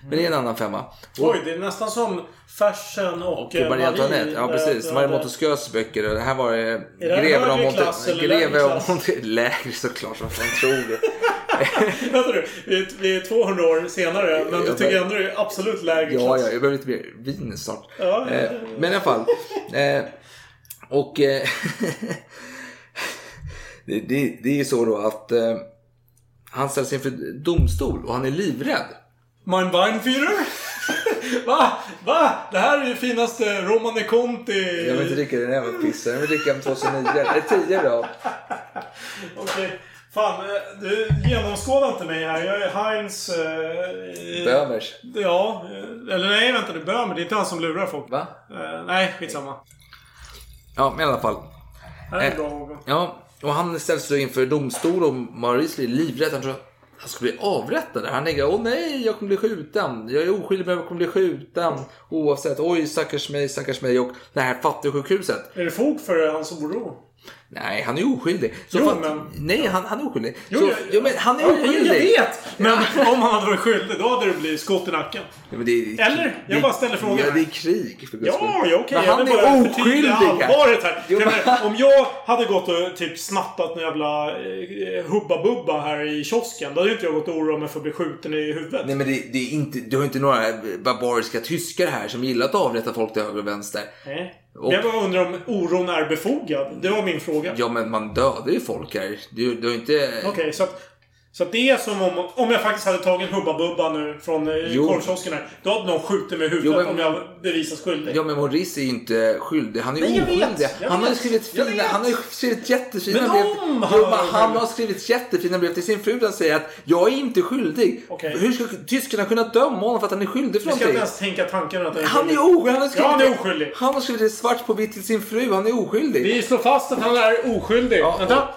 Speaker 1: Men det är en annan femma. Och,
Speaker 2: Oj, det är nästan som Fersen och,
Speaker 1: och
Speaker 2: eh,
Speaker 1: Marie Antoinette, ja precis.
Speaker 2: där-
Speaker 1: Marie Montesquieus böcker. Det här var det greven av Monte...
Speaker 2: lägre
Speaker 1: Greve av
Speaker 2: klass?
Speaker 1: Monte... Lägre såklart, vad fan tror du?
Speaker 2: Vänta nu, vi är, vi är 200 år senare, men du tycker ändå det är absolut lägre
Speaker 1: Ja,
Speaker 2: klass.
Speaker 1: ja, jag behöver lite mer vin snart.
Speaker 2: Ja.
Speaker 1: Eh, men i alla fall. Eh, och eh, det, det, det är ju så då att eh, han ställs inför domstol och han är livrädd.
Speaker 2: Mein Weinführer? Va? Va? Det här är ju finaste Romane Conti.
Speaker 1: Jag vill inte dricka den jävla pissen. Jag vill dricka en 2009. Eller 10 då.
Speaker 2: Okej. Fan, eh, du genomskådar inte mig här. Jag är Heinz... Eh,
Speaker 1: Böhmers.
Speaker 2: Ja, eh, eller nej vänta. Det är Böhmer. Det är inte han som lurar folk.
Speaker 1: Va?
Speaker 2: Eh, nej, skitsamma.
Speaker 1: Ja, men i alla fall. Eh. Ja, och han ställs då inför domstol och Maurice blir livrädd. Han tror att han ska bli avrättad. Han tänker, åh nej, jag kommer bli skjuten. Jag är oskyldig men jag kommer bli skjuten. Oavsett, oj stackars mig, stackars mig. Och det här fattigsjukhuset.
Speaker 2: Är det fog för hans oro?
Speaker 1: Nej, han är oskyldig. Så
Speaker 2: Jo,
Speaker 1: fatt-
Speaker 2: men-
Speaker 1: Nej, han, han är oskyldig.
Speaker 2: Jo,
Speaker 1: så,
Speaker 2: jag-
Speaker 1: jo, men han är
Speaker 2: Ja,
Speaker 1: oskyldig.
Speaker 2: Jag vet! Men om han hade varit skyldig, då hade det blivit skott i nacken.
Speaker 1: Ja, men är,
Speaker 2: Eller? Jag
Speaker 1: det-
Speaker 2: bara ställer frågan.
Speaker 1: Ja, det är krig för
Speaker 2: Ja, ja okej.
Speaker 1: Men
Speaker 2: jag
Speaker 1: han är oskyldig.
Speaker 2: allvaret här.
Speaker 1: Jo, men-
Speaker 2: menar, om jag hade gått och typ snattat en jävla eh, Hubba Bubba här i kiosken. Då hade inte jag gått och oroat mig för att bli skjuten i huvudet.
Speaker 1: Nej men det, det är inte, du har inte några barbariska tyskar här som gillar att avrätta folk till höger och vänster.
Speaker 2: Nej.
Speaker 1: Och-
Speaker 2: Jag bara undrar om oron är befogad. Det var min fråga.
Speaker 1: Ja men man dödar ju folk här. Du, du inte...
Speaker 2: Okej, så att... Så det är som om, om jag faktiskt hade tagit Hubba Bubba nu från eh, korvkiosken här. Då hade någon skjutit mig i huvudet
Speaker 1: Jo, men-
Speaker 2: om jag bevisas skyldig.
Speaker 1: Ja men Maurice är ju inte skyldig. Han är
Speaker 2: vet.
Speaker 1: oskyldig. Han har ju skrivit fina, han har ju skrivit jättefina
Speaker 2: Men
Speaker 1: brev.
Speaker 2: om han
Speaker 1: jo, han har skrivit jättefina brev till sin fru där han säger att jag är inte skyldig.
Speaker 2: Okej.
Speaker 1: Hur ska tyskarna kunna döma honom för att han är skyldig för
Speaker 2: Vi ska inte
Speaker 1: någonting?
Speaker 2: ens tänka tanken att
Speaker 1: Han är
Speaker 2: skyldig.
Speaker 1: oskyldig. Han har skrivit,
Speaker 2: Ja, han är oskyldig.
Speaker 1: Han har skrivit svart på vitt till sin fru. Han är oskyldig.
Speaker 2: Vi slår fast att han är oskyldig.
Speaker 1: Ja,
Speaker 2: Vänta.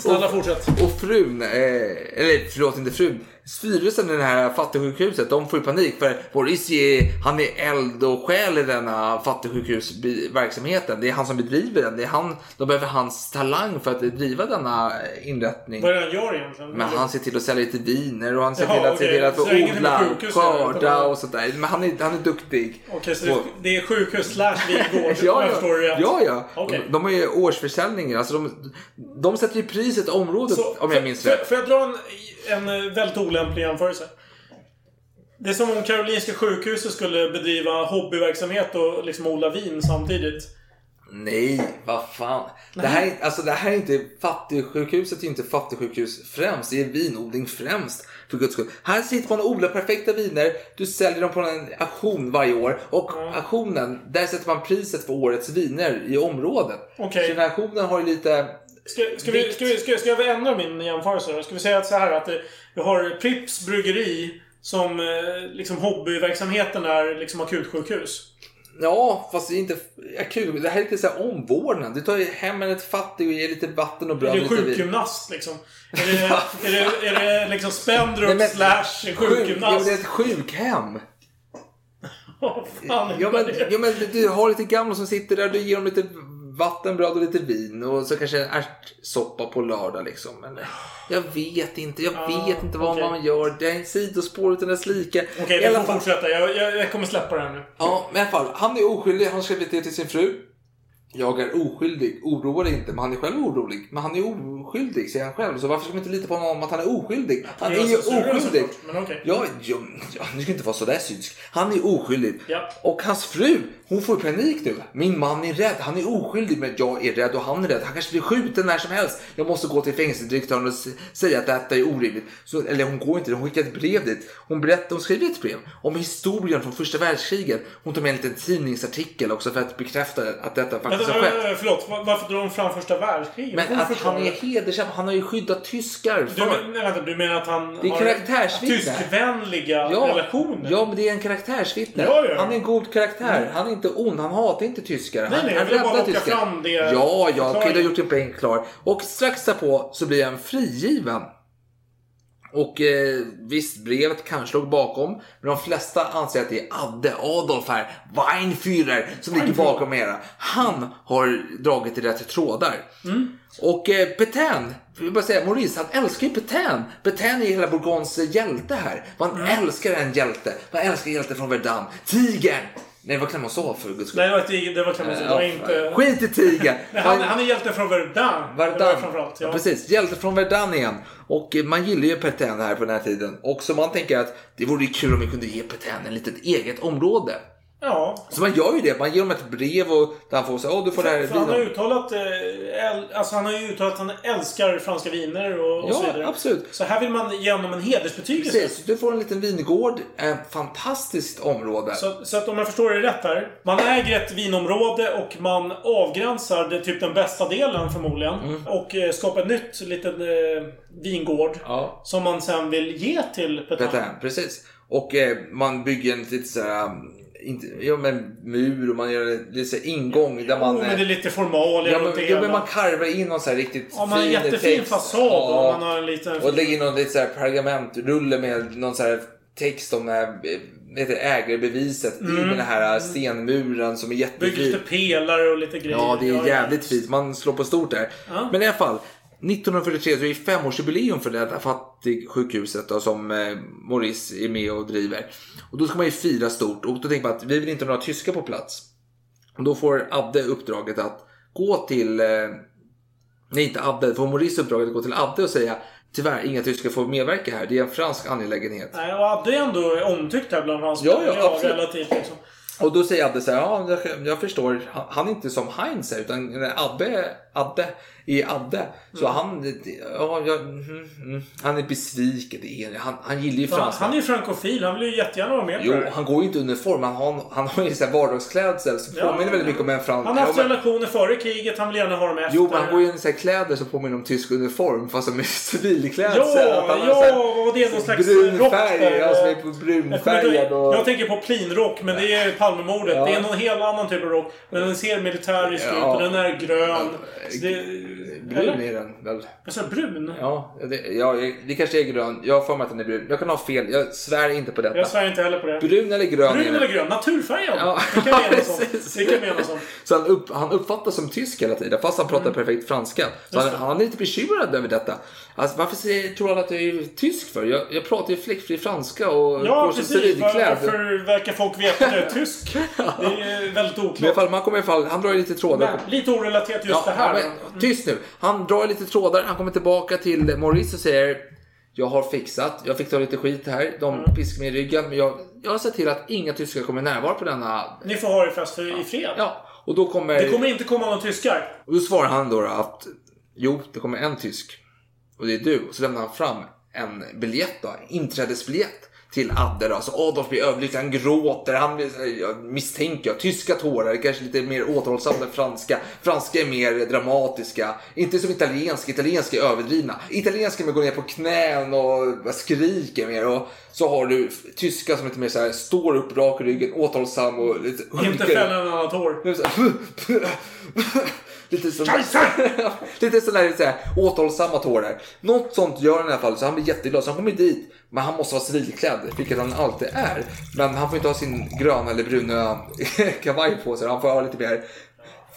Speaker 2: Snälla fortsätt.
Speaker 1: Och frun, eh, eller förlåt inte frun, styrelsen i det här fattigsjukhuset, de får ju panik för Boris är, han är eld och själ i denna fattigsjukhusverksamheten. Det är han som bedriver den. Det är han, de behöver hans talang för att driva denna inrättning.
Speaker 2: Vad är det han gör egentligen?
Speaker 1: Men han ser till att sälja lite viner och han ser
Speaker 2: Jaha,
Speaker 1: till att, se
Speaker 2: okej.
Speaker 1: till att få odla, skörda och sånt där. Men han är, han är duktig.
Speaker 2: Okej, så det, det är sjukhus slash vingård?
Speaker 1: Ja, ja. ja, ja.
Speaker 2: Okej.
Speaker 1: De, de har ju årsförsäljningar. Alltså de, de sätter ju priset området
Speaker 2: Så,
Speaker 1: om jag minns rätt.
Speaker 2: Får jag dra en, en eh, väldigt olämplig jämförelse? Det är som om Karolinska sjukhuset skulle bedriva hobbyverksamhet och liksom odla vin samtidigt.
Speaker 1: Nej, vad fan. Det här, är- alltså, det här är inte fattigsjukhuset är inte fattigsjukhus främst. Det är vinodling främst. För guds skull. Här sitter man och odlar perfekta viner. Du säljer dem på en auktion varje år. Och auktionen, där sätter man priset för årets viner i området.
Speaker 2: Okej.
Speaker 1: Så den här auktionen har ju lite...
Speaker 2: Ska, ska, vi, ska, vi, ska, ska jag ändra min jämförelse då? Ska vi säga att så här att eh, vi har Pripps bryggeri som eh, liksom hobbyverksamheten är liksom akutsjukhus.
Speaker 1: Ja, fast det är inte akut. Det här är lite så här omvårdnad. Du tar ju hem en fattig och ger lite vatten och
Speaker 2: Är
Speaker 1: bröd lite vin.
Speaker 2: sjukgymnast liksom? Är det, är det, är det liksom Spendrup
Speaker 1: Nej,
Speaker 2: slash
Speaker 1: Sjuk,
Speaker 2: sjukgymnast?
Speaker 1: det är ett sjukhem.
Speaker 2: Vad fan
Speaker 1: Ja men,
Speaker 2: är
Speaker 1: ja men du har lite gamla som sitter där, du ger dem lite vatten, bröd och lite vin och så kanske en ärtsoppa på lördag liksom. Men jag vet inte, jag vet inte vad
Speaker 2: okej.
Speaker 1: man gör. Det är en sidospår utan dess like.
Speaker 2: Okej, vi
Speaker 1: alla
Speaker 2: får
Speaker 1: fall-
Speaker 2: fortsätta. Jag, jag, jag kommer släppa det här nu.
Speaker 1: Ja, men i alla fall. Han är oskyldig. Han skrivit det till sin fru. Jag är oskyldig. Oroa dig inte. Men han är själv orolig. Men han är oskyldig, säger han själv. Så varför ska man inte lita på honom att han är oskyldig? Han är ju oskyldig.
Speaker 2: Men okej.
Speaker 1: Ja, ja, ja, nu ska inte vara sådär synsk. Han är oskyldig.
Speaker 2: Ja.
Speaker 1: Och hans fru, hon får panik nu. Min man är rädd. Han är oskyldig men jag är rädd och han är rädd. Han kanske blir skjuten när som helst. Jag måste gå till fängelsedirektören och säga att detta är orimligt. Så, eller hon går inte, hon skickar ett brev dit. Hon berättar, hon skriver ett brev om historien från första världskriget. Hon tar med en liten tidningsartikel också för att bekräfta att detta faktiskt som skett.
Speaker 2: eh, förlåt, var- varför drar de fram första världskriget?
Speaker 1: Men
Speaker 2: du
Speaker 1: att han är hedersam, han har ju skyddat tyskar.
Speaker 2: Du, men, vänta, du menar att han
Speaker 1: Det är
Speaker 2: har tyskvänliga
Speaker 1: Ja,
Speaker 2: relationer?
Speaker 1: ja, men det är en karaktärsvittne.
Speaker 2: Ja, ja.
Speaker 1: Han är en god karaktär. Han är inte ond. Han hatar inte tyskar.
Speaker 2: Nej,
Speaker 1: han,
Speaker 2: nej, jag
Speaker 1: han
Speaker 2: vill bara
Speaker 1: tyskar.
Speaker 2: fram det-
Speaker 1: Ja, jag
Speaker 2: förklaringen.
Speaker 1: kunde ha gjort en poäng klar. Och strax därpå så blir han frigiven. Och eh, visst, brevet kanske låg bakom. Men de flesta anser att det är Adde Adolf här, Weinführer, som ligger bakom hela. Han har dragit i rätt trådar.
Speaker 2: Mm.
Speaker 1: Och eh, Petain, jag vill bara säga, Maurice, han älskar ju Petain. Petain är hela Bourgognes hjälte här. Man
Speaker 2: Mm.
Speaker 1: älskar en hjälte. Man älskar hjälte från Verdun. Tigern! Nej, vad Clemenceau för guds skull.
Speaker 2: Nej, det var, det var Clemenceau. Det var inte...
Speaker 1: Skit i tigern!
Speaker 2: Nej, han, han är hjälte från Verdun. Det var
Speaker 1: Verdun.
Speaker 2: framförallt,
Speaker 1: ja.
Speaker 2: ja.
Speaker 1: precis. Hjälte från Verdun igen. Och eh, man gillar ju Petain här på den här tiden. Och så man tänker att det vore ju kul om vi kunde ge Petain ett litet eget område.
Speaker 2: Ja.
Speaker 1: Så man gör ju det. Man ger honom ett brev och där han får säga åh du får det här
Speaker 2: För han har uttalat, eh, äl, alltså han har ju uttalat att han älskar franska viner och, och så
Speaker 1: Ja,
Speaker 2: vidare.
Speaker 1: absolut.
Speaker 2: Så här vill man ge honom en hedersbetygelse.
Speaker 1: Precis, du får en liten vingård. Ett fantastiskt område.
Speaker 2: Så, så att om jag förstår det rätt här. Man äger ett vinområde och man avgränsar det, typ den bästa delen förmodligen.
Speaker 1: Mm.
Speaker 2: Och eh, skapar ett nytt litet eh, vingård.
Speaker 1: Ja.
Speaker 2: Som man sen vill ge till Petain.
Speaker 1: Petain, precis. Och eh, man bygger en lite såhär, inte, ja men mur och man gör en lite så här ingång där man...
Speaker 2: oh, men det är
Speaker 1: eh,
Speaker 2: lite formalia
Speaker 1: ja, men,
Speaker 2: det
Speaker 1: ja, men man karvar in någon så här riktigt
Speaker 2: Om man
Speaker 1: fin
Speaker 2: jättefin
Speaker 1: text.
Speaker 2: fasad
Speaker 1: Ja.
Speaker 2: och man har en liten...
Speaker 1: Och lägger in någon lite så här pergamentrulle med någon så här text om det här eh, heter det, ägarbeviset i den här stenmuren som är jättefin.
Speaker 2: lite pelare och lite grejer.
Speaker 1: Ja, det är jävligt fint. Man slår på stort där.
Speaker 2: Ja.
Speaker 1: Men i alla fall. 1943 så är det femårsjubileum för det här fattigsjukhuset då, som eh, Maurice är med och driver. Och då ska man ju fira stort och då tänker man att vi vill inte ha några tyskar på plats. Och då får Adde uppdraget att gå till, eh, nej inte Adde, får Maurice uppdraget att gå till Adde och säga tyvärr inga tyskar får medverka här, det är en fransk angelägenhet.
Speaker 2: Nej, och Adde är ändå omtyckt här bland hans
Speaker 1: Ja, ja,
Speaker 2: relativt liksom.
Speaker 1: Och då säger Adde så här, ja jag, jag förstår, han, han är inte som Heinz här, utan Adde, Adde är Adde. Så
Speaker 2: Mm.
Speaker 1: han, ja, jag, mm, mm, han är besviken, det är, han, han gillar ju fransmän.
Speaker 2: han är ju frankofil. Han vill ju jättegärna vara med
Speaker 1: Jo,
Speaker 2: det
Speaker 1: han går ju inte i uniform, han har, han har ju så här vardagsklädsel som
Speaker 2: Ja.
Speaker 1: påminner väldigt mycket om en fransk.
Speaker 2: Han har haft
Speaker 1: ja, men-
Speaker 2: relationer före kriget. Han vill gärna ha dem efter.
Speaker 1: Jo, men han går ju i så här kläder som påminner om tysk uniform fast som är civilklädsel.
Speaker 2: Ja, ja, vad det är någon slags
Speaker 1: brun färg, ja, som är brunfärgad och...
Speaker 2: jag tänker på plinrock, men det är Palmemordet.
Speaker 1: Ja.
Speaker 2: Det är någon helt annan typ av rock. Men den ser militärisk ut
Speaker 1: Ja.
Speaker 2: och den är grön. Det,
Speaker 1: Brun
Speaker 2: eller?
Speaker 1: är den väl?
Speaker 2: Jag sa brun?
Speaker 1: Ja, det, ja, det kanske är grön. Jag har för mig att den är brun. Jag kan ha fel. Jag svär inte på detta.
Speaker 2: Jag svär inte heller på det.
Speaker 1: Brun eller grön
Speaker 2: Brun eller grön? Naturfärgad?
Speaker 1: Ja,
Speaker 2: Det kan vi enas om.
Speaker 1: Så han, upp, han uppfattas som tysk hela tiden, fast han pratar perfekt franska. Så han,
Speaker 2: Mm.
Speaker 1: han är lite bekymrad över detta. Alltså, varför säger, tror alla att jag är tysk för? Jag, jag pratar ju fläckfri franska och
Speaker 2: Ja,
Speaker 1: går som
Speaker 2: precis. Var,
Speaker 1: civilklädd.
Speaker 2: varför verkar folk veta att du är tysk? Det är väldigt
Speaker 1: Men i alla
Speaker 2: oklart.
Speaker 1: fall, man kommer i alla fall, han drar ju lite trådar.
Speaker 2: Men, lite orelaterat just
Speaker 1: Ja,
Speaker 2: det här.
Speaker 1: ja, men, tyst nu. Han drar lite trådar, han kommer tillbaka till Maurice och säger Jag har fixat, jag fick ta lite skit här. De
Speaker 2: Mm.
Speaker 1: piskar mig i ryggen. Men jag, jag har sett till att inga tyskar kommer närvara på denna...
Speaker 2: Ni får ha er fest för, i fred.
Speaker 1: Ja, och då kommer...
Speaker 2: Det kommer inte komma några tyskar.
Speaker 1: Och då svarar han då att Jo, det kommer en tysk. Och det är du. Och så lämnar han fram en biljett då, inträdesbiljett till Adde då. Så Adolf blir överlycklig, han gråter, han blir, jag misstänker jag, tyska tårar, kanske lite mer återhållsamma än franska. Franska är mer dramatiska, inte som italienska, italienska är överdrivna. Italienska mer gå ner på knän och skriker mer. Och så har du tyska som är lite mer så här, står upp rak i ryggen, återhållsam och lite
Speaker 2: Inte fälla annan tår.
Speaker 1: Det är så här- Lite som... Lite sådär så här, återhållsamma tårar. Något sånt gör han i alla fall, så han blir jätteglad. Så han kommer dit, men han måste vara civilklädd, vilket han alltid är. Men han får inte ha sin gröna eller bruna kavaj på sig. Han får ha lite mer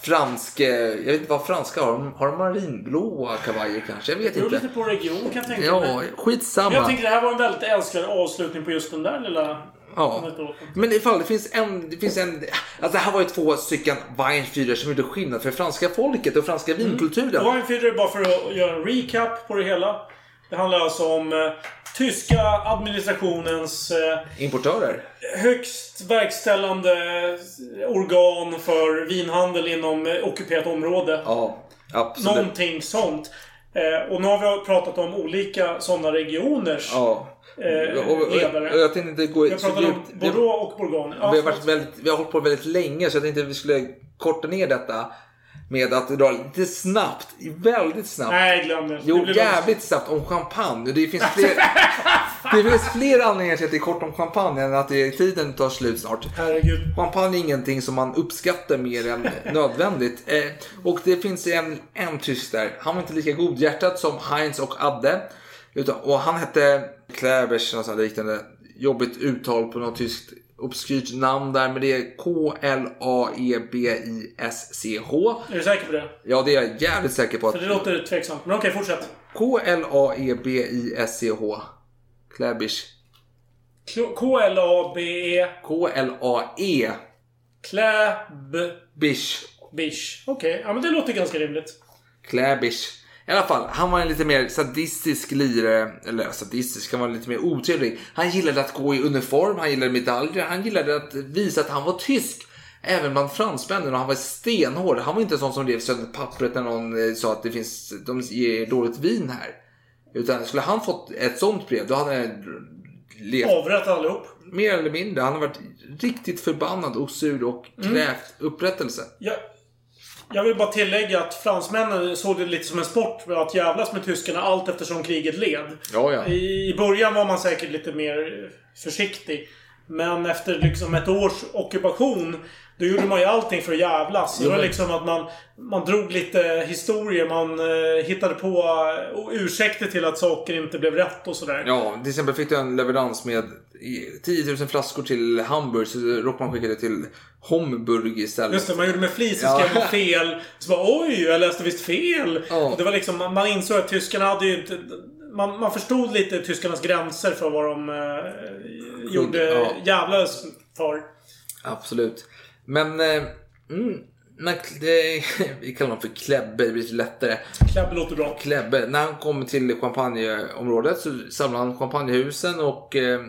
Speaker 1: fransk... eh, Jag vet inte vad franska har. De- Har de marinblåa kavajer kanske? Jag vet
Speaker 2: Det beror
Speaker 1: inte.
Speaker 2: lite på region kan jag tänka
Speaker 1: Ja,
Speaker 2: mig. Men
Speaker 1: skitsamma.
Speaker 2: jag tänker det här var en väldigt älskvärd avslutning på just den där lilla
Speaker 1: Ja. Men ifall det finns en, det finns en, alltså det här var ju två stycken Weinführer som gjorde skillnad för franska folket och franska vinkulturen.
Speaker 2: Weinführer, bara för att göra en recap på det hela. Det handlar alltså om eh, tyska administrationens eh,
Speaker 1: Importörer.
Speaker 2: högst verkställande organ för vinhandel inom eh, ockuperat område.
Speaker 1: Ja, absolut.
Speaker 2: Någonting sånt. Eh, och nu har vi pratat om olika sådana regioners
Speaker 1: Ja.
Speaker 2: Eh,
Speaker 1: Och, och, och,
Speaker 2: ledare.
Speaker 1: och jag tänkte inte gå
Speaker 2: har pratat om
Speaker 1: djupt.
Speaker 2: Bordeaux och Bourgogne. Ja,
Speaker 1: vi, har varit väldigt, vi har hållit på väldigt länge så jag tänkte att vi skulle korta ner detta. med att dra lite snabbt, väldigt snabbt.
Speaker 2: Nej, glöm det.
Speaker 1: Jo,
Speaker 2: Det
Speaker 1: jävligt snabbt om champagne. Det finns fler, det finns fler anledningar till att det är kort om champagne än att det, tiden tar slut snart.
Speaker 2: Herregud.
Speaker 1: Champagne är ingenting som man uppskattar mer än nödvändigt. Eh, och det finns en, en tysk där. Han var inte lika godhjärtad som Heinz och Adde. Utan, och han hette Kläbers, något sånt liknande. Jobbigt uttal på något tyskt obskyrt namn där. Men det är K-L-A-E-B-I-S-C-H.
Speaker 2: Är du säker på det?
Speaker 1: Ja, det är jag jävligt säker på. Att
Speaker 2: För det låter tveksamt. Men okej, fortsätt.
Speaker 1: K-L-A-E-B-I-S-C-H. Kläbisch.
Speaker 2: K-L-A-B-E...
Speaker 1: K-L-A-E.
Speaker 2: Kläb...
Speaker 1: Bisch.
Speaker 2: Bish. Okej, ja men det låter ganska rimligt.
Speaker 1: Kläbisch. I alla fall, han var en lite mer sadistisk lirare. Eller sadistisk, han var lite mer otrevlig. Han gillade att gå i uniform, han gillade medaljer, han gillade att visa att han var tysk. Även bland fransmännen och han var stenhård. Han var inte en sån som rev sönder pappret när någon eh, sa att det finns, de ger dåligt vin här. Utan skulle han fått ett sånt brev, då hade han levt
Speaker 2: Avrätt allihop.
Speaker 1: mer eller mindre. Han har varit riktigt förbannad och sur och krävt upprättelse.
Speaker 2: Jag, jag vill bara tillägga att fransmännen såg det lite som en sport att jävlas med tyskarna allt eftersom kriget led.
Speaker 1: Ja, ja.
Speaker 2: I, I början var man säkert lite mer försiktig. Men efter liksom ett års ockupation då gjorde man ju allting för att jävlas. Det var liksom att man, man drog lite historier. Man eh, hittade på uh, ursäkter till att saker inte blev rätt och sådär.
Speaker 1: Ja, till exempel fick du en leverans med i- 10 000 flaskor till Hamburg så Rockman skickade till Homburg istället.
Speaker 2: Just det, man gjorde med flis
Speaker 1: Ja.
Speaker 2: skrev man fel. Så bara oj, jag läste visst fel.
Speaker 1: Ja.
Speaker 2: Det var liksom, man- man insåg att tyskarna hade ju inte... Man, man förstod lite tyskarnas gränser för vad de eh, gjorde
Speaker 1: Ja.
Speaker 2: jävlas för.
Speaker 1: Absolut. Men... Eh, mm, när, det, vi kallar honom för Klebbe, det blir lite lättare.
Speaker 2: Klebbe låter bra.
Speaker 1: Klebbe, när han kom till champagneområdet så samlade han champagnehusen och eh,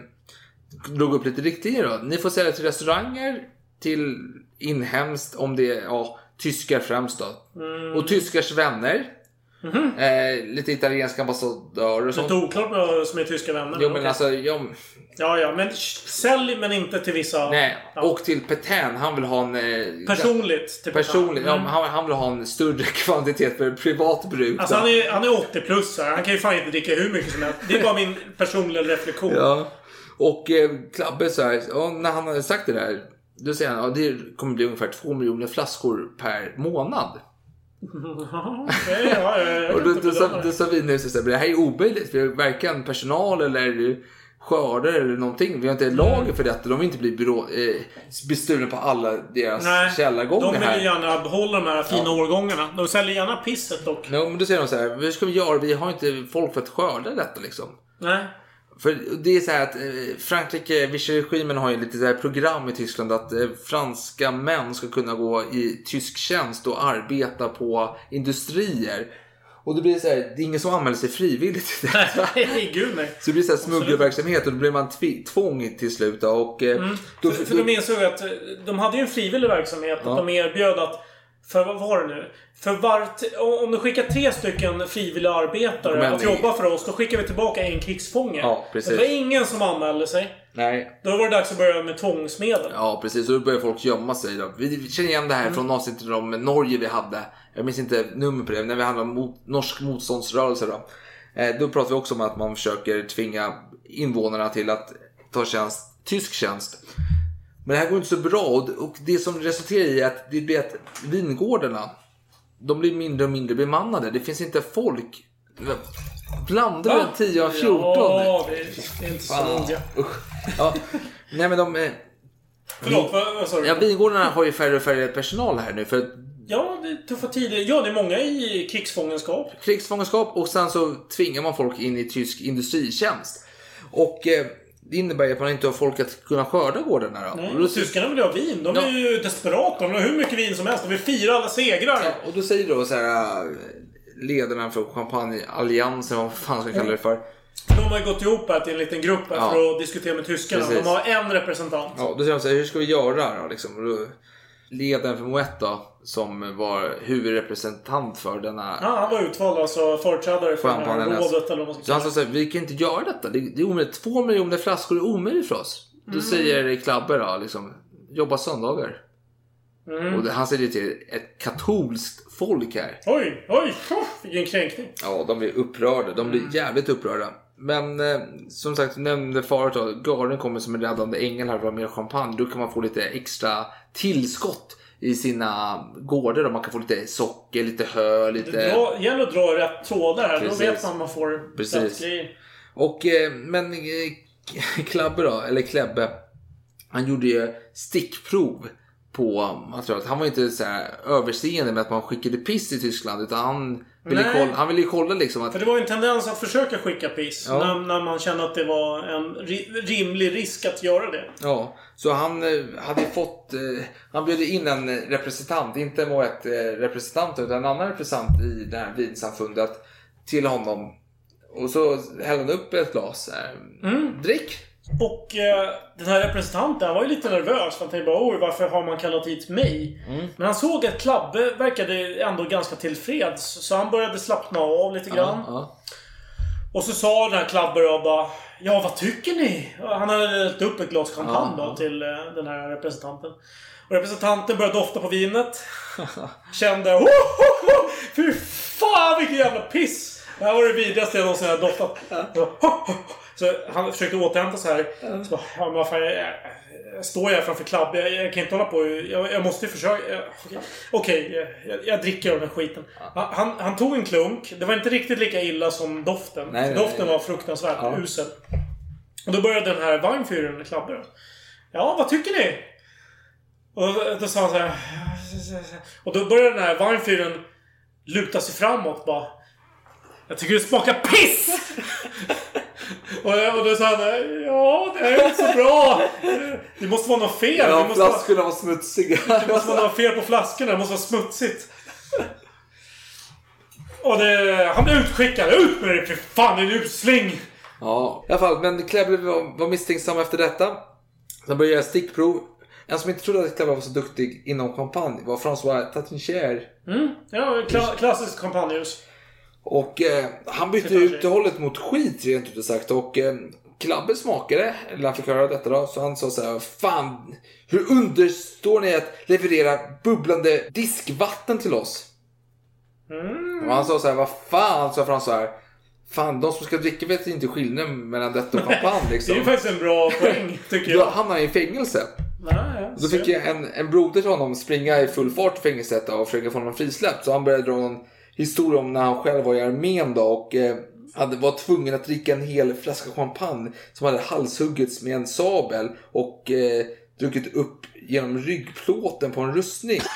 Speaker 1: drog upp lite riktlinjer. Då. Ni får sälja till restauranger, till inhemskt, om det är ja, tyskar främst då.
Speaker 2: Mm.
Speaker 1: Och tyskars vänner. Eh, lite italienska ambassadörer och sånt.
Speaker 2: Lite oklart med vad som är tyska vänner.
Speaker 1: Jo men
Speaker 2: Okej.
Speaker 1: alltså, ja,
Speaker 2: Ja, ja. Men sälj men inte till vissa.
Speaker 1: nej.
Speaker 2: Ja.
Speaker 1: Och till Petain, han vill ha en... Eh,
Speaker 2: Personligt. Till
Speaker 1: Personligt, ja,
Speaker 2: Mm.
Speaker 1: han, han vill ha en större kvantitet för privat bruk.
Speaker 2: Alltså
Speaker 1: då.
Speaker 2: han är, han är 80 plus här. Han kan ju fan inte dricka hur mycket som helst. Det är bara min personliga reflektion.
Speaker 1: Ja. Och eh, Klabbe så här, ja, när han hade sagt det där, då säger han att ja, det kommer bli ungefär två miljoner flaskor per månad.
Speaker 2: Ja, ja, jag
Speaker 1: Och då, då, sa, då sa vinhuset så här, det här är omöjligt. Vi har varken personal eller skördar eller någonting. Vi har inte lager för detta. De vill inte bli byrå, eh, bestulna på alla deras
Speaker 2: Nej,
Speaker 1: källargångar
Speaker 2: de vill
Speaker 1: här.
Speaker 2: gärna behålla de här fina årgångarna. De säljer gärna pisset dock.
Speaker 1: No, men då säger de så här, hur ska vi göra? Vi har inte folk för att skörda detta liksom.
Speaker 2: Nej.
Speaker 1: För det är så här att eh, Frankrike, Vichy-regimen har ju lite så här program i Tyskland att eh, franska män ska kunna gå i tysk tjänst och arbeta på industrier. Och då blir det så här, det är ingen som anmäler sig frivilligt till detta.
Speaker 2: Nej, gud nej.
Speaker 1: Så det blir så här smuggelverksamhet och då blir man tvång till slut. då. Och, eh, då,
Speaker 2: För, för de insåg att de hade ju en frivillig verksamhet. Att de erbjöd att för vad var det nu? För vart, om du skickar tre stycken frivilliga arbetare
Speaker 1: Men
Speaker 2: att
Speaker 1: det-
Speaker 2: jobba för oss, då skickar vi tillbaka en krigsfånge.
Speaker 1: Ja, precis.
Speaker 2: Det var ingen som anmälde sig.
Speaker 1: nej,
Speaker 2: Då var det dags att börja med tvångsmedel.
Speaker 1: Ja, precis. Då börjar folk gömma sig. Då. Vi känner igen det här från avsnittet om Norge vi hade. Jag minns inte nummer på det, när vi handlade om mot, norsk motståndsrörelse. Då. Eh, då pratar vi också om att man försöker tvinga invånarna till att ta tjänst, tysk tjänst. Men det här går inte så bra och det som resulterar i att det blir att vingårdarna de blir mindre och mindre bemannade. Det finns inte folk. Blandar du en 10 av 14?
Speaker 2: Ja, det, är inte så noga.
Speaker 1: Ja. Nej men de... eh,
Speaker 2: Förlåt, vad, vad sa du?
Speaker 1: Ja, vingårdarna har ju färre och färre personal här nu för att
Speaker 2: Ja, det är tuffa tider. Ja, det är många i krigsfångenskap.
Speaker 1: krigsfångenskap och sen så tvingar man folk in i tysk industritjänst. Och eh, det innebär ju att man inte har folk att kunna skörda gårdarna. Då.
Speaker 2: Nej,
Speaker 1: Och, då,
Speaker 2: tyskarna vill ju ha vin. De
Speaker 1: Ja.
Speaker 2: är ju desperata. De vill ha hur mycket vin som helst. De vill fira alla segrar.
Speaker 1: och då säger då så här eh, ledarna för champagnealliansen, vad fan ska jag kalla det för.
Speaker 2: De har ju gått ihop här till en liten grupp här
Speaker 1: Ja.
Speaker 2: för att diskutera med tyskarna.
Speaker 1: Precis.
Speaker 2: De har en representant.
Speaker 1: Ja, då säger de så här, hur ska vi göra då? Liksom? Då, ledaren för Moet då, som var huvudrepresentant för denna
Speaker 2: Ja, han var utvald alltså företrädare för det här rådet eller vad man ska
Speaker 1: Så han
Speaker 2: säga.
Speaker 1: sa så här, vi kan inte göra detta. Det, det är omöjligt. Två miljoner flaskor är omöjligt för oss. Då säger Klabbe då, liksom, jobba söndagar. Och det, han säger till ett katolskt folk här.
Speaker 2: Oj, oj, vilken kränkning.
Speaker 1: Ja, de blir upprörda. De blir jävligt upprörda. Men eh, som sagt, nämnde förut då, garden kommer som en räddande ängel här för mer champagne. Då kan man få lite extra tillskott i sina gårdar. Då. Man kan få lite socker, lite hö, lite...
Speaker 2: Det gäller att dra rätt trådar här.
Speaker 1: Precis.
Speaker 2: Då vet man om man får
Speaker 1: Precis.
Speaker 2: grejer.
Speaker 1: Och, eh, men eh, Klabbe då, eller Klebbe, han gjorde ju stickprov på materialet. Han var inte så här överseende med att man skickade piss till Tyskland utan han ville, kolla, han ville ju kolla liksom att
Speaker 2: För det var ju en tendens att försöka skicka piss.
Speaker 1: Ja.
Speaker 2: När, när man kände att det var en ri- rimlig risk att göra det.
Speaker 1: Ja, så han eh, hade fått... Eh, han bjöd in en representant, inte ett eh, representant utan en annan representant i det här vinsamfundet till honom. Och så hällde han upp ett glas. Eh, Drick!
Speaker 2: Och eh, den här representanten han var ju lite nervös. För han tänkte bara oj, varför har man kallat hit mig?
Speaker 1: Mm.
Speaker 2: Men han såg att Klabbe verkade ändå ganska tillfreds. Så han började slappna av lite grann.
Speaker 1: Ja,
Speaker 2: Och så sa den här Klabbe då bara Ja, vad tycker ni? Han hade hällt upp ett glas champagne
Speaker 1: Ja,
Speaker 2: då till eh, den här representanten. Och representanten började dofta på vinet. Kände oh, oh, oh, Fy fan vilken jävla piss! Det här var det vidrigaste jag någonsin har doftat. Så, han försökte återhämta sig här. Så bara, ja, men vad fan, jag, jag, står jag framför Klabb. Jag, jag kan inte hålla på. Jag, jag måste ju försöka. Okej, Okej, jag, jag dricker av den skiten. Han, han tog en klunk. Det var inte riktigt lika illa som doften.
Speaker 1: Nej,
Speaker 2: doften
Speaker 1: nej.
Speaker 2: var fruktansvärt
Speaker 1: Ja.
Speaker 2: usel. Och då började den här vagnfyren klabba. Ja, vad tycker ni? Och då, då sa han så här. Och då började den här vagnfyren luta sig framåt bara. Jag tycker det smakar piss! och, och då sa han Ja, det är inte så bra. Det måste vara något fel.
Speaker 1: ja
Speaker 2: det måste vara,
Speaker 1: flaskorna var smutsiga.
Speaker 2: det måste vara något fel på flaskorna. Det måste vara smutsigt. Och det, han blev utskickad. Ut med dig för fan din usling!
Speaker 1: Ja, i alla fall. Men Klebbe var, var misstänksam efter detta. Sen började jag stickprov. En som inte trodde att Klebbe var så duktig inom champagne var François Tatincher.
Speaker 2: Mm. Ja, kla klassisk kampanjljus.
Speaker 1: Och eh, han bytte
Speaker 2: Det sig.
Speaker 1: ut hållet mot skit rent ut sagt. Och eh, Klabbe smakade, eller han fick höra detta då, så han sa så här, Fan, hur understår ni att leverera bubblande diskvatten till oss?
Speaker 2: Mm.
Speaker 1: Och han sa så här, vad fan, sa Frans så här. Fan, de som ska dricka vet inte skillnaden mellan detta och champagne
Speaker 2: Det är
Speaker 1: liksom.
Speaker 2: faktiskt en bra poäng, tycker
Speaker 1: Då
Speaker 2: jag.
Speaker 1: hamnade han i fängelse.
Speaker 2: Nej,
Speaker 1: Då fick jag en, en broder till honom springa i full fart till fängelset och försöka få honom frisläppt. Så han började dra någon historia om när han själv var i armén då och eh, hade, var tvungen att dricka en hel flaska champagne som hade halshuggits med en sabel och eh, druckit upp genom ryggplåten på en rustning.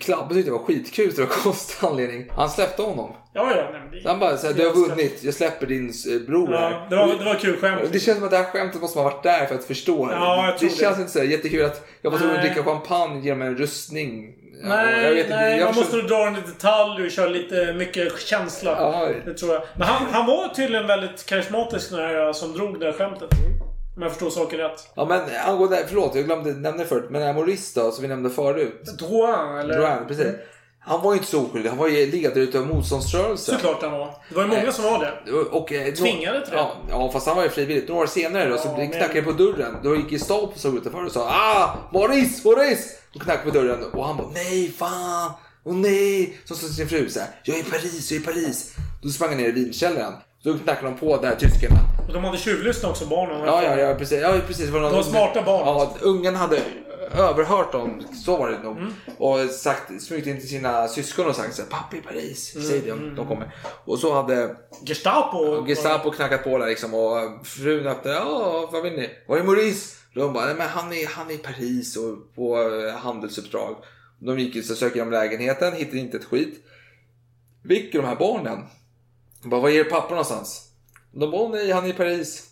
Speaker 1: Klabbe tyckte det var skitkul en konstig anledning. Han släppte honom.
Speaker 2: Ja, ja. Nej, men det,
Speaker 1: Han bara såhär, du har vunnit, jag släpper din eh, bror här.
Speaker 2: ja, det, var, det var kul skämt.
Speaker 1: Det känns som att det här skämtet måste man ha varit där för att förstå.
Speaker 2: Ja, jag tror
Speaker 1: det
Speaker 2: det.
Speaker 1: känns inte så här jättekul att jag var tvungen att dricka champagne genom en rustning. Ja,
Speaker 2: Nej,
Speaker 1: jag vet
Speaker 2: nej
Speaker 1: jag
Speaker 2: man måste dra en detalj och köra lite mycket känsla.
Speaker 1: Ja.
Speaker 2: Det tror jag. Men han, han var tydligen väldigt karismatisk den här som drog det här skämtet. Om jag förstår saken rätt.
Speaker 1: Ja men angående, förlåt jag glömde nämna det förut, men den här Maurice då som vi nämnde förut.
Speaker 2: Drouin, eller?
Speaker 1: Drouin, precis. Han var ju inte så oskyldig, han var ju ledare utav motståndsrörelsen.
Speaker 2: Såklart han var. Det var ju många som var det.
Speaker 1: Och, eh, då-
Speaker 2: Tvingade till det.
Speaker 1: ja, ja, fast han var ju frivilligt. Några år senare då, så
Speaker 2: Ja, men-
Speaker 1: knackade det på dörren. Då gick Gestapo och såg utanför och sa Ah! Maurice! Maurice! Då knackade på dörren och han bara Nej, fan! Åh nej! Så sa sin fru så här, Jag är i Paris, jag är i Paris. Då sprang han ner i vinkällaren. Då knackade de på där tyskarna.
Speaker 2: Och de hade tjuvlyssnat också, barnen.
Speaker 1: Ja, ja, ja, precis. Ja, precis. Var,
Speaker 2: De var smarta barn.
Speaker 1: Ja, ungen hade överhört dem, så var det nog.
Speaker 2: Mm.
Speaker 1: Och sagt, smugit in till sina syskon och sagt så här, pappa i Paris,
Speaker 2: Mm,
Speaker 1: säg det om de kommer. Och så hade
Speaker 2: Gestapo.
Speaker 1: Gestapo knackat på där liksom och frun öppnade, ja vad vill ni? Var är Maurice? De bara, nej men han är, han är i Paris och på eh, handelsuppdrag. De gick ut och sökte igenom lägenheten, hittade inte ett skit. Vilka de här barnen? De bara, var är pappa någonstans? De bara, "Åh, nej han är i Paris.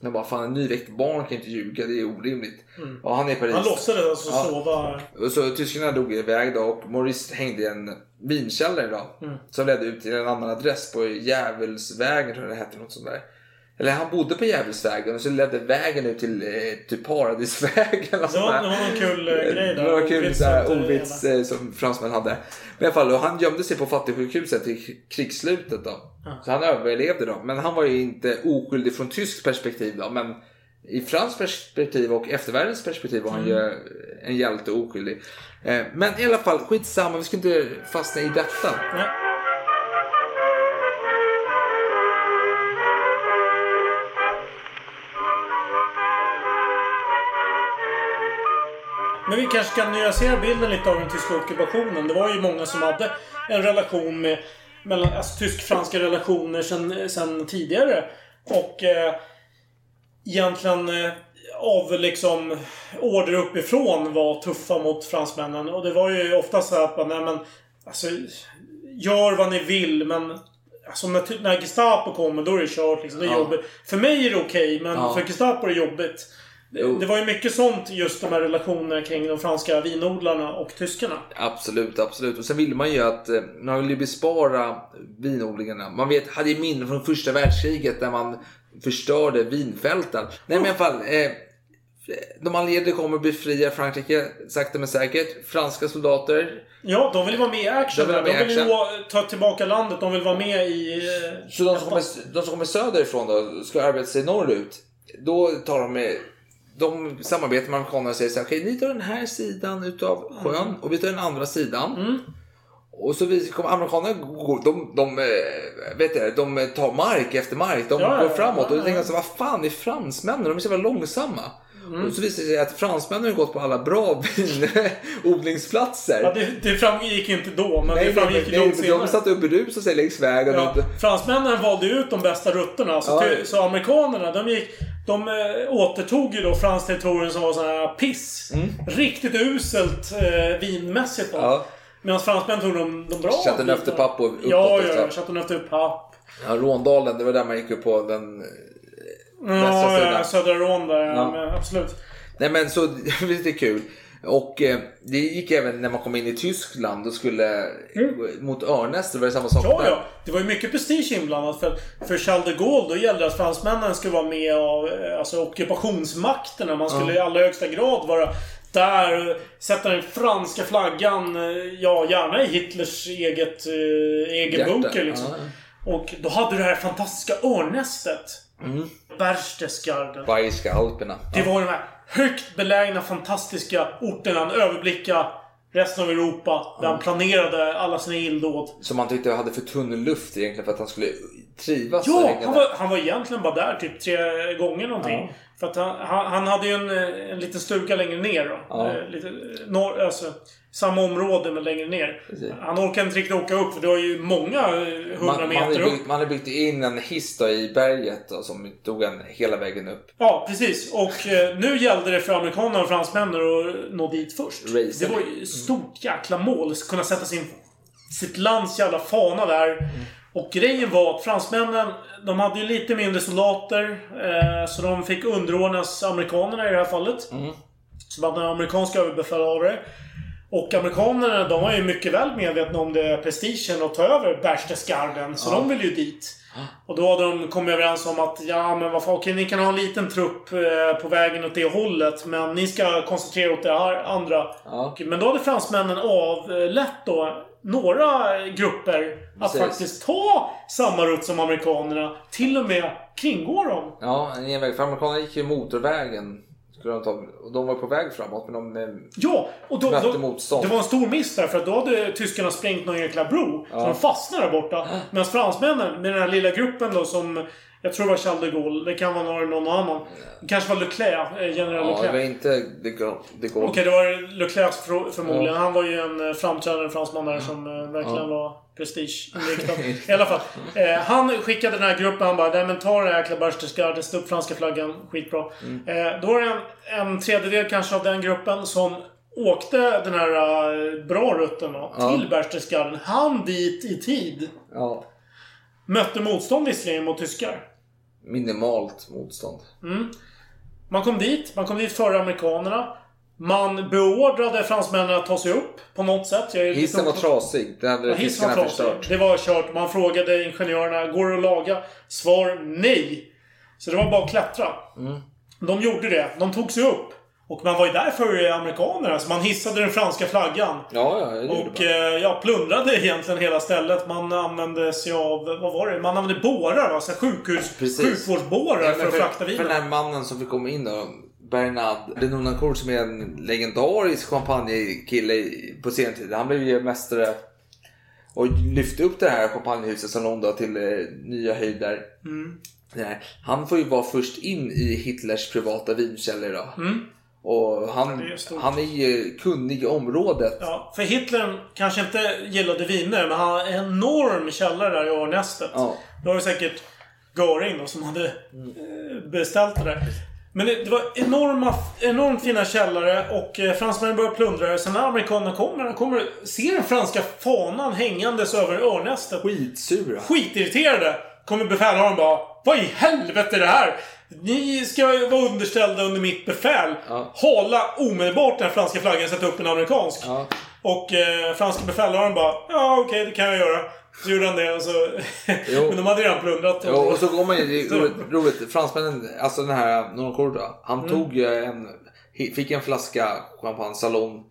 Speaker 1: De bara, fan en nyväckt barn kan inte ljuga, det är orimligt. Ja, han är i Paris.
Speaker 2: Han låtsades alltså
Speaker 1: Ja.
Speaker 2: sova.
Speaker 1: Och så tyskarna drog iväg då och Maurice hängde i en vinkällare då.
Speaker 2: Mm.
Speaker 1: Som ledde ut till en annan adress på Djävulsvägen tror jag det hette. Något sånt där. Eller han bodde på Djävulsvägen och så ledde vägen ut till, eh, till Paradisvägen.
Speaker 2: Det var, någon kul eh, grej där.
Speaker 1: Var kul
Speaker 2: Ordvits eh,
Speaker 1: som fransmän hade. Men i alla fall, och han gömde sig på fattigsjukhuset till krigsslutet då. Så han överlevde då. Men han var ju inte oskyldig från tyskt perspektiv då. Men i franskt perspektiv och eftervärldens perspektiv var han
Speaker 2: Mm.
Speaker 1: ju en hjälte oskyldig. Eh, Men i alla fall, skitsamma. Vi ska inte fastna i detta.
Speaker 2: Nej. Men vi kanske kan nyansera bilden lite av den tyska ockupationen. Det var ju många som hade en relation med mellan, alltså, tysk-franska relationer sen, sen tidigare. Och eh, egentligen eh, av liksom order uppifrån var tuffa mot fransmännen. Och det var ju ofta så att man, nej men, alltså, gör vad ni vill men Alltså när, när Gestapo kommer då är det kört liksom. Det är
Speaker 1: Ja.
Speaker 2: jobbigt. För mig är det okej men
Speaker 1: Ja.
Speaker 2: för Gestapo är det jobbigt. Det, var ju mycket sånt just de här relationerna kring de franska vinodlarna och tyskarna.
Speaker 1: Absolut, absolut. Och sen vill man ju att eh, man vill ju bespara vinodlingarna. Man vet, hade ju minnen från första världskriget där man förstörde vinfälten. Nej men i alla fall. Eh, de allierade kommer befria Frankrike sakta men säkert. Franska soldater.
Speaker 2: Ja, de vill vara med i action.
Speaker 1: De vill
Speaker 2: de vill
Speaker 1: action.
Speaker 2: ju ta tillbaka landet. De vill vara med i... eh,
Speaker 1: Så de som kommer, de som kommer söderifrån då, ska arbeta sig norrut. Då tar de med de samarbetar med amerikanerna och säger så här, okej ni tar den här sidan utav sjön och vi tar den andra sidan. Och så vi, kommer amerikanerna, de, de, eh, vet jag, de tar mark efter mark, de
Speaker 2: Ja, ja,
Speaker 1: går framåt.
Speaker 2: ja,
Speaker 1: och då tänker jag vad fan är fransmännen? De är så jävla långsamma. Och så visar det sig att fransmännen har gått på alla bra vinodlingsplatser.
Speaker 2: Ja, det, det framgick inte då, men det
Speaker 1: nej,
Speaker 2: framgick
Speaker 1: nej,
Speaker 2: långt
Speaker 1: nej,
Speaker 2: senare.
Speaker 1: de satt och berusade sig längs vägen.
Speaker 2: Ja,
Speaker 1: Och,
Speaker 2: fransmännen valde ut de bästa rutterna. Så,
Speaker 1: Ja.
Speaker 2: så amerikanerna, de, gick, de eh, återtog ju då franskt territorium som var sån här piss. Riktigt uselt eh, vinmässigt då.
Speaker 1: Mm. ja.
Speaker 2: Medan fransmännen tog de, de bra
Speaker 1: Chateauneuf-de-Pape och uppåt
Speaker 2: Ja, ja, Chateauneuf-de-Pape.
Speaker 1: Ja, Råndalen, det var där man gick upp på den västra
Speaker 2: Ja,
Speaker 1: sidan.
Speaker 2: ja, södra Rån där. Ja. Men, absolut.
Speaker 1: Nej men så, lite kul. Och eh, det gick även när man kom in i Tyskland och skulle mot Örnäs, det var det samma sak
Speaker 2: Mm. Ja,
Speaker 1: där.
Speaker 2: ja. Det var ju mycket prestige inblandat. För, för Charles de Gaulle, då gällde det att fransmännen skulle vara med av eh, alltså, ockupationsmakterna. Man skulle i allra högsta grad vara där, sätta den franska flaggan, eh, ja gärna i Hitlers eget, eh, egen bunker liksom.
Speaker 1: Ja.
Speaker 2: Och då hade du det här fantastiska örnästet. Berchtesgaden.
Speaker 1: Bayerska alperna.
Speaker 2: Det var de här högt belägna, fantastiska orterna. Han överblickade resten av Europa. Där han planerade alla sina illdåd.
Speaker 1: Som man tyckte hade för tunn luft egentligen för att han skulle trivas
Speaker 2: Ja, han var, han var egentligen bara där typ tre gånger någonting. För att han, han, han hade ju en, eh, en liten stuga längre ner då.
Speaker 1: Ja.
Speaker 2: Eh, Lite, norr, alltså, samma område men längre ner.
Speaker 1: Precis.
Speaker 2: Han orkade inte riktigt åka upp för det var ju många eh, hundra
Speaker 1: Man, man,
Speaker 2: meter upp.
Speaker 1: byggt, man hade byggt in en hiss då i berget då, som tog en hela vägen upp.
Speaker 2: Ja, precis. Och eh, nu gällde det för amerikanerna och fransmännen att nå dit först.
Speaker 1: Race.
Speaker 2: Det var ju stort jäkla mål. Att kunna sätta sin, sitt lands jävla fana där. Och grejen var att fransmännen, de hade ju lite mindre soldater. Eh, så de fick underordnas amerikanerna i det här fallet. Så man hade en amerikansk överbefälhavare. Och amerikanerna, de var ju mycket väl medvetna om det prestigen att ta över Berchtesgaden. Så de ville ju dit. Och då hade de kommit överens om att ja men vad fan, okej ni kan ha en liten trupp eh, på vägen åt det hållet. Men ni ska koncentrera åt det här andra.
Speaker 1: Ja.
Speaker 2: Men då hade fransmännen avlett då några grupper att
Speaker 1: Precis.
Speaker 2: faktiskt ta samma rutt som amerikanerna. Till och med kringgå dem.
Speaker 1: Ja, en genväg. För amerikanerna gick ju motorvägen. Skulle de, ta, och de var på väg framåt men de... eh,
Speaker 2: Ja, och då,
Speaker 1: Mötte
Speaker 2: då,
Speaker 1: motstånd.
Speaker 2: det var en stor miss där för att då hade tyskarna sprängt någon jäkla bro. Så de fastnade där borta. Medan fransmännen, med den här lilla gruppen då som... Jag tror det var Charles de Gaulle. Det kan vara någon, annan. Det kanske var Leclerc, eh, general
Speaker 1: Ja, det
Speaker 2: Leclerc.
Speaker 1: var inte det går, det går.
Speaker 2: Okej, det var Leclerc för, förmodligen. Han var ju en eh, framträdande fransman där som eh, verkligen var prestigeinriktad. I alla fall. Eh, han skickade den här gruppen. Han bara, nej men ta det här jäkla Berchtesgaden, sätt upp franska flaggan. Skitbra. Eh, då var det en, en tredjedel kanske av den gruppen som åkte den här bra rutten då, till Berchtesgaden. Han dit i tid.
Speaker 1: Ja,
Speaker 2: Mötte motstånd visserligen mot tyskar.
Speaker 1: Minimalt motstånd.
Speaker 2: Man kom dit. Man kom dit före amerikanerna. Man beordrade fransmännen att ta sig upp på något sätt.
Speaker 1: Hissen var trasig. Det hade
Speaker 2: Ja, hissen var
Speaker 1: tyskarna förstört.
Speaker 2: Det var kört. Man frågade ingenjörerna, går det att laga? Svar nej. Så det var bara att klättra.
Speaker 1: Mm.
Speaker 2: De gjorde det. De tog sig upp. Och man var ju där för amerikaner. Alltså man hissade den franska flaggan.
Speaker 1: Ja, ja, det
Speaker 2: Och
Speaker 1: man.
Speaker 2: eh, ja, plundrade egentligen hela stället. Man använde sig av, vad var det? Man använde bårar va? Så här sjukhus,
Speaker 1: Precis.
Speaker 2: sjukvårdsbårar
Speaker 1: Ja,
Speaker 2: för
Speaker 1: men
Speaker 2: att frakta
Speaker 1: för
Speaker 2: vinen.
Speaker 1: den här mannen som fick komma in då, Bernard de Nonancourt som är en legendarisk champagnekille på sen tid. Han blev ju mästare och lyfte upp det här champagnehuset Salon då till eh, nya höjder.
Speaker 2: Mm.
Speaker 1: Han får ju vara först in i Hitlers privata vinkällor då.
Speaker 2: Mm.
Speaker 1: Och han,
Speaker 2: är
Speaker 1: han är ju kunnig i området.
Speaker 2: Ja, för Hitler kanske inte gillade viner, men han har en enorm källare där i Örnästet.
Speaker 1: Ja.
Speaker 2: Det var ju säkert Göring då som hade eh, beställt det där. Men det, det var enorma, enormt fina källare och eh, fransmännen började plundra det. Sen när amerikanerna kommer, de kommer ser den franska fanan hängandes över Örnästet.
Speaker 1: Skitsura.
Speaker 2: Skitirriterade. Kommer befälhavaren bara Vad i helvete är det här? Ni ska vara underställda under mitt befäl.
Speaker 1: Ja.
Speaker 2: Hala omedelbart den franska flaggan och sätta upp en amerikansk.
Speaker 1: Ja.
Speaker 2: Och eh, franska befälhavaren bara Ja okej, det kan jag göra. Så gjorde han det och så... Men de hade redan plundrat.
Speaker 1: Ja, och så går man ju, roligt, roligt, fransmännen, alltså den här då, han
Speaker 2: Mm.
Speaker 1: tog ju en, fick en flaska champagne Salon,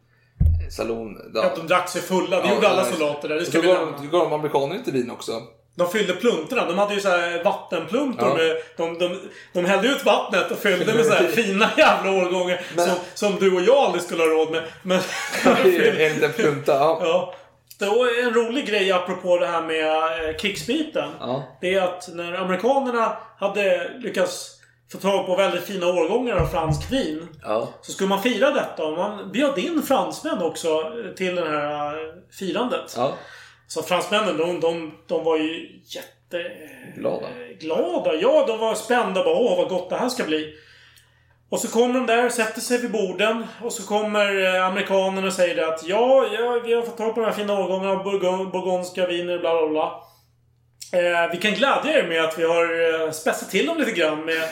Speaker 1: Salon då.
Speaker 2: Att de drack sig fulla. Det
Speaker 1: Ja,
Speaker 2: gjorde alla soldater där. Det
Speaker 1: Och
Speaker 2: ska
Speaker 1: så
Speaker 2: nämna.
Speaker 1: de, amerikaner lite vin också.
Speaker 2: De fyllde pluntorna. De hade ju så här vattenpluntor.
Speaker 1: Ja.
Speaker 2: Med, de, de, de hällde ut vattnet och fyllde med så här fina jävla årgångar.
Speaker 1: Men-
Speaker 2: Som, som du och jag aldrig skulle ha råd med. Men,
Speaker 1: en liten plunta. Ja.
Speaker 2: Ja. Var en rolig grej apropå det här med eh, krigsbiten.
Speaker 1: Ja.
Speaker 2: Det är att när amerikanerna hade lyckats få tag på väldigt fina årgångar av fransk vin.
Speaker 1: Ja.
Speaker 2: Så skulle man fira detta och man bjöd in fransmän också till det här eh, firandet.
Speaker 1: Ja.
Speaker 2: Så fransmännen de, de, de var ju jätte...
Speaker 1: Glada.
Speaker 2: eh, glada. Ja, de var spända. Bara, Åh, vad gott det här ska bli. Och så kommer de där, sätter sig vid borden och så kommer eh, amerikanen och säger det att ja, ja, vi har fått tag på den här fina årgången av bourgondska viner, bla bla bla. Eh, vi kan glädja er med att vi har eh, spetsat till dem lite grann med,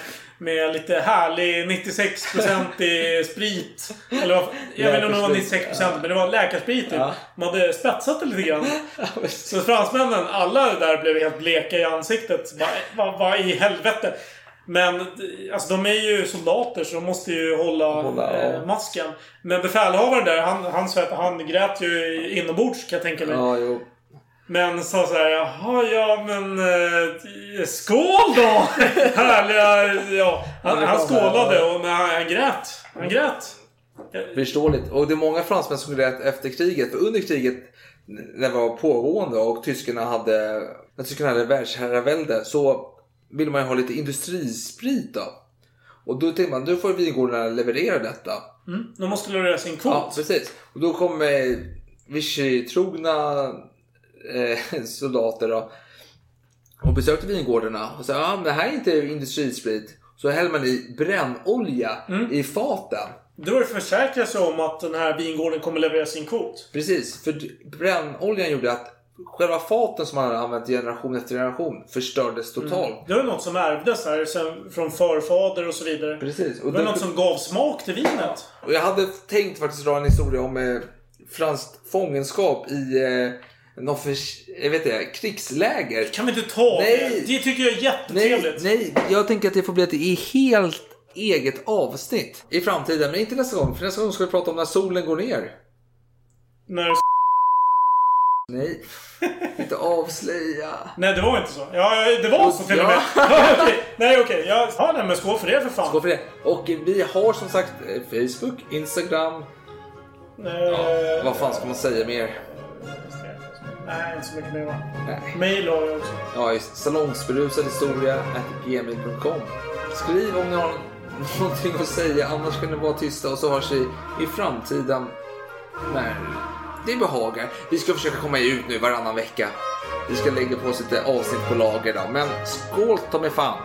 Speaker 2: med lite härlig 96% i sprit. Eller vad- jag vet inte om det var 96% men det var läkarsprit typ.
Speaker 1: Ja.
Speaker 2: De hade spetsat det lite grann. Så fransmännen, alla där blev helt bleka i ansiktet. Vad va, i helvete? Men alltså, de är ju soldater så de måste ju hålla,
Speaker 1: Hålla, ja.
Speaker 2: eh, masken. Men befälhavaren där, han, han, svett, han grät ju inombords kan jag tänka mig.
Speaker 1: Ja, jo.
Speaker 2: Men sa såhär, jaha ja men... Eh, skål då! Härliga... Ja. Han, han skålade och men han, han grät. Han grät.
Speaker 1: Förståeligt. Och det är många fransmän som grät efter kriget. För under kriget, när det var pågående och tyskarna hade, när tyskarna hade världsherravälde så ville man ju ha lite industrisprit då. Och då tänkte man, då får vingårdarna leverera detta.
Speaker 2: Mm. De måste leverera sin kvot.
Speaker 1: Ja, precis. Och då kom eh, Vichy-trogna eh, soldater då, och besökte vingårdarna och sa ja, men det här är inte industrisprit. Så häller man i brännolja i faten.
Speaker 2: Då är det försäkra sig om att den här vingården kommer leverera sin kvot.
Speaker 1: Precis, för brännoljan gjorde att själva faten som man hade använt generation efter generation förstördes totalt.
Speaker 2: Det var något som ärvdes här sen, från förfader och så vidare.
Speaker 1: Precis. Och,
Speaker 2: Det var
Speaker 1: då,
Speaker 2: något som gav smak till vinet.
Speaker 1: och jag hade tänkt faktiskt dra en historia om eh, franskt fångenskap i eh, en offers, jag vet inte, krigsläger.
Speaker 2: Kan vi inte ta
Speaker 1: Nej.
Speaker 2: det? Det tycker jag är
Speaker 1: Nej,
Speaker 2: jättetrevligt.
Speaker 1: nej, jag tänker att det får bli ett i helt eget avsnitt i framtiden. Men inte nästa gång, för nästa gång ska vi prata om när solen går ner.
Speaker 2: När...
Speaker 1: Nej, inte avslöja.
Speaker 2: Nej, det var inte så. Ja, det var så till och med.
Speaker 1: Ja.
Speaker 2: Ja. Nej, okej. Ja, ja, nej, men skål för det för fan.
Speaker 1: Skål för det. Och vi har som sagt eh, Facebook, Instagram.
Speaker 2: Eh,
Speaker 1: Vad fan ska man säga mer?
Speaker 2: Nej, inte så mycket mer va? Mail har jag också.
Speaker 1: Ja, just salongsberusad historia gmail.com. Skriv om ni har någonting att säga, annars kan ni vara tysta och så hörs vi i framtiden när det behagar. Vi ska försöka komma ut nu varannan vecka. Vi ska lägga på oss lite avsnitt på lager då, men skål ta mig fan!